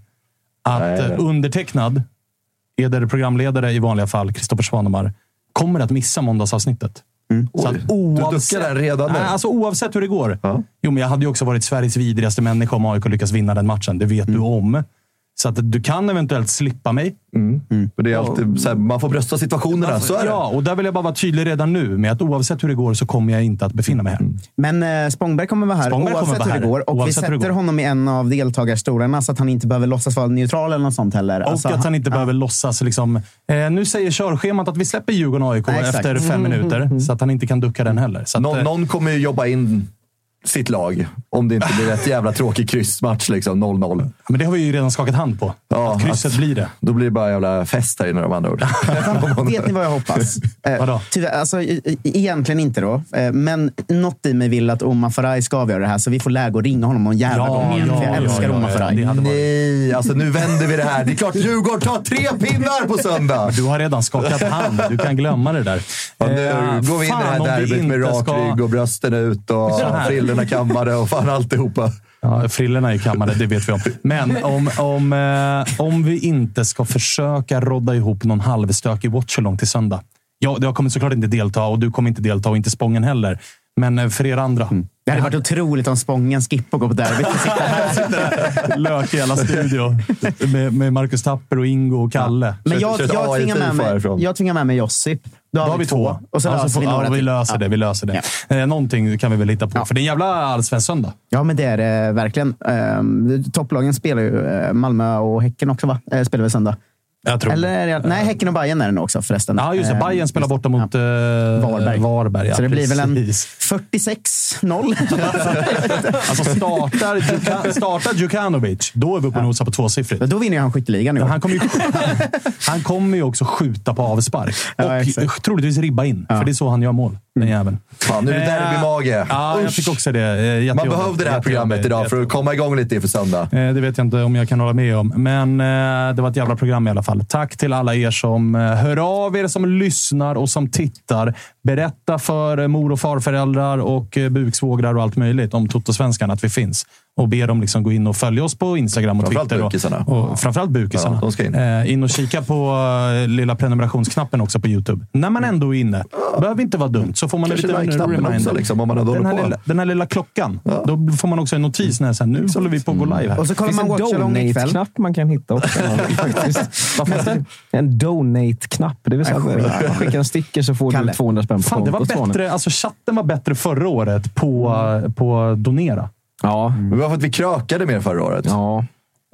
att Nej, eh, nej. undertecknad, eder programledare i vanliga fall, Kristoffer Svanemar, kommer att missa måndagsavsnittet. Så att Oj, du duckar där redan nu? Nej, alltså oavsett hur det går. Ja. Jo, men jag hade ju också varit Sveriges vidrigaste människa om AIK lyckas vinna den matchen. Det vet du om. Så att du kan eventuellt slippa mig. Men det är alltid så här, man får brösta situationerna. Så är det. Ja, och där vill jag bara vara tydlig redan nu med att oavsett hur det går så kommer jag inte att befinna mig här. Men eh, Spångberg kommer vara här Spångberg kommer oavsett vara hur det här, går. Och vi oavsett hur det sätter honom i en av deltagarstolarna så att han inte behöver låtsas vara neutral eller något sånt heller. Och Alltså, att han inte behöver låtsas. Liksom, eh, nu säger körschemat att vi släpper Djurgården och AIK efter fem minuter. Så att han inte kan ducka den heller. Så att, Någon, eh, någon kommer ju jobba in sitt lag. Om det inte blir ett jävla tråkig kryssmatch. Liksom, 0-0. Men det har vi ju redan skakat hand på. Ja, att krysset att- blir det. Då blir det bara jävla fest här inne med andra ord. [LAUGHS] [LAUGHS] Vet ni vad jag hoppas? Eh, Vadå? tyvärr, alltså, egentligen inte då. Eh, men något i mig vill att Omar Faraj ska avgöra det här, så vi får läge att ringa honom någon jävla Ja, gång igen. ja, jag ja, älskar ja, Omar Faraj. varit- Nej, alltså nu vänder vi det här. Det är klart Djurgården tar tre pinnar på söndag. [LAUGHS] Du har redan skakat hand. Du kan glömma det där. Ja, nu Eh, går vi in i det här derbyt med rak ska- rygg och brösten ut och frillorna kammade och fan alltihopa. Ja, frillorna är kammade, det vet vi om. Men om, om, eh, om vi inte ska försöka rodda ihop någon halvstökig watchalong till söndag. Jag, jag kommer såklart inte delta och du kommer inte delta och inte Spången heller. Men eh, för er andra. Det hade varit otroligt om Spången skippar och går på derbyt. [LAUGHS] Lök i hela studio. Med, med Marcus Tapper och Ingo och Kalle. Men jag, ett jag, tvingar med mig, jag tvingar med mig Josip. Då har, vi två. Och så Ja, löser får- vi några ja, vi till. löser det. Vi löser det. Eh, någonting kan vi väl hitta på. Ja. För det är en jävla allsvensk söndag. Ja, men det är det verkligen. Ehm, topplagen spelar ju. eh, Malmö och Häcken också, va? Eh, spelar väl söndag? Jag tror. Eller, är det- nej, Häcken och Bayern är det nog också förresten. Ja, just det. Ehm, Bayern spelar borta mot eh, Varberg. Varberg ja, så det blir väl en precis. 46-0. [LAUGHS] Alltså startar, Djuka, startar Djukanovic, då är vi uppe och nosar på tvåsiffrigt. Då vinner han skytteligan i år. Han kommer ju, [LAUGHS] han kommer ju också skjuta på avspark. Ja, och troligtvis ribba in, för det är så han gör mål. Den jäveln. Fan, nu är det Eh, derbymage. Ja, jag tycker också det. Eh, Man behövde det här programmet idag för att komma igång lite inför söndag. Eh, Det vet jag inte om jag kan hålla med om, men det var ett jävla program i alla fall. Tack till alla er som hör av er, som lyssnar och som tittar. Berätta för mor och farföräldrar och buksvågrar och allt möjligt om Totosvenskan att vi finns. Och be dem liksom gå in och följa oss på Instagram och Framförallt Twitter. Och, bukisarna. och framförallt bukisarna. Ja, de ska in. Eh, in och kika på eh, lilla prenumerationsknappen också på YouTube. När man ändå är inne. behöver inte vara dumt, så får man Kanske en liten reminder. också, liksom, om man den, här på. lilla, den här lilla klockan. Då får man också en notis när så här, nu håller vi på att gå live här. Och så kollar man en Watchalong ikväll. donate-knapp man kan hitta också. [LAUGHS] En donate-knapp. Det vill säga skickar en sticker så får Kalle. du 200 spänn på Fan, det var kontot. Bättre, alltså chatten var bättre förra året på, på donera. Ja. Men det var för att vi krökade mer förra året. Ja.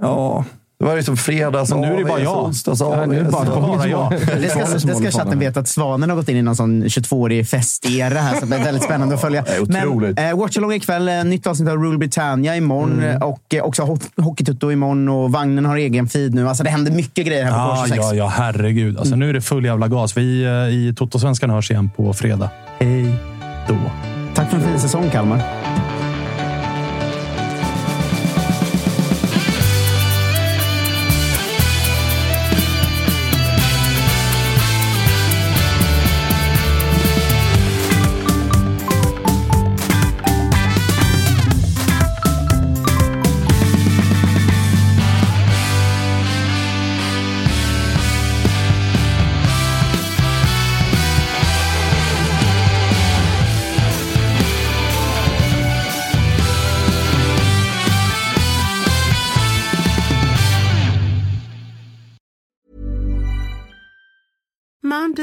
Ja, Det var liksom fredags Men nu är det bara jag. onsdags Ja, nu är det bara- bara jag. Det ska, det ska chatten veta att Svanen har gått in i någon sån 22-årig festera här, så det är väldigt spännande att följa. Men eh, Watchalong ikväll, eh, nytt avsnitt av Rule Britannia imorgon Mm. eh, och eh, också ho- Hockeytutto imorgon och vagnen har egen feed nu. Alltså det händer mycket grejer här på 26. ja, ja, herregud. Alltså, Nu är det full jävla gas. Vi eh, i Totosvenskan hörs igen på fredag. Hej då. Tack för en fin säsong, Kalmar.